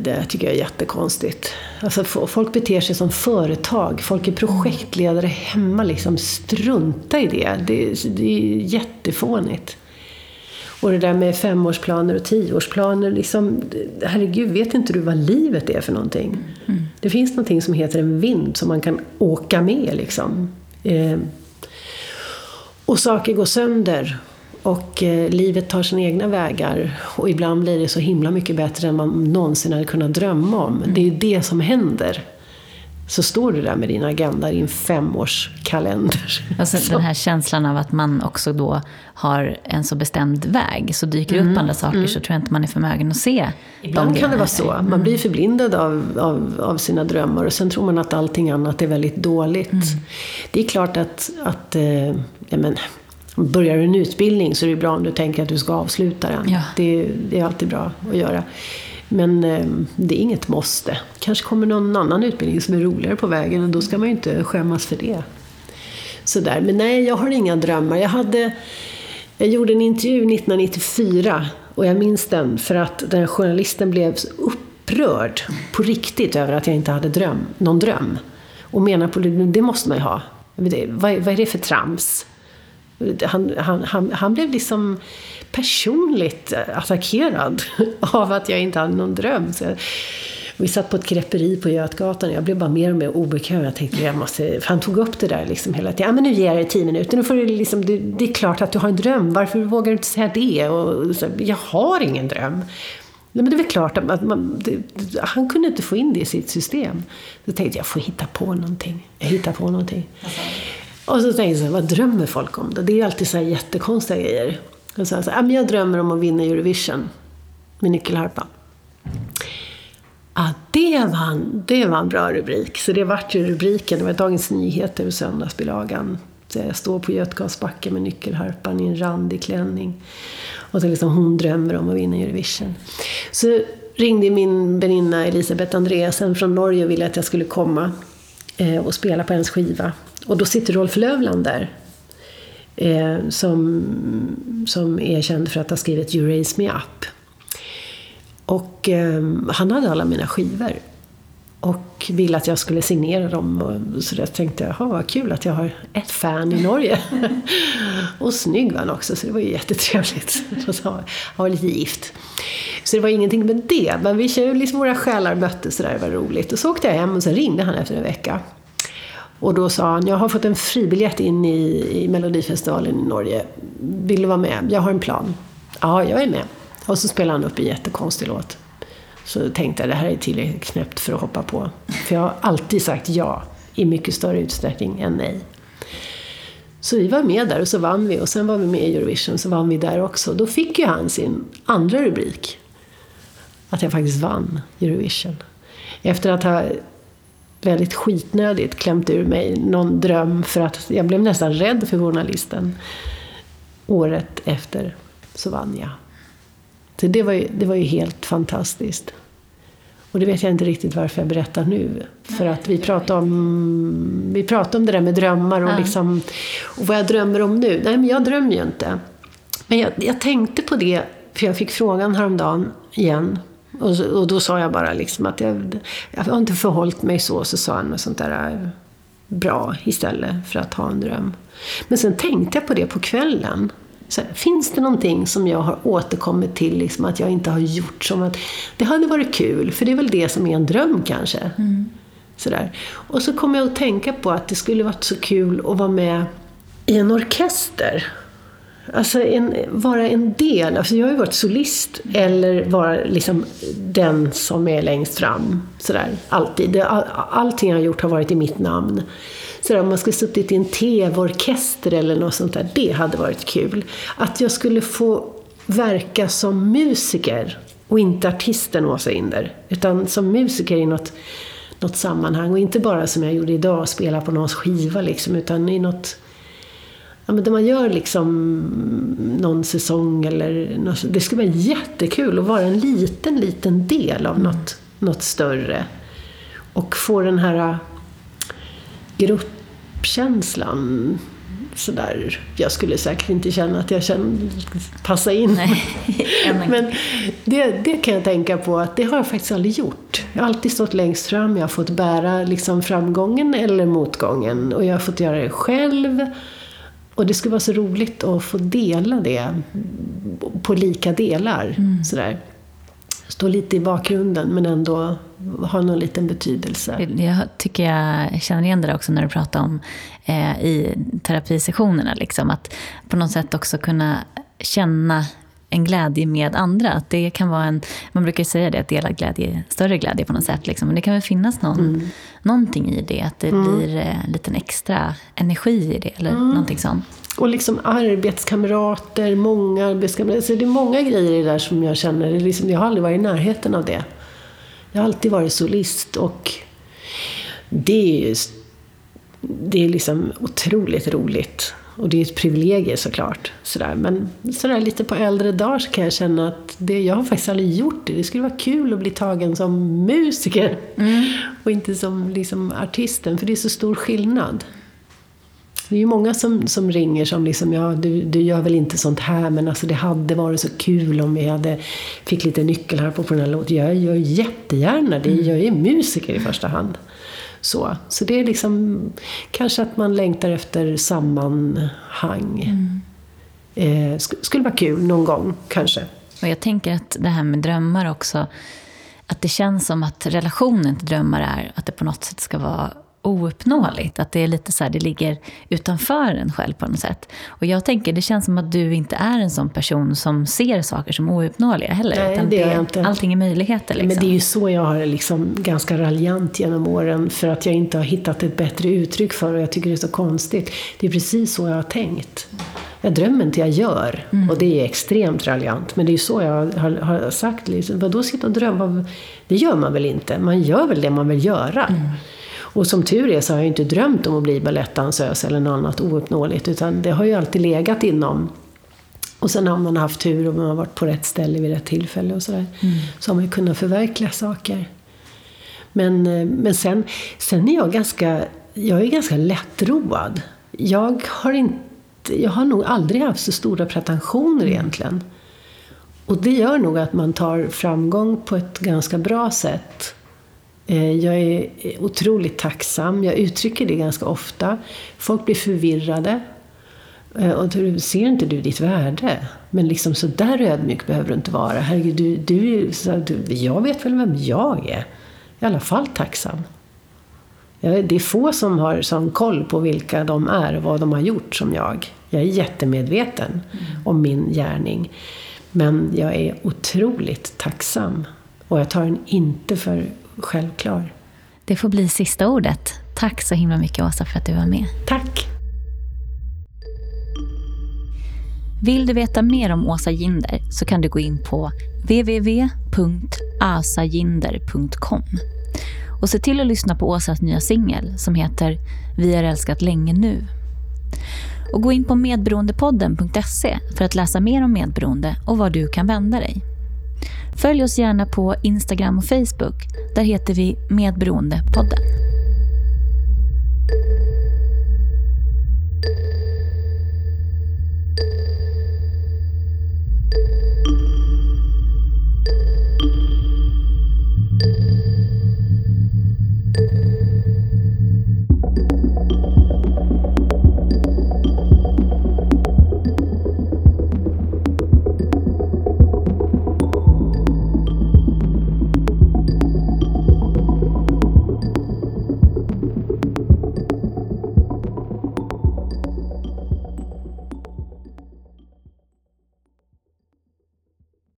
det tycker jag är jättekonstigt. Alltså, folk beter sig som företag. Folk är projektledare hemma. Liksom. Strunta i det. Det, det är jättefånigt. Och det där med femårsplaner och tioårsplaner. Liksom, herregud, vet inte du vad livet är för någonting? Mm. Det finns någonting som heter en vind som man kan åka med. Liksom. Eh, och saker går sönder. Och eh, livet tar sina egna vägar. Och ibland blir det så himla mycket bättre än man någonsin hade kunnat drömma om. Mm. Det är det som händer. Så står du där med din agenda, din femårskalender. Alltså den här känslan av att man också då har en så bestämd väg. Så dyker det mm. upp andra saker mm. så tror jag inte man är förmögen att se. Ibland kan det vara så. Man blir mm. förblindad av, av, av, sina drömmar och sen tror man att allting annat är väldigt dåligt. Mm. Det är klart att, att eh, ja, men, Börjar du en utbildning så är det bra om du tänker att du ska avsluta den. Ja. Det, det, är alltid bra att göra. Men eh, det är inget måste. kanske kommer någon annan utbildning som är roligare på vägen och då ska man ju inte skämmas för det. Sådär. Men nej, jag har inga drömmar. Jag, hade, jag gjorde en intervju 1994 och jag minns den för att den journalisten blev upprörd på riktigt över att jag inte hade dröm, någon dröm. Och menar på det, det måste man ju ha. Vad, vad är det för trams? Han, han, han, han, blev liksom personligt eh, attackerad av att jag inte hade någon dröm. Så jag, vi satt på ett grepperi på Götgatan och jag blev bara mer och mer obekväm. Jag tänkte, jag måste... För han tog upp det där liksom hela tiden. Ja, men nu ger jag dig tio minuter. Nu får du liksom, det, det, är klart att du har en dröm. Varför vågar du inte säga det? Och, så, jag har ingen dröm. Nej, men det är väl klart att man, det, han kunde inte få in det i sitt system. Då tänkte jag, jag får hitta på någonting. Jag hittar på någonting. Alltså. Och så tänkte jag så här, vad drömmer folk om då? Det är ju alltid så här jättekonstiga grejer. Och så här, så här, jag drömmer om att vinna Eurovision med nyckelharpa. Ah, det, var en, det var en bra rubrik. Så det vart ju rubriken. Det var Dagens Nyheter, söndagsbilagan. Så jag står på Götgasbacken med nyckelharpan i en randig klänning. Och så liksom hon drömmer om att vinna Eurovision. Så ringde min väninna Elisabeth Andreasen från Norge och ville att jag skulle komma eh, och spela på hennes skiva. Och då sitter Rolf Lövland där. Eh, som, som är känd för att ha skrivit You Raise Me Up. Och eh, han hade alla mina skivor. Och ville att jag skulle signera dem. Och så jag tänkte jag, vad kul att jag har ett fan i Norge. och snygg var han också, så det var ju jättetrevligt. han var lite gift. Så det var ingenting med det. Men vi liksom våra själar möttes, och det var roligt. Och så åkte jag hem och sen ringde han efter en vecka. Och då sa han, jag har fått en fribiljett in i, i Melodifestivalen i Norge. Vill du vara med? Jag har en plan. Ja, jag är med. Och så spelade han upp en jättekonstig låt. Så tänkte jag, det här är tillräckligt knäppt för att hoppa på. För jag har alltid sagt ja i mycket större utsträckning än nej. Så vi var med där och så vann vi och sen var vi med i Eurovision så vann vi där också. Då fick ju han sin andra rubrik. att jag faktiskt vann Eurovision. Efter att ha väldigt skitnödigt klämt ur mig någon dröm för att jag blev nästan rädd för journalisten. Året efter så vann jag. Så det var ju, det var ju helt fantastiskt. Och det vet jag inte riktigt varför jag berättar nu. För att vi pratade om, vi pratade om det där med drömmar och, liksom, och vad jag drömmer om nu. Nej, men jag drömmer ju inte. Men jag, jag tänkte på det, för jag fick frågan häromdagen igen. Och, och då sa jag bara liksom att jag, jag har inte förhållit mig så. Så sa han något sånt där äh, bra istället för att ha en dröm. Men sen tänkte jag på det på kvällen. Så här, finns det någonting som jag har återkommit till, liksom, att jag inte har gjort som att det hade varit kul, för det är väl det som är en dröm kanske. Mm. Sådär. Och så kom jag att tänka på att det skulle varit så kul att vara med i en orkester. Alltså en, vara en del. Alltså jag har ju varit solist eller vara liksom den som är längst fram. Sådär, alltid. All, allting jag har gjort har varit i mitt namn. Sådär, om man skulle suttit i en TV-orkester eller något sånt där, det hade varit kul. Att jag skulle få verka som musiker och inte artisten Åsa Inder. Utan som musiker i något, något sammanhang och inte bara som jag gjorde idag, spela på någons skiva liksom, utan i något Ja, men där man gör liksom någon säsong eller något, Det skulle vara jättekul att vara en liten, liten del av något, något större. Och få den här gruppkänslan sådär. Jag skulle säkert inte känna att jag känner, passar in. Nej, Men det, det kan jag tänka på att det har jag faktiskt aldrig gjort. Jag har alltid stått längst fram, jag har fått bära liksom framgången eller motgången. Och jag har fått göra det själv. Och det skulle vara så roligt att få dela det på lika delar. Mm. Sådär stå lite i bakgrunden men ändå ha någon liten betydelse. Jag tycker jag känner igen det också när du pratar om eh, i terapisessionerna. Liksom, att på något sätt också kunna känna en glädje med andra. Att det kan vara en, man brukar säga det, att delad glädje större glädje på något sätt. Liksom. Men det kan väl finnas någon, mm. någonting i det, att det mm. blir en liten extra energi i det eller mm. någonting sånt. Och liksom arbetskamrater, många arbetskamrater. Så det är många grejer i det där som jag känner, liksom, jag har aldrig varit i närheten av det. Jag har alltid varit solist och det är ju det är liksom otroligt roligt. Och det är ett privilegium såklart. Sådär. Men sådär lite på äldre dagar så kan jag känna att det, jag har faktiskt aldrig gjort det. Det skulle vara kul att bli tagen som musiker. Mm. Och inte som liksom, artisten, för det är så stor skillnad. Det är ju många som, som ringer som liksom, ja du, du gör väl inte sånt här men alltså det hade varit så kul om vi hade fick lite nyckelharpa på den här låten. Jag gör jättegärna det, jag är musiker i första hand. Så, så det är liksom kanske att man längtar efter sammanhang. Mm. Eh, skulle vara kul någon gång, kanske. Och jag tänker att det här med drömmar också, att det känns som att relationen till drömmar är att det på något sätt ska vara ouppnåeligt. Att det är lite så här, det ligger utanför en själv på något sätt. Och jag tänker, det känns som att du inte är en sån person som ser saker som ouppnåeliga heller. Nej, utan det är jag inte. Allting är möjligheter. Liksom. Men det är ju så jag har liksom ganska raljant genom åren. För att jag inte har hittat ett bättre uttryck för och jag tycker det är så konstigt. Det är precis så jag har tänkt. Jag drömmer inte, jag gör. Mm. Och det är extremt raljant. Men det är ju så jag har, har sagt. Liksom, vadå sitta och drömma? Det gör man väl inte? Man gör väl det man vill göra. Mm. Och som tur är så har jag inte drömt om att bli balettdansös eller något annat ouppnåeligt. Utan det har ju alltid legat inom. Och sen har man haft tur och man har varit på rätt ställe vid rätt tillfälle och sådär. Mm. Så har man ju kunnat förverkliga saker. Men, eh, men sen, sen är jag ganska, jag är ganska lättroad. Jag har, inte, jag har nog aldrig haft så stora pretensioner mm. egentligen. Och det gör nog att man tar framgång på ett ganska bra sätt. Eh, jag är otroligt tacksam. Jag uttrycker det ganska ofta. Folk blir förvirrade. Eh, och ser inte du ditt värde? Men liksom så där ödmjuk behöver du inte vara. Herregud, du, du, du, jag vet väl vem jag är. I alla fall tacksam. Det är få som har sån koll på vilka de är och vad de har gjort som jag. Jag är jättemedveten mm. om min gärning. Men jag är otroligt tacksam. Och jag tar den inte för självklar. Det får bli sista ordet. Tack så himla mycket Åsa för att du var med. Tack! Vill du veta mer om Åsa Ginder så kan du gå in på www.asaginder.com och se till att lyssna på Åsas nya singel som heter Vi har älskat länge nu. Och gå in på medberoendepodden.se för att läsa mer om medberoende och var du kan vända dig. Följ oss gärna på Instagram och Facebook. Där heter vi Medberoendepodden.